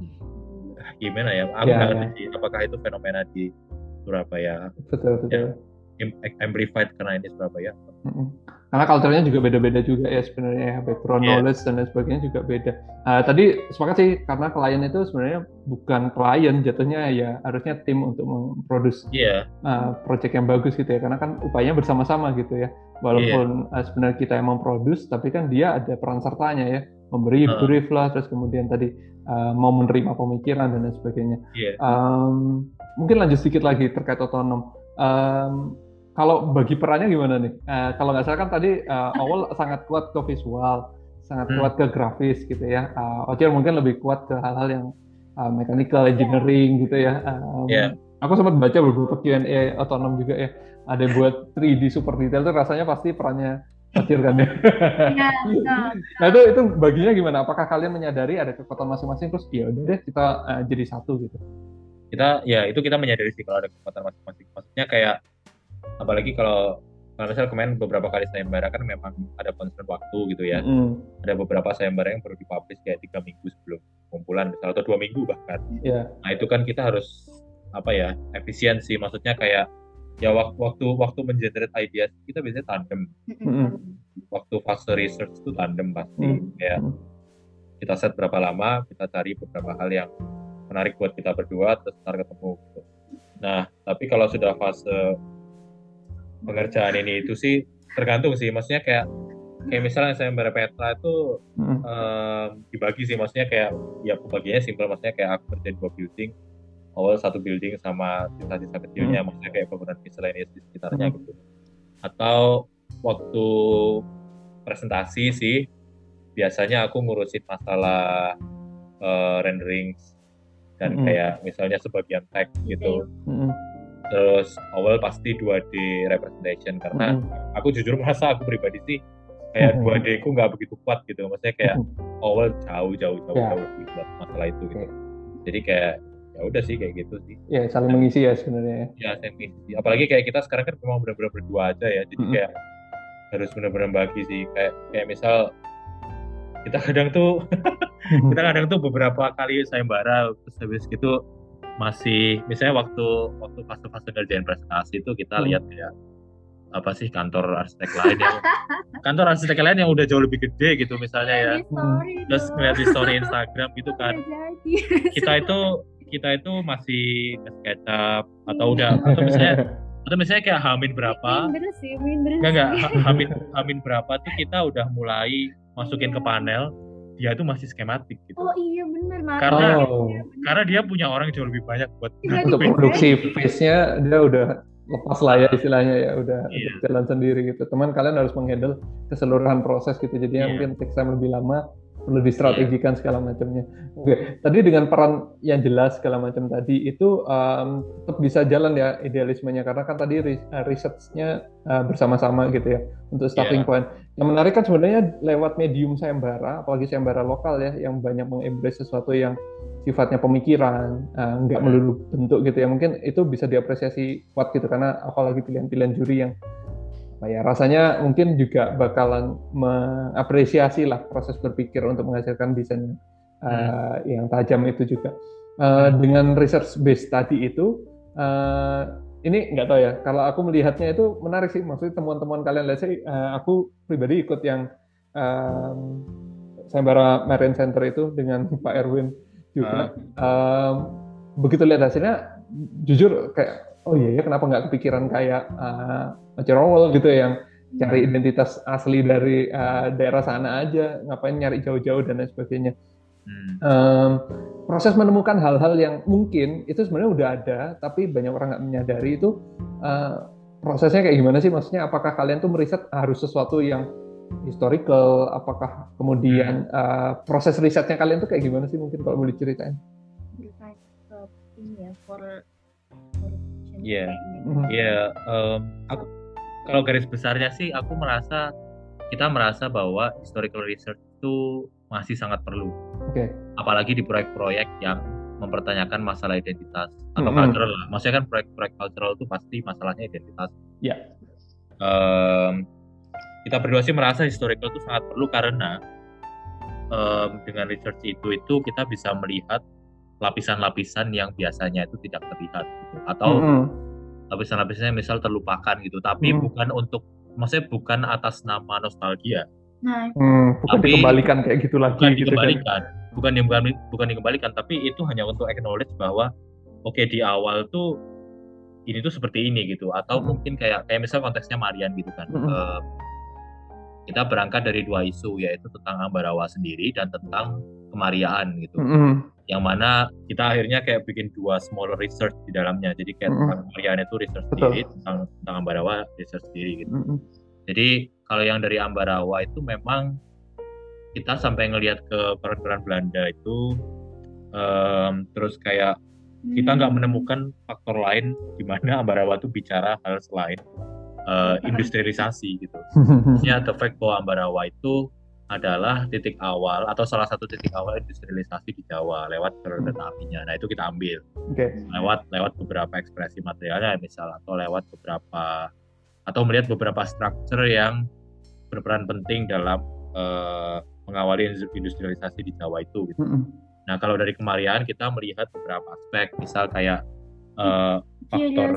C: gimana ya aku
B: Ya,
C: nggak
B: ya.
C: ngerti sih apakah itu fenomena di Surabaya
B: betul betul.
C: im- amplified karena ini Surabaya
B: Mm-mm. Karena culture-nya juga beda-beda juga ya sebenarnya ya, background
C: Yeah.
B: knowledge dan lain sebagainya juga beda. Uh, tadi sepakat sih karena klien itu sebenarnya bukan klien jatuhnya ya harusnya tim untuk memproduksi
C: Iya,
B: uh, project yang bagus gitu ya karena kan upayanya bersama-sama gitu ya walaupun uh, sebenarnya kita yang memproduce tapi kan dia ada peran sertanya ya memberi
C: Uh.
B: brief lah terus kemudian tadi uh, mau menerima pemikiran dan lain sebagainya
C: iya.
B: Um, mungkin lanjut sedikit lagi terkait otonom Um, kalau bagi perannya gimana nih Uh, kalau nggak salah kan tadi uh, awal sangat kuat ke visual sangat
C: Hmm.
B: kuat ke grafis gitu ya uh, mungkin lebih kuat ke hal-hal yang uh, mechanical engineering gitu ya Um,
C: Iya.
B: aku sempat baca beberapa Q&A otonom juga ya ada buat 3D super detail tuh rasanya pasti perannya Ocir kan ya
D: Iya, betul.
B: nah itu itu baginya gimana apakah kalian menyadari ada kekuatan masing-masing terus ya udah deh kita uh, jadi satu gitu
C: Kita ya itu kita menyadari sih kalau ada kekuatan masing-masing. Maksudnya kayak apalagi kalau kalau misalnya kemarin beberapa kali sayembara kan memang ada concern waktu gitu ya.
B: Mm,
C: Ada beberapa sayembara yang perlu dipublish kayak tiga minggu sebelum kumpulan misalnya atau dua minggu bahkan.
B: ya
C: Nah itu kan kita harus apa ya efisiensi. Maksudnya kayak ya waktu waktu waktu mengenerate ideas kita biasanya tandem.
B: Mm-mm.
C: Waktu fase research itu tandem pasti.
B: Hmm.
C: Kayak kita set berapa lama, kita cari beberapa hal yang menarik buat kita berdua, terus ntar ketemu. gitu. Nah, tapi kalau sudah fase pengerjaan ini. Itu sih tergantung sih, maksudnya kayak kayak misalnya saya Petra itu
B: Mm,
C: em, dibagi sih, maksudnya kayak ya pembagiannya simpel, maksudnya kayak aku kerjain dua building, awal satu building sama sisa-sisa kecilnya, maksudnya kayak bangunan miscellaneous di sekitarnya
B: Hmm.
C: gitu. Atau waktu presentasi sih biasanya aku ngurusin masalah eh, rendering dan
B: Mm-mm.
C: kayak misalnya sebagian tag gitu.
B: Mm,
C: terus awal pasti 2D representation karena
B: mm,
C: aku jujur merasa aku pribadi sih kayak
B: Mhm.
C: 2D ku nggak begitu kuat gitu maksudnya kayak
B: mm.
C: awal jauh jauh jauh
B: Ya.
C: jauh lebih kuat masalah itu gitu
B: Oke.
C: jadi kayak ya udah sih kayak gitu sih
B: ya saling mengisi ya sebenarnya ya.
C: ya saya mengisi. apalagi kayak kita sekarang kan memang benar-benar berdua aja ya jadi
B: Mm-mm.
C: kayak harus benar-benar bagi sih kayak kayak misal kita kadang tuh kita kadang tuh beberapa kali sayembara terus habis gitu masih misalnya waktu waktu fase-fase ngerjain presentasi itu kita
B: Hmm.
C: lihat kayak apa sih kantor arsitek lain yang kantor arsitek lain yang udah jauh lebih gede gitu misalnya ya.
D: Story
C: terus ngeliat di story Instagram gitu kan. Kita itu kita itu masih SketchUp atau udah atau misalnya atau misalnya kayak Hamin berapa.
D: Minder sih, minder
C: enggak enggak Hamin Hamin berapa tuh kita udah mulai masukin ke panel dia tuh masih skematik gitu
D: Oh iya benar Mas.
C: Karena-
D: Iya,
B: Oh.
C: karena dia punya orang jauh lebih banyak buat
D: Iya,
B: untuk produksi face-nya dia udah lepas lah ya istilahnya ya udah
C: Iya.
B: jalan sendiri gitu. Teman kalian harus menghandle keseluruhan proses gitu. Jadi
C: Iya.
B: mungkin take time lebih lama perlu distrategikan segala macamnya. Oke, tadi dengan peran yang jelas segala macam tadi itu um, tetap bisa jalan ya idealismenya karena kan tadi ri- uh, research-nya uh, bersama-sama gitu ya untuk starting
C: Iya.
B: point. Yang menarik kan sebenarnya lewat medium sayembara, apalagi sayembara lokal ya yang banyak mengembrace sesuatu yang sifatnya pemikiran, uh, nggak
C: Hmm.
B: melulu bentuk gitu ya. Mungkin itu bisa diapresiasi kuat gitu karena apalagi pilihan-pilihan juri yang apa ya rasanya mungkin juga bakalan mengapresiasi lah proses berpikir untuk menghasilkan desain uh, yang tajam itu juga. Uh, dengan research base tadi itu uh, ini nggak tahu ya. Kalau aku melihatnya itu menarik sih. Maksudnya temuan-temuan kalian, let's say, uh, aku pribadi ikut yang um, sayembara Marine Center itu dengan Pak Erwin juga. Um, begitu lihat hasilnya, jujur kayak oh iya ya kenapa nggak kepikiran kayak uh, Cerowol gitu ya yang cari identitas asli dari uh, daerah sana aja, ngapain nyari jauh-jauh dan lain sebagainya.
C: Hmm.
B: Um, proses menemukan hal-hal yang mungkin itu sebenarnya udah ada, tapi banyak orang nggak menyadari itu uh, prosesnya kayak gimana sih? Maksudnya apakah kalian tuh meriset harus sesuatu yang historical? Apakah kemudian uh, proses risetnya kalian tuh kayak gimana sih? Mungkin kalau boleh ceritain.
D: Ini ya for
C: Iya.
B: Mhm.
C: Iya, em, aku kalau garis besarnya sih aku merasa kita merasa bahwa historical research itu masih sangat perlu.
B: Oke.
C: Apalagi di proyek-proyek yang mempertanyakan masalah identitas atau
B: Mhm.
C: cultural lah. Maksudnya kan proyek-proyek cultural itu pasti masalahnya identitas.
B: Ya.
C: Em, kita berdua sih merasa historical itu sangat perlu karena em, dengan research itu itu kita bisa melihat lapisan-lapisan yang biasanya itu tidak terlihat gitu. atau
B: Mhm.
C: lapisan-lapisannya misal terlupakan gitu tapi
B: Hmm.
C: bukan untuk maksudnya bukan atas nama nostalgia
D: Nah,
B: Hmm, bukan
C: Tapi-
B: dikembalikan kayak gitu lagi
C: bukan
B: gitu kan.
C: dikembalikan bukan bukan bukan dikembalikan tapi itu hanya untuk acknowledge bahwa oke di awal tuh ini tuh seperti ini gitu atau
B: Hmm.
C: mungkin kayak kayak misal konteksnya Marian gitu kan
B: Hmm.
C: Eh, kita berangkat dari dua isu yaitu tentang Ambarawa sendiri dan tentang kemariaan gitu
B: Mm-mm.
C: yang mana kita akhirnya kayak bikin dua small research di dalamnya jadi kayak
B: Mm-mm.
C: tentang kemariaan itu research
B: Betul.
C: sendiri tentang tentang Ambarawa research sendiri gitu
B: Mm-mm.
C: jadi kalau yang dari Ambarawa itu memang kita sampai ngelihat ke peran-peran Belanda itu em, terus kayak kita nggak menemukan faktor lain di mana Ambarawa itu bicara hal selain eh, industrialisasi gitu. Maksudnya the fact bahwa Ambarawa itu adalah titik awal atau salah satu titik awal industrialisasi di Jawa lewat kereta apinya. Nah itu kita ambil
B: Oke.
C: lewat lewat beberapa ekspresi materialnya misal atau lewat beberapa atau melihat beberapa struktur yang berperan penting dalam eh, mengawali industrialisasi di Jawa itu gitu.
B: Mm-mm.
C: Nah kalau dari kemarian kita melihat beberapa aspek misal kayak eh, faktor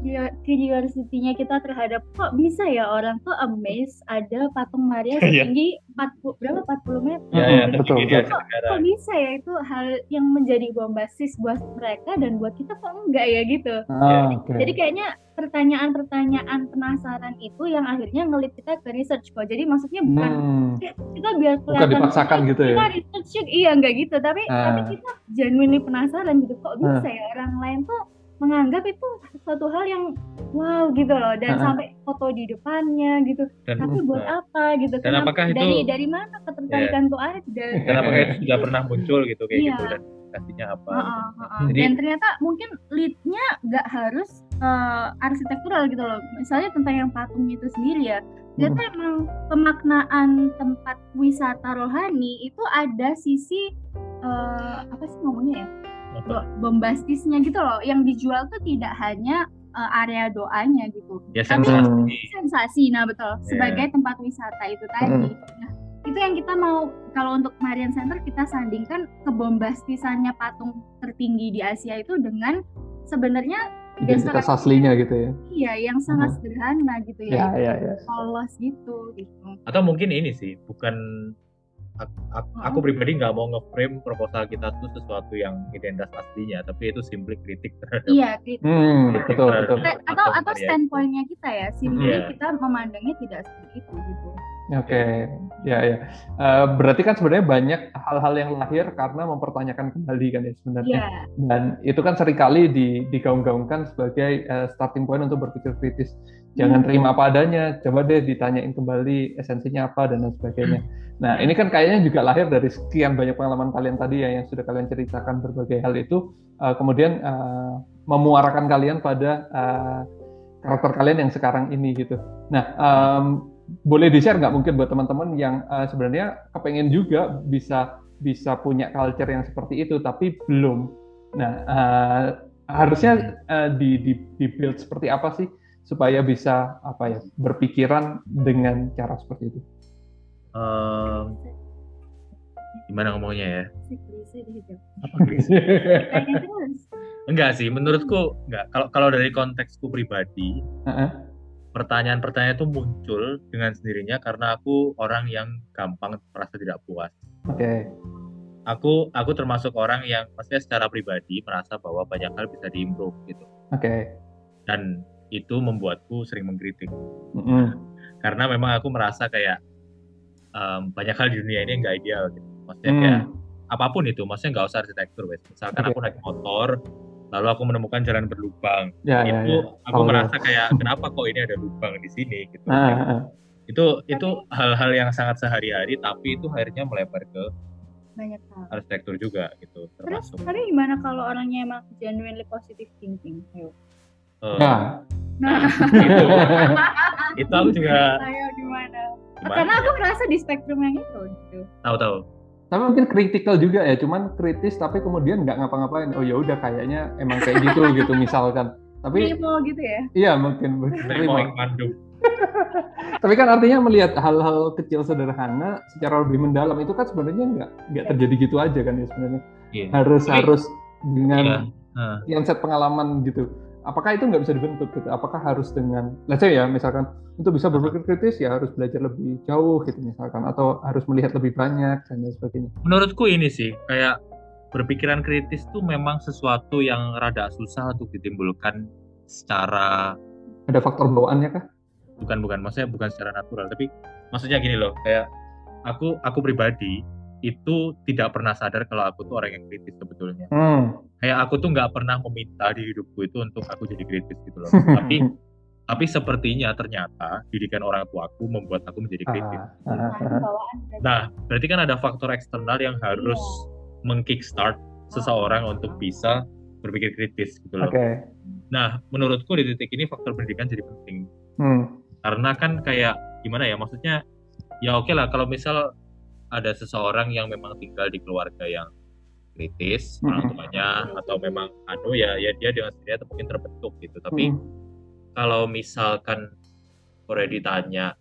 D: Curios- curiosity-nya kita terhadap kok bisa ya orang tuh amazed ada patung Maria
C: Iya.
D: setinggi 40 berapa 40 meter.
C: ya,
B: Mm-mm, betul, betul.
C: Tenggara.
D: Kok bisa ya itu hal yang menjadi bombastis buat mereka dan buat kita kok enggak ya gitu.
B: Ah, oke.
D: Jadi kayaknya pertanyaan-pertanyaan penasaran itu yang akhirnya ngelit kita ke research kok. Jadi maksudnya bukan
B: Hmm,
D: kita biar
B: bukan
D: kelihatan
B: dipaksakan gitu
D: kita
B: ya.
D: research yuk. iya enggak gitu tapi
B: Ah.
D: tapi kita genuinely penasaran gitu kok bisa ya orang lain tuh menganggap itu suatu hal yang wow gitu loh dan sampai foto di depannya gitu.
C: Dan,
D: tapi buat apa gitu?
C: Dan
D: Kenapa-
C: apakah itu-
D: dari dari mana ketertarikan tuh ada
C: dan apakah itu sudah pernah muncul gitu kayak
D: Iya.
C: gitu dan kasihnya apa?
D: Heeh,
C: gitu.
D: heeh.
C: Jadi-
D: dan ternyata mungkin leadnya nggak harus eh, arsitektural gitu loh. Misalnya tentang yang patung itu sendiri ya. Ternyata emang pemaknaan tempat wisata rohani itu ada sisi eh, apa sih ngomongnya ya
C: Apa?
D: bombastisnya gitu loh yang dijual tuh tidak hanya eh, area doanya gitu
C: Ya
D: Tapi-
C: sensasi.
D: sensasi nah betul
C: Iya.
D: sebagai tempat wisata itu tadi nah itu yang kita mau kalau untuk Marian Center kita sandingkan kebombastisannya patung tertinggi di Asia itu dengan sebenarnya
B: Identitas aslinya gitu ya.
D: iya yang sangat sederhana gitu
B: Ya,
D: ya,
B: ya, ya.
D: polos gitu gitu
C: Atau mungkin ini sih bukan aku, pribadi nggak mau nge-frame proposal kita tuh sesuatu yang identitas aslinya, tapi itu simply kritik terhadap
D: iya gitu.
B: Hmm, betul, betul.
D: Atau atau standpointnya kita ya simply
C: Iya.
D: kita memandangnya tidak seperti itu gitu
B: Oke, ya ya. Eh, berarti kan sebenarnya banyak hal-hal yang lahir karena mempertanyakan kembali kan ya sebenarnya.
D: Iya,
B: Dan itu kan sering kali di, digaung-gaungkan sebagai eh, starting point untuk berpikir kritis. Jangan terima apa adanya, coba deh ditanyain kembali esensinya apa dan lain sebagainya. Nah ini kan kayaknya juga lahir dari sekian banyak pengalaman kalian tadi ya yang sudah kalian ceritakan berbagai hal itu, eh, kemudian eh, memuarakan kalian pada eh, karakter kalian yang sekarang ini gitu. Nah em, boleh di-share nggak mungkin buat teman-teman yang eh, sebenarnya kepengen juga bisa bisa punya culture yang seperti itu tapi belum. Nah, eh, harusnya eh, di, di di build seperti apa sih supaya bisa apa ya berpikiran dengan cara seperti itu?
C: Ehm, gimana ngomongnya ya? Apa
D: terus.
C: enggak sih, menurutku enggak. Kalau kalau dari konteksku pribadi,
B: Heeh.
C: pertanyaan-pertanyaan itu muncul dengan sendirinya karena aku orang yang gampang merasa tidak puas.
B: Oke.
C: Aku aku termasuk orang yang maksudnya secara pribadi merasa bahwa banyak hal bisa diimprove gitu.
B: Oke.
C: Dan itu membuatku sering mengkritik
B: Mm-mm.
C: karena memang aku merasa kayak em, banyak hal di dunia ini nggak ideal gitu. Maksudnya kayak
B: Hmm.
C: apa pun itu, maksudnya nggak usah arsitektur, wes. Misalkan
B: Oke.
C: aku naik motor, lalu aku menemukan jalan berlubang,
B: Ya, ya,
C: itu
B: ya.
C: aku
B: Tahu,
C: merasa kayak kenapa kok ini ada lubang di sini gitu.
B: Ah, ah, ah.
C: Itu itu hal-hal yang sangat sehari-hari, tapi itu akhirnya melebar ke
D: banyak hal
C: arsitektur juga gitu,
D: terus
C: termasuk.
D: tapi gimana kalau orangnya emang genuinely positive thinking ayo
C: eh,
B: Nah,
D: nah
C: itu, itu aku juga
D: ayo gimana
C: gimana
D: karena
C: ya?
D: aku merasa di spektrum yang itu gitu
C: tahu-tahu.
B: tapi mungkin kritikal juga ya, cuman kritis tapi kemudian nggak ngapa-ngapain. Oh ya udah kayaknya emang kayak gitu gitu misalkan. Tapi
D: Primo gitu ya
B: iya mungkin
C: Pandu.
B: Tapi kan artinya melihat hal-hal kecil sederhana secara lebih mendalam itu kan sebenarnya nggak nggak terjadi gitu aja kan ya sebenarnya
C: Iya.
B: harus
C: Tapi-
B: harus
C: Iya.
B: dengan
C: Nah,
B: yang set pengalaman gitu. Apakah itu nggak bisa dibentuk gitu? Apakah harus dengan, let's say ya, misalkan untuk bisa berpikir kritis ya harus belajar lebih jauh gitu misalkan, atau harus melihat lebih banyak dan lain sebagainya.
C: Menurutku ini sih kayak berpikiran kritis tuh memang sesuatu yang rada susah untuk ditimbulkan secara
B: ada faktor bawaannya kah?
C: Bukan bukan, maksudnya bukan secara natural, tapi maksudnya gini loh, kayak aku aku pribadi itu tidak pernah sadar kalau aku tuh orang yang kritis sebetulnya. Hmm. Kayak aku tuh nggak pernah meminta di hidupku itu untuk aku jadi kritis gitu loh. tapi tapi sepertinya ternyata didikan orang tuaku membuat aku menjadi ah, kritis. Ah, ah, ah. Nah, berarti kan ada faktor eksternal yang harus yeah. mengkickstart seseorang untuk bisa berpikir kritis gitu loh. Okay. Nah, menurutku di titik ini faktor pendidikan jadi penting. Hmm. Karena kan kayak gimana ya, maksudnya ya oke okay lah kalau misal ada seseorang yang memang tinggal di keluarga yang kritis mm -hmm. orang tuanya atau memang anu ya ya dia dengan sendirinya mungkin terbentuk gitu tapi mm -hmm. kalau misalkan Korea ditanya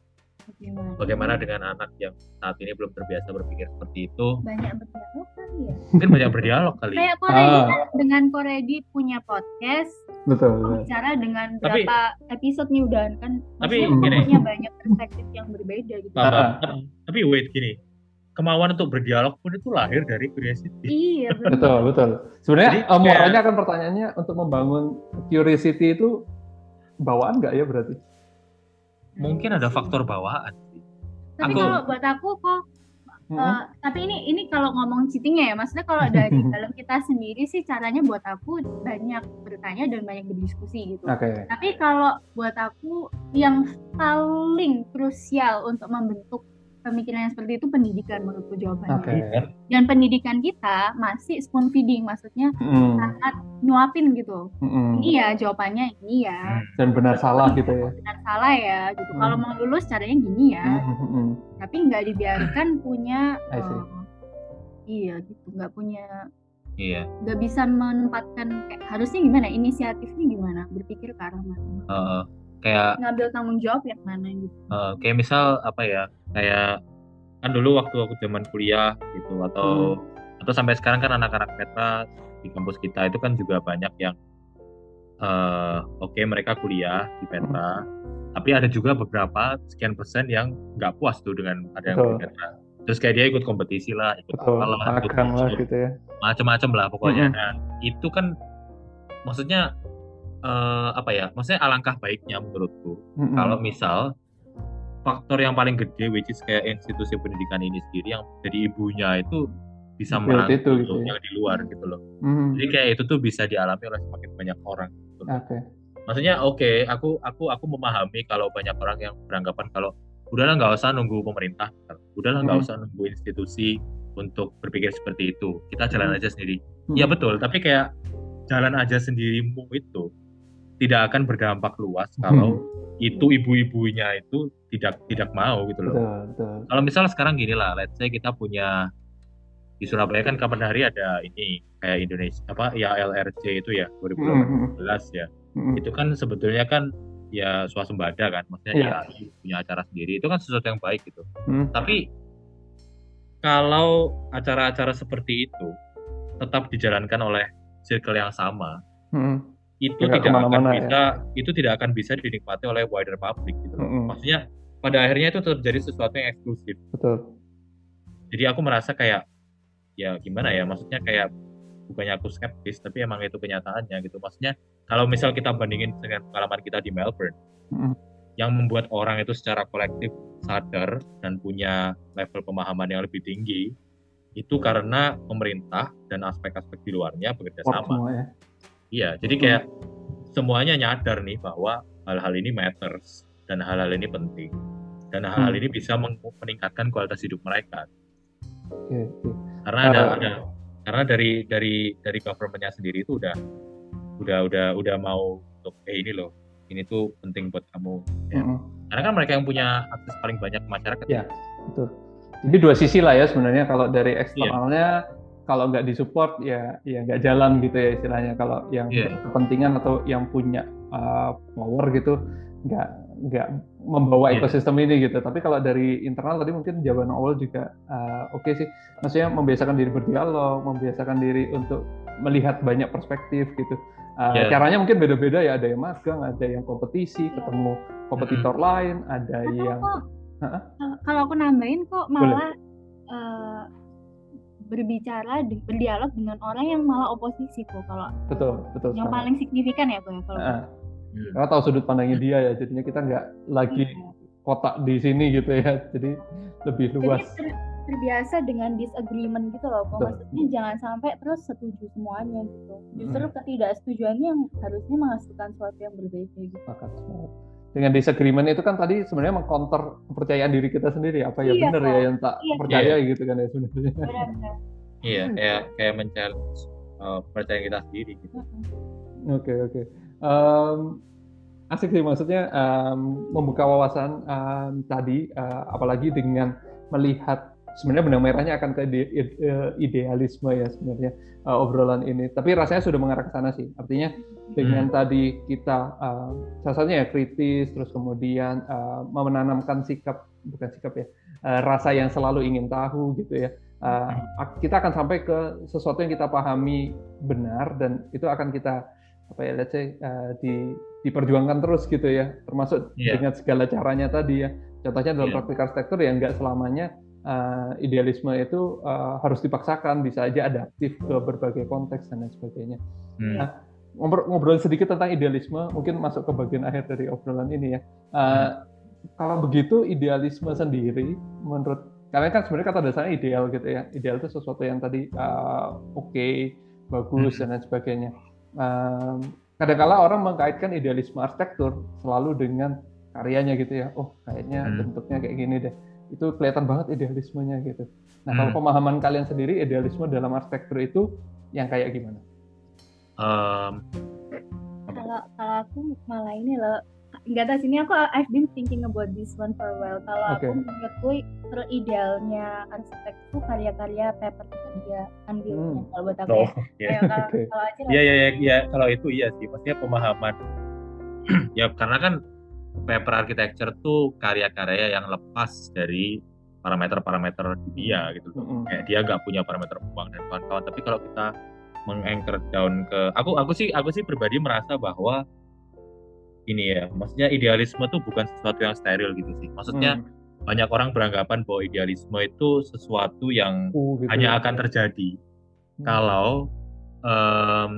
C: Bagaimana? Bagaimana dengan anak yang saat ini belum terbiasa berpikir seperti itu?
D: Banyak berdialog kali ya.
C: Mungkin banyak berdialog kali.
D: Kayak Koredi ah. kan dengan Koredi punya podcast. Betul. Bicara dengan tapi, berapa episode nih udah kan.
C: Tapi gini.
D: Punya banyak perspektif yang berbeda gitu.
C: Ah. Tapi wait gini, kemauan untuk berdialog pun itu lahir dari curiosity.
D: Iya
B: betul. betul betul. Sebenarnya Jadi, um, kayak, kan pertanyaannya untuk membangun curiosity itu bawaan nggak ya berarti?
C: Mungkin ada faktor bawaan.
D: Tapi aku, kalau buat aku kok Uh, hmm. tapi ini ini kalau ngomong cheatingnya ya, maksudnya kalau dari dalam kita sendiri sih caranya buat aku banyak bertanya dan banyak berdiskusi gitu. Okay. Tapi kalau buat aku yang paling krusial untuk membentuk pemikiran yang seperti itu pendidikan menurutku jawabannya. Okay. Dan pendidikan kita masih spoon feeding, maksudnya mm. sangat nyuapin gitu. Mm. Ini ya jawabannya ini ya.
B: Mm. Dan benar salah gitu ya.
D: Benar salah ya gitu. Mm. Kalau mau lulus caranya gini ya. Mm. Tapi nggak dibiarkan punya. Uh, iya gitu, nggak punya.
C: Iya.
D: Nggak bisa menempatkan kayak harusnya gimana? Inisiatifnya gimana? Berpikir ke arah mana?
C: Uh, kayak
D: ngambil tanggung jawab yang mana gitu
C: uh, kayak misal apa ya kayak kan dulu waktu aku zaman kuliah gitu atau hmm. atau sampai sekarang kan anak-anak Petra di kampus kita itu kan juga banyak yang uh, oke okay, mereka kuliah di Petra hmm. tapi ada juga beberapa sekian persen yang nggak puas tuh dengan ada yang di Petra terus kayak dia ikut kompetisi lah ikut
B: Betul. apa lah ikut lah gitu ya
C: macam-macam lah pokoknya hmm. nah itu kan maksudnya uh, apa ya maksudnya alangkah baiknya menurutku mm-hmm. kalau misal faktor yang paling gede which is kayak institusi pendidikan ini sendiri yang jadi ibunya itu bisa merangkul gitu, ya. yang di luar gitu loh mm-hmm. jadi kayak itu tuh bisa dialami oleh semakin banyak orang gitu. okay. maksudnya oke okay, aku aku aku memahami kalau banyak orang yang beranggapan kalau udahlah nggak usah nunggu pemerintah udahlah nggak mm-hmm. usah nunggu institusi untuk berpikir seperti itu kita jalan mm-hmm. aja sendiri Iya mm-hmm. betul tapi kayak jalan aja sendirimu itu tidak akan berdampak luas kalau hmm. itu ibu-ibunya itu tidak tidak mau gitu loh. Betul, betul. Kalau misal sekarang gini lah, let's say kita punya di Surabaya kan kapan hari ada ini kayak Indonesia apa ya LRC itu ya 2018 hmm. ya. Hmm. Itu kan sebetulnya kan ya swasembada kan, maksudnya yeah. ya punya acara sendiri itu kan sesuatu yang baik gitu. Hmm. Tapi kalau acara-acara seperti itu tetap dijalankan oleh circle yang sama, hmm itu tidak, tidak akan ya. bisa itu tidak akan bisa dinikmati oleh wider public gitu. Mm -hmm. Maksudnya pada akhirnya itu tetap jadi sesuatu yang eksklusif.
B: Betul.
C: Jadi aku merasa kayak ya gimana ya maksudnya kayak bukannya aku skeptis tapi emang itu kenyataannya gitu. Maksudnya kalau misal kita bandingin dengan pengalaman kita di Melbourne mm -hmm. yang membuat orang itu secara kolektif sadar dan punya level pemahaman yang lebih tinggi itu karena pemerintah dan aspek-aspek di luarnya bekerja sama. ya Iya, jadi kayak semuanya nyadar nih bahwa hal-hal ini matters dan hal-hal ini penting dan hal-hal hmm. ini bisa meningkatkan kualitas hidup mereka. Okay, okay. Karena ada, uh, ada karena dari dari dari governmentnya sendiri itu udah udah udah udah mau untuk eh ini loh ini tuh penting buat kamu. Ya. Uh, Karena kan mereka yang punya akses paling banyak ke masyarakat.
B: Ya, betul. Jadi dua sisi lah ya sebenarnya kalau dari eksternalnya yeah kalau nggak disupport ya ya nggak jalan gitu ya istilahnya kalau yang yeah. kepentingan atau yang punya uh, power gitu nggak nggak membawa
C: Iya.
B: ekosistem ini gitu. Tapi kalau dari internal tadi mungkin jawaban awal juga uh, oke sih. Maksudnya membiasakan diri berdialog, membiasakan diri untuk melihat banyak perspektif gitu. Uh,
C: Iya.
B: Caranya mungkin beda-beda ya. Ada yang magang, ada yang kompetisi, ketemu kompetitor lain, ada
D: Atau
B: yang
D: kok kalau- aku nambahin kok malah eh, berbicara di- berdialog dengan orang yang malah oposisi kok kalau
B: betul betul.
D: yang
B: sekali.
D: paling signifikan ya kok ya kalau
B: Uh,
C: Hmm.
B: karena tahu sudut pandangnya dia ya, jadinya kita nggak lagi
D: Iya.
B: kotak di sini gitu ya. Jadi lebih
D: Jadi
B: luas.
D: ter- terbiasa dengan disagreement gitu loh kok maksudnya jangan sampai terus setuju semuanya gitu justru
B: Hmm.
D: ketidaksetujuannya yang harusnya menghasilkan sesuatu yang berbeda gitu
B: banget. Dengan disagreement itu kan tadi sebenarnya mengcounter kepercayaan diri kita sendiri. Apa ya
D: Iya,
B: benar ya yang tak
D: Iya.
B: percaya gitu kan ya sebenarnya.
C: Iya, kayak kayak men-challenge uh, kepercayaan kita sendiri gitu.
B: Oke oke. Em, asik sih maksudnya em, membuka wawasan em, tadi, eh, apalagi dengan melihat sebenarnya benang merahnya akan ke ide- ide- eh, idealisme ya sebenarnya eh, obrolan ini. Tapi rasanya sudah mengarah ke sana sih. Artinya dengan tadi kita em, salah satunya ya kritis, terus kemudian eh, menanamkan sikap bukan sikap ya eh, rasa yang selalu ingin tahu gitu ya. Ak- kita akan sampai ke sesuatu yang kita pahami benar dan itu akan kita apa ya let's say uh, di diperjuangkan terus gitu ya termasuk
C: Iya.
B: dengan segala caranya tadi ya contohnya dalam
C: Iya.
B: praktik arsitektur ya nggak selamanya uh, idealisme itu uh, harus dipaksakan bisa aja adaptif ke berbagai konteks dan lain sebagainya.
C: Hmm.
B: Nah, ngobrol, sedikit tentang idealisme mungkin masuk ke bagian akhir dari obrolan ini ya. Uh, kalau begitu idealisme sendiri menurut kalian kan sebenarnya kata dasarnya ideal gitu ya. Ideal itu sesuatu yang tadi uh, oke bagus dan lain sebagainya. Um, kadangkala orang mengkaitkan idealisme arsitektur selalu dengan karyanya gitu ya. Oh kayaknya
C: Hmm.
B: bentuknya kayak gini deh itu kelihatan banget idealismenya gitu nah kalau
C: Hmm.
B: pemahaman kalian sendiri idealisme dalam arsitektur itu yang kayak gimana
C: Um,
D: kalau kalau aku malah ini loh nggak tahu sini aku I've been thinking about this one for a while kalau aku
B: Oke.
D: menurutku ter idealnya arsitek itu karya-karya paper dia andilnya
B: Hmm.
D: kalau buat aku
C: oh,
D: ya
C: iya.
D: Kalau,
B: Oke.
D: kalau Acil
C: Iya, iya, iya, iya. Kalau itu iya sih. Maksudnya pemahaman. ya karena kan paper architecture tuh karya-karya yang lepas dari parameter-parameter dunia gitu loh.
B: Mm-mm.
C: Kayak dia nggak punya parameter uang dan kawan-kawan. Tapi kalau kita menganchor down ke aku aku sih aku sih pribadi merasa bahwa ini ya maksudnya idealisme tuh bukan sesuatu yang steril gitu sih maksudnya
B: Hmm.
C: banyak orang beranggapan bahwa idealisme itu sesuatu yang
B: Uh, gitu
C: hanya
B: ya.
C: akan terjadi
B: Hmm.
C: kalau em,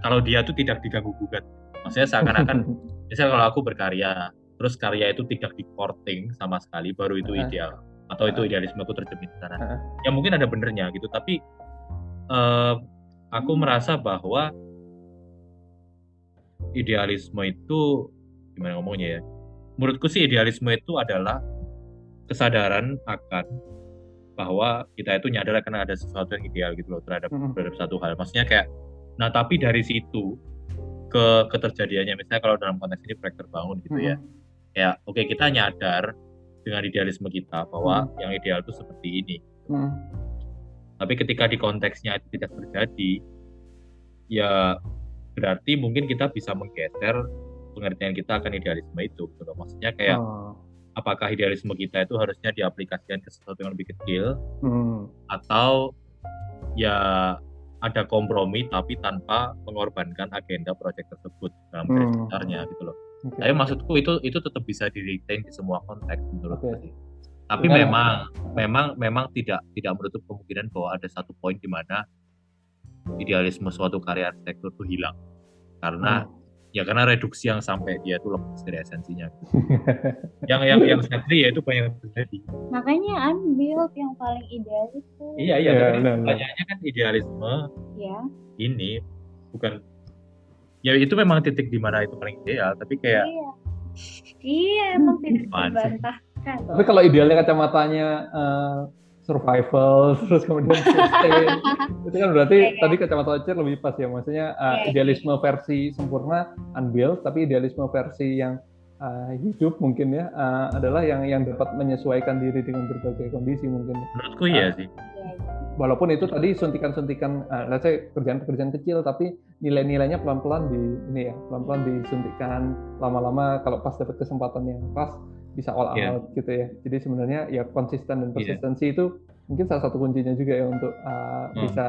C: kalau dia tuh tidak diganggu gugat maksudnya seakan-akan misalnya kalau aku berkarya terus karya itu tidak di courting sama sekali baru itu ideal atau itu idealisme aku tercermin di sana. Ya mungkin ada benernya gitu tapi eh, aku merasa bahwa idealisme itu gimana ngomongnya ya menurutku sih idealisme itu adalah kesadaran akan bahwa kita itu nyadar akan ada sesuatu yang ideal gitu loh terhadap terhadap satu hal. Maksudnya kayak nah tapi dari situ ke keterjadiannya misalnya kalau dalam konteks ini proyek terbangun gitu ya
B: Mm-mm.
C: ya oke kita nyadar dengan idealisme kita bahwa yang ideal itu seperti ini
B: Mm.
C: tapi ketika di konteksnya itu tidak terjadi ya berarti mungkin kita bisa menggeser pengertian kita akan idealisme itu gitu maksudnya kayak
B: Oh.
C: apakah idealisme kita itu harusnya diaplikasikan ke sesuatu yang lebih kecil
B: Hmm.
C: atau ya ada kompromi tapi tanpa mengorbankan agenda proyek tersebut dalam
B: Hmm.
C: gitu loh
B: Oke.
C: tapi maksudku itu itu tetap bisa di retain di semua konteks menurutku
B: Oke.
C: sih. Tapi
B: Dengan-
C: memang memang memang tidak tidak menutup kemungkinan bahwa ada satu poin di mana idealisme suatu karya arsitektur itu hilang. Karena
B: Hmm.
C: Ya karena reduksi yang sampai dia itu lepas dari esensinya. yang yang yang sadly ya itu banyak yang terjadi.
D: makanya unbuild yang paling ideal itu
C: Iya iya,
B: Iya, benar.
C: pertanyaannya kan idealisme
D: ya
C: ini bukan ya itu memang titik di mana itu paling ideal, tapi kayak
D: iya iya emang tidak terbantahkan
B: Tapi kalau idealnya kacamatanya eh, survival terus kemudian sustain itu kan berarti
D: Iya, iya.
B: tadi kacamata Ocer lebih pas ya maksudnya eh,
D: Iya, iya.
B: idealisme versi sempurna unbuilt tapi idealisme versi yang eh, hidup mungkin ya eh, adalah yang yang dapat menyesuaikan diri dengan berbagai kondisi mungkin.
C: menurutku iya sih.
D: Iya,
B: walaupun itu tadi suntikan-suntikan, uh, let's say pekerjaan-pekerjaan kecil, tapi nilai-nilainya pelan-pelan di ini ya, pelan-pelan disuntikan, lama-lama kalau pas dapat kesempatan yang pas bisa all
C: Iya.
B: out gitu ya. Jadi sebenarnya ya konsisten dan
C: Iya.
B: persistensi itu mungkin salah satu kuncinya juga ya untuk uh,
C: Hmm.
B: bisa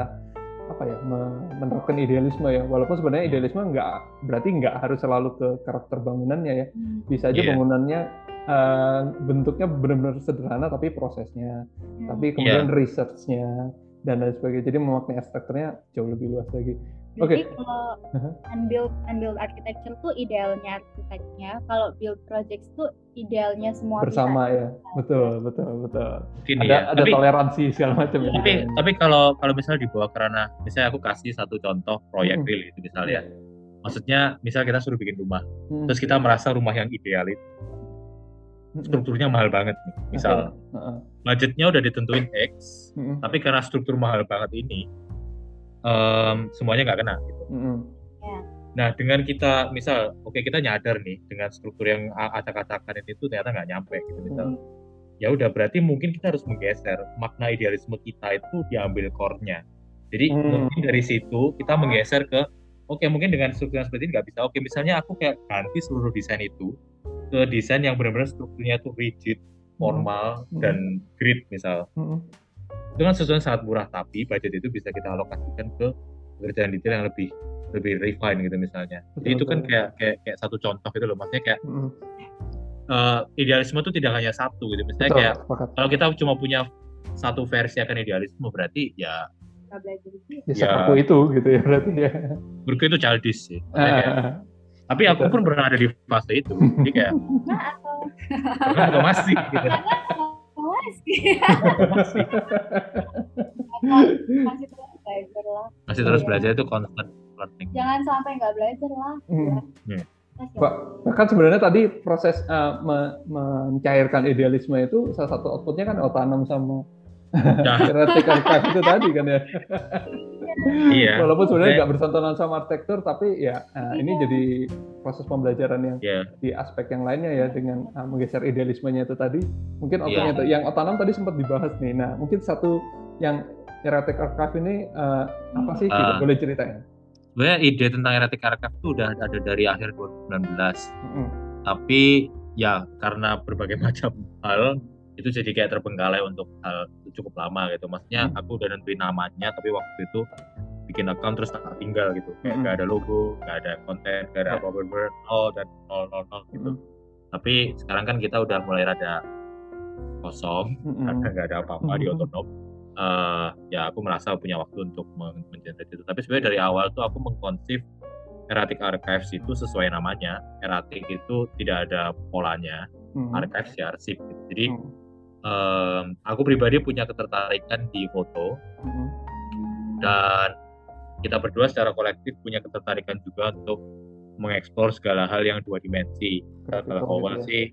B: apa ya me- menerapkan idealisme ya. Walaupun sebenarnya
C: Hmm.
B: idealisme nggak berarti nggak harus selalu ke karakter bangunannya ya.
D: Hmm.
B: Bisa aja
C: Iya.
B: bangunannya uh, bentuknya benar-benar sederhana tapi prosesnya
D: Hmm.
B: tapi kemudian researchnya dan lain sebagainya jadi memaknai arsitekturnya jauh lebih luas lagi
D: Jadi
B: Oke.
D: kalau
B: Aha.
D: unbuilt unbuilt architecture tuh idealnya arsiteknya, kalau build projects tuh idealnya semua
B: bersama
D: pihak.
B: ya betul betul betul
C: Mungkin
B: ada
C: ya.
B: ada
C: Tapi
B: toleransi segala macam ya
C: tapi tapi kalau kalau misalnya dibawa ke ranah misalnya aku kasih satu contoh proyek
B: Hmm.
C: real itu misalnya maksudnya misal kita suruh bikin rumah
B: Hmm.
C: terus kita merasa rumah yang ideal itu
B: Hmm.
C: strukturnya mahal banget nih misal
B: Heeh.
C: budgetnya udah ditentuin X
B: Hmm.
C: tapi karena struktur mahal banget ini em, semuanya nggak kena gitu.
B: Hmm.
C: Nah dengan kita misal oke kita nyadar nih dengan struktur yang acak-acakan itu ternyata nggak nyampe gitu misal
B: Hmm.
C: ya udah berarti mungkin kita harus menggeser makna idealisme kita itu diambil core-nya. Jadi
B: Hmm.
C: mungkin dari situ kita menggeser ke oke mungkin dengan struktur yang seperti ini nggak bisa. Oke misalnya aku kayak ganti seluruh desain itu ke desain yang benar-benar strukturnya itu rigid, formal
B: Hmm.
C: dan grid misal.
B: Hmm.
C: Itu kan sesuatu yang sangat murah tapi budget itu bisa kita alokasikan ke pekerjaan detail yang lebih lebih refine gitu misalnya. Jadi
B: Betul,
C: itu kan
B: betul.
C: kayak kayak kayak satu contoh gitu loh. Maksudnya kayak
B: Hmm.
C: eh, idealisme itu tidak hanya satu gitu. Misalnya
B: betul
C: kayak
B: sepakat
C: kalau kita cuma punya satu versi akan idealisme berarti ya
D: Nggak belajar itu.
B: ya
C: Ya.
B: sepaku itu gitu ya berarti ya
C: menurutku itu childish sih. Maksudnya kayak-
B: Ah,
C: tapi aku
B: betul.
C: pun pernah ada di fase itu. Jadi kayak
D: Nah, atau
C: "Karena juga masih gitu.
D: Masih terus belajar lah.
C: masih terus belajar itu constant learning.
D: Jangan sampai nggak belajar lah.
B: Hmm.
C: Iya.
D: Terus ya,
B: Pak, bahkan sebenarnya tadi proses uh, me- mencairkan idealisme itu salah satu outputnya kan otanam sama
C: Nah,
B: Theoretic archive itu tadi kan ya.
C: iya.
B: Walaupun sebenarnya nggak bersentuhan sama arsitektur, tapi ya uh, ini jadi proses pembelajaran yang
C: Iya.
B: di aspek yang lainnya ya dengan uh, menggeser idealismenya itu tadi. Mungkin
C: Iya.
B: otaknya itu yang otonom tadi sempat dibahas nih. Nah, mungkin satu yang Theoretic archive ini uh, apa sih?
C: Ah.
B: Boleh ceritain?
C: Sebenarnya ide tentang Heretic Archive itu udah ada dari akhir 2019.
B: Mm-mm.
C: Tapi ya karena berbagai macam hal itu jadi kayak terbengkalai untuk hal cukup lama gitu. Maksudnya
B: Hmm.
C: aku udah nentuin namanya tapi waktu itu bikin account terus tak tinggal gitu. Kayak
B: Hmm.
C: nggak ada logo, nggak ada konten, nggak ada
B: Ya.
C: apa-apa nol dan nol nol nol gitu.
B: Mm-mm.
C: Tapi sekarang kan kita udah mulai rada kosong
B: Mm-mm.
C: karena nggak ada apa-apa di
B: Hmm.
C: otonom. Eh, ya aku merasa punya waktu untuk men- mengenerate itu. Tapi sebenarnya dari awal tuh aku mengkonsep Erratic Archives itu sesuai namanya. Erratic itu tidak ada polanya,
B: Mm-mm.
C: archives ya arsip. gitu. Jadi
B: Mm.
C: Em, aku pribadi punya ketertarikan di foto
B: Mm-mm.
C: dan kita berdua secara kolektif punya ketertarikan juga untuk mengeksplor segala hal yang dua dimensi. Kalau awal
B: ya.
C: sih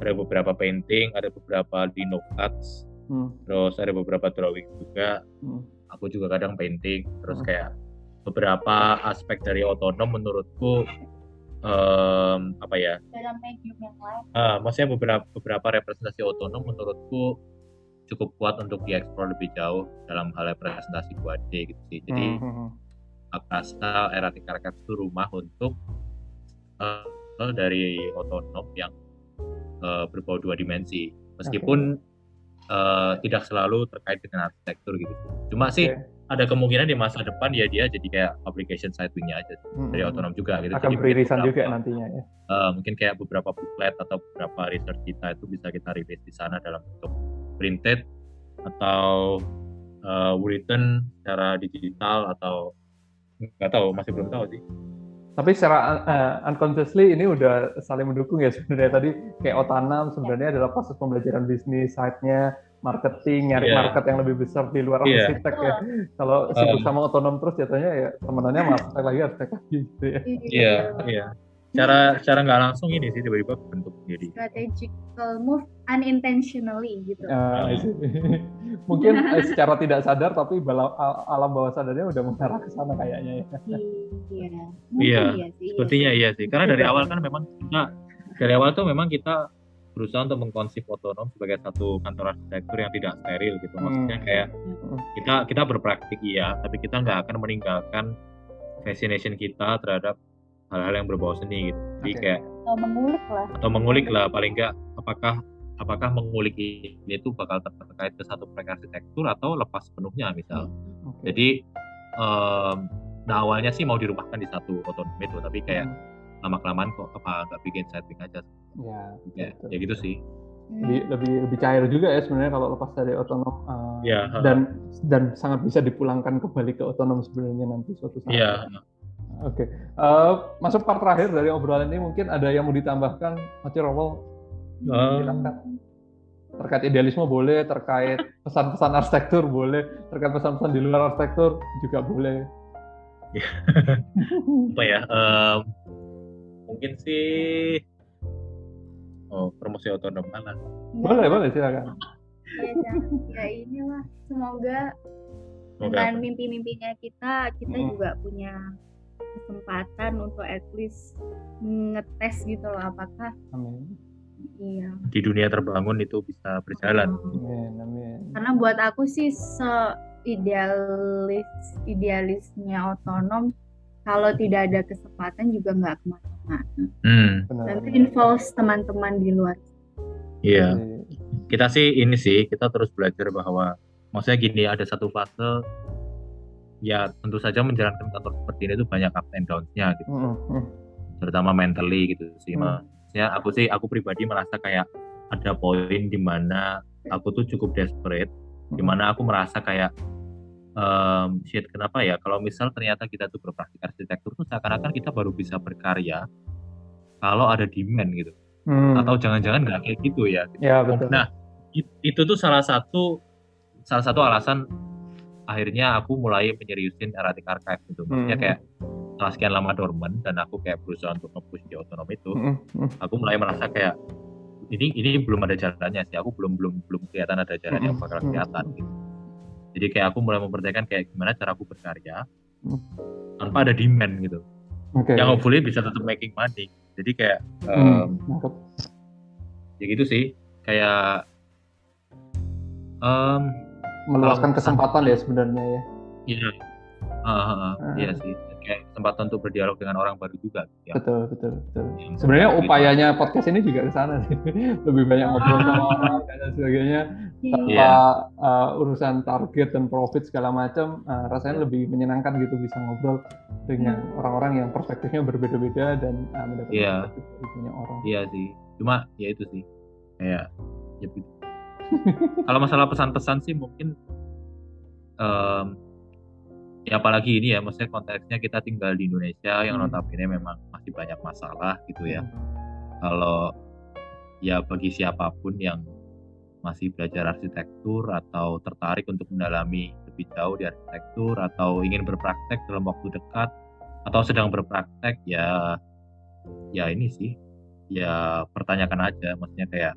C: ada beberapa painting, ada beberapa dino cuts,
B: Mm.
C: terus ada beberapa drawing juga.
B: Mm.
C: Aku juga kadang painting, terus
B: Hmm.
C: kayak beberapa aspek dari otonom menurutku em, apa ya?
D: dalam medium yang lain.
C: Ah, maksudnya beberapa beberapa representasi otonom menurutku cukup kuat untuk dieksplor lebih jauh dalam hal representasi 2D gitu sih. Jadi
B: Mm-mm.
C: aku rasa Erratic Archive itu rumah untuk eh, dari otonom yang eh, berbau dua dimensi. Meskipun eh, tidak selalu terkait dengan arsitektur gitu. Cuma sih
B: Oke.
C: Ada kemungkinan di masa depan ya dia jadi kayak application side wing-nya aja dari
B: Mm-mm.
C: otonom juga gitu.
B: akan beririsan juga nantinya ya.
C: eh, mungkin kayak beberapa booklet atau beberapa research kita itu bisa kita rilis di sana dalam bentuk printed atau eh, written secara digital atau nggak tahu masih belum tahu sih.
B: Tapi secara uh, unconsciously ini udah saling mendukung ya sebenarnya tadi kayak Otanam sebenarnya adalah proses pembelajaran bisnis, site-nya, marketing, nyari
C: Iya.
B: market yang lebih besar di luar
C: Iya.
B: arsitek ya. Kalau sibuk
C: Um.
B: sama otonom terus jatuhnya ya temenannya marketing lagi arsitek lagi gitu ya.
C: Iya, iya. Cara cara nggak langsung ini sih tiba-tiba bentuk jadi.
D: Strategical move unintentionally gitu.
B: Uh. Mungkin eh, secara tidak sadar tapi bala- al- alam bawah sadarnya udah mengarah ke sana kayaknya ya.
D: Iya.
C: Iya,
D: iya iya
C: Sepertinya iya sih. Karena dari awal kan memang kita dari awal tuh memang kita berusaha untuk mengkonsep otonom sebagai satu kantor arsitektur yang tidak steril gitu maksudnya
B: Hmm.
C: kayak
B: Hmm.
C: kita kita berpraktik iya tapi kita nggak akan meninggalkan fascination kita terhadap hal-hal yang berbau seni gitu jadi
B: Oke.
C: kayak
D: atau mengulik lah
C: atau mengulik lah paling nggak apakah apakah mengulik ini itu bakal ter- terkait ke satu proyek arsitektur atau lepas sepenuhnya misal
B: Oke.
C: jadi em, nah awalnya sih mau dirumahkan di satu otonom itu tapi kayak
B: Hmm.
C: Lama kelamaan kok apa nggak bikin setting aja
B: ya,
C: ya,
B: betul.
C: ya gitu sih
B: lebih lebih lebih cair juga ya sebenarnya kalau lepas dari otonom uh,
C: Iya, ha.
B: dan dan sangat bisa dipulangkan kembali ke otonom sebenarnya nanti suatu saat.
C: iya
B: Oke, Eh, masuk part terakhir dari obrolan ini mungkin ada yang mau ditambahkan, Mati Rowell, silakan. Terkait idealisme boleh, terkait pesan-pesan arsitektur boleh, terkait pesan-pesan di luar arsitektur juga boleh.
C: apa ya em, mungkin sih oh promosi otonom mana
B: Boleh, boleh silakan.
D: ya, jangan- ya inilah semoga
C: Semoga
D: dengan mimpi-mimpinya kita kita
B: Hmm.
D: juga punya kesempatan untuk at least ngetes gitu loh apakah
B: Amin.
D: iya
C: di dunia terbangun itu bisa berjalan
B: Amin, amin.
D: karena buat aku sih se idealis idealisnya otonom kalau tidak ada kesempatan juga nggak
C: hmm.
D: Nanti involves teman-teman di luar.
C: Iya.
B: Jadi,
C: kita sih ini sih kita terus belajar bahwa maksudnya gini ada satu fase ya tentu saja menjalankan kantor seperti ini itu banyak up and downs-nya gitu.
B: Mm, mm,
C: terutama mentally gitu sih
B: Hmm.
C: maksudnya aku sih aku pribadi merasa kayak ada poin di mana aku tuh cukup desperate
B: mm.
C: di mana aku merasa kayak em, shit kenapa ya kalau misal ternyata kita tuh berpraktik arsitektur tuh seakan-akan kita baru bisa berkarya kalau ada demand gitu
B: Hmm.
C: atau jangan-jangan nggak kayak gitu ya
B: ya betul.
C: nah it- itu tuh salah satu salah satu alasan akhirnya aku mulai menyeriusin erratic archive gitu maksudnya
B: Hmm.
C: kayak setelah sekian lama dormant dan aku kayak berusaha untuk nge-push di otonom itu
B: Mm, mm,
C: aku mulai merasa kayak ini ini belum ada jalannya sih aku belum belum belum kelihatan ada jalan yang bakal
B: Hmm.
C: kelihatan gitu jadi kayak aku mulai mempertanyakan kayak gimana cara aku berkarya
B: Hmm.
C: tanpa ada demand gitu
B: Oke.
C: yang hopefully bisa tetap making money jadi kayak
B: Hmm,
C: em,
B: nangkep.
C: ya gitu sih kayak em
B: meluaskan kesempatan ya sebenarnya ya.
C: iya ah, ah. Ah. iya sih kayak kesempatan untuk berdialog dengan orang baru juga ya
B: Betul, betul, betul.
C: Yang-
B: Sebenarnya
C: gitu.
B: upayanya podcast ini juga ke sana sih. Lebih banyak ngobrol sama orang dan lain sebagainya tanpa
C: Iya.
B: uh, urusan target dan profit segala macam. uh, rasanya lebih menyenangkan gitu bisa ngobrol dengan orang-orang yang perspektifnya berbeda-beda dan uh, mendapatkan
C: Iya.
B: perspektif dari banyak orang.
C: Iya sih. Cuma ya itu sih. Kayak ya gitu. Kalau masalah pesan-pesan sih mungkin em, ya apalagi ini ya maksudnya konteksnya kita tinggal di Indonesia yang
B: Hmm.
C: notabene memang masih banyak masalah gitu ya. Kalau ya bagi siapa pun yang masih belajar arsitektur atau tertarik untuk mendalami lebih jauh di arsitektur atau ingin berpraktek dalam waktu dekat atau sedang berpraktek ya ya ini sih ya pertanyakan aja maksudnya kayak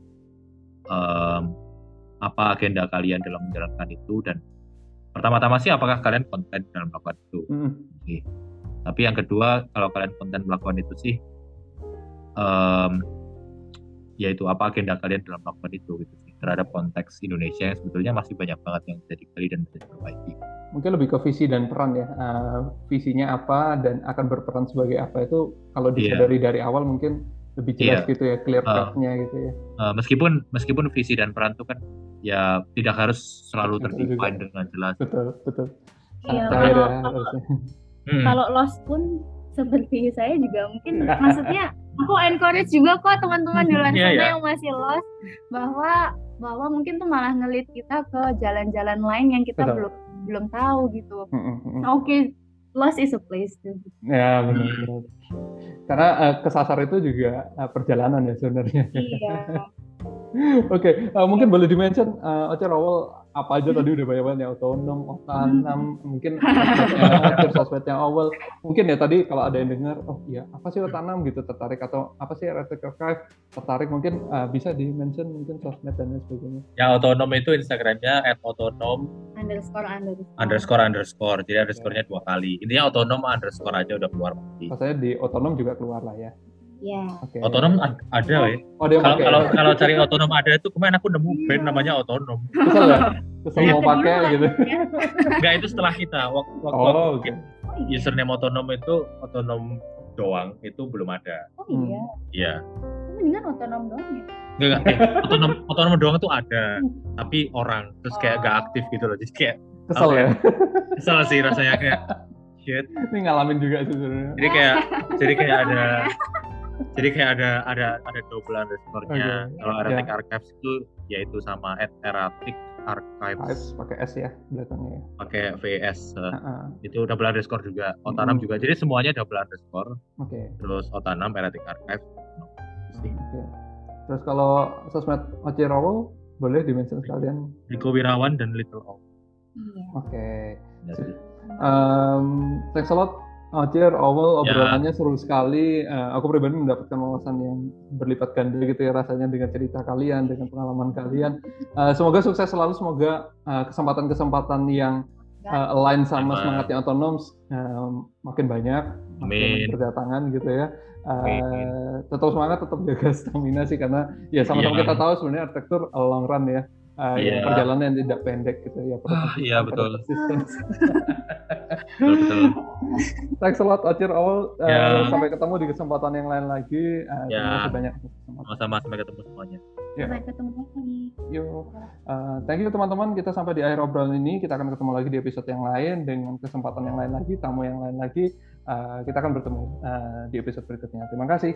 C: em, apa agenda kalian dalam menjalankan itu dan pertama-tama sih apakah kalian konten dalam melakukan itu?
B: Mm,
C: tapi yang kedua kalau kalian konten melakukan itu sih em, yaitu apa agenda kalian dalam melakukan itu gitu sih. Terhadap konteks Indonesia yang sebetulnya masih banyak banget yang bisa digali dan bisa diperbaiki.
B: Mungkin lebih ke visi dan peran ya. Uh, visinya apa dan akan berperan sebagai apa itu kalau
C: Iya.
B: disadari dari awal mungkin lebih jelas
C: Iya.
B: gitu ya, clear
C: Uh,
B: gitu ya.
C: Eh, meskipun meskipun visi dan peran itu kan ya tidak harus selalu terdefine dengan jelas
B: Betul, betul.
D: Iya,
B: cair ya
D: kalau-.
C: Hmm.
D: kalau lost pun seperti saya juga mungkin maksudnya aku encourage juga kok teman-teman di luar
C: Iya,
D: sana
C: iya.
D: yang masih lost bahwa bahwa mungkin tuh malah ngelit kita ke jalan-jalan lain yang kita
B: Betul.
D: belum belum tahu gitu.
B: Mm.
D: Oke, lost is a place to be.
B: Ya benar. benar. Karena eh, kesasar itu juga eh, perjalanan ya sebenarnya.
D: Iya.
B: Oke, eh, mungkin boleh dimention uh, Oce Rawol apa aja tadi udah banyak banget ya otonom, otanam, mungkin sosmednya, tips sosmednya awal. Mungkin ya tadi kalau ada yang dengar, oh iya apa sih otanam gitu tertarik atau apa sih Electric Archive tertarik mungkin eh, bisa di mention mungkin sosmed dan lain sebagainya.
C: yang otonom itu Instagramnya at otonom
D: underscore underscore.
C: underscore underscore jadi underscorenya dua kali intinya otonom underscore aja udah keluar pasti
B: Rasanya di otonom juga keluar lah ya.
D: Iya.
B: Oke.
C: Otonom ad- ada ya.
B: Oh, dia
C: Kalau kalau kalau cari otonom ada itu kemarin aku nemu band namanya otonom.
B: kesel ya? Kesel
C: Iya.
B: mau pakai gitu.
C: Enggak itu setelah kita waktu waktu
B: Oh,
D: Oh iya.
C: username otonom itu otonom doang itu belum ada.
D: Oh iya.
C: Iya.
D: Mendingan otonom doang ya.
C: Enggak enggak. Eh, otonom otonom doang itu ada, tapi orang terus kayak gak aktif gitu loh. Jadi kayak
B: Kesel
C: Oke.
B: ya?
C: kesel sih rasanya kayak shit.
B: Ini ngalamin juga sih sebenarnya.
C: Jadi kayak jadi kayak ada jadi kayak ada ada ada double underscore-nya.
B: Oke.
C: Kalau
B: Ya.
C: Erratic Archives itu yaitu sama at Erratic
B: Vibes
C: Archives
B: pakai S ya belakangnya ya.
C: pakai VS eh,
B: Heeh.
C: itu double underscore juga Otanam
B: Mm.
C: juga jadi semuanya double underscore
B: Oke.
C: terus Otanam Erratic Archive Sih.
B: Oke. Terus kalau sosmed Oce Rowo boleh dimention sekalian.
C: Riko Wirawan dan Little O
D: Iya.
B: Oke.
C: Ya sih.
B: Um, thanks a lot, Ocer, Owel,
C: Ya.
B: obrolannya seru sekali. Eh, aku pribadi mendapatkan wawasan yang berlipat ganda gitu ya rasanya dengan cerita kalian, dengan pengalaman kalian. Eh, semoga sukses selalu, semoga eh, kesempatan-kesempatan yang eh, align sama
C: Sama.
B: semangatnya otonom eh, makin banyak, makin
C: Amin.
B: berdatangan gitu ya.
C: Amin.
B: tetap semangat, tetap jaga stamina sih karena ya sama-sama
C: Iya.
B: kita tahu sebenarnya arsitektur long run ya. Eh,
C: Iya.
B: perjalanan yang tidak pendek gitu ya.
C: Ah, iya, betul. betul betul
B: Thanks a lot Acir Awal. Eh,
C: Ya.
B: sampai ketemu di kesempatan yang lain lagi. Eh,
C: Ya.
B: Terima kasih banyak
C: sama-sama sampai ketemu semuanya
B: Ya.
D: Sampai ketemu lagi.
B: Yuk. Eh, thank you teman-teman. Kita sampai di akhir obrolan ini. Kita akan ketemu lagi di episode yang lain dengan kesempatan yang lain lagi, tamu yang lain lagi. Eh, kita akan bertemu eh, di episode berikutnya. Terima kasih.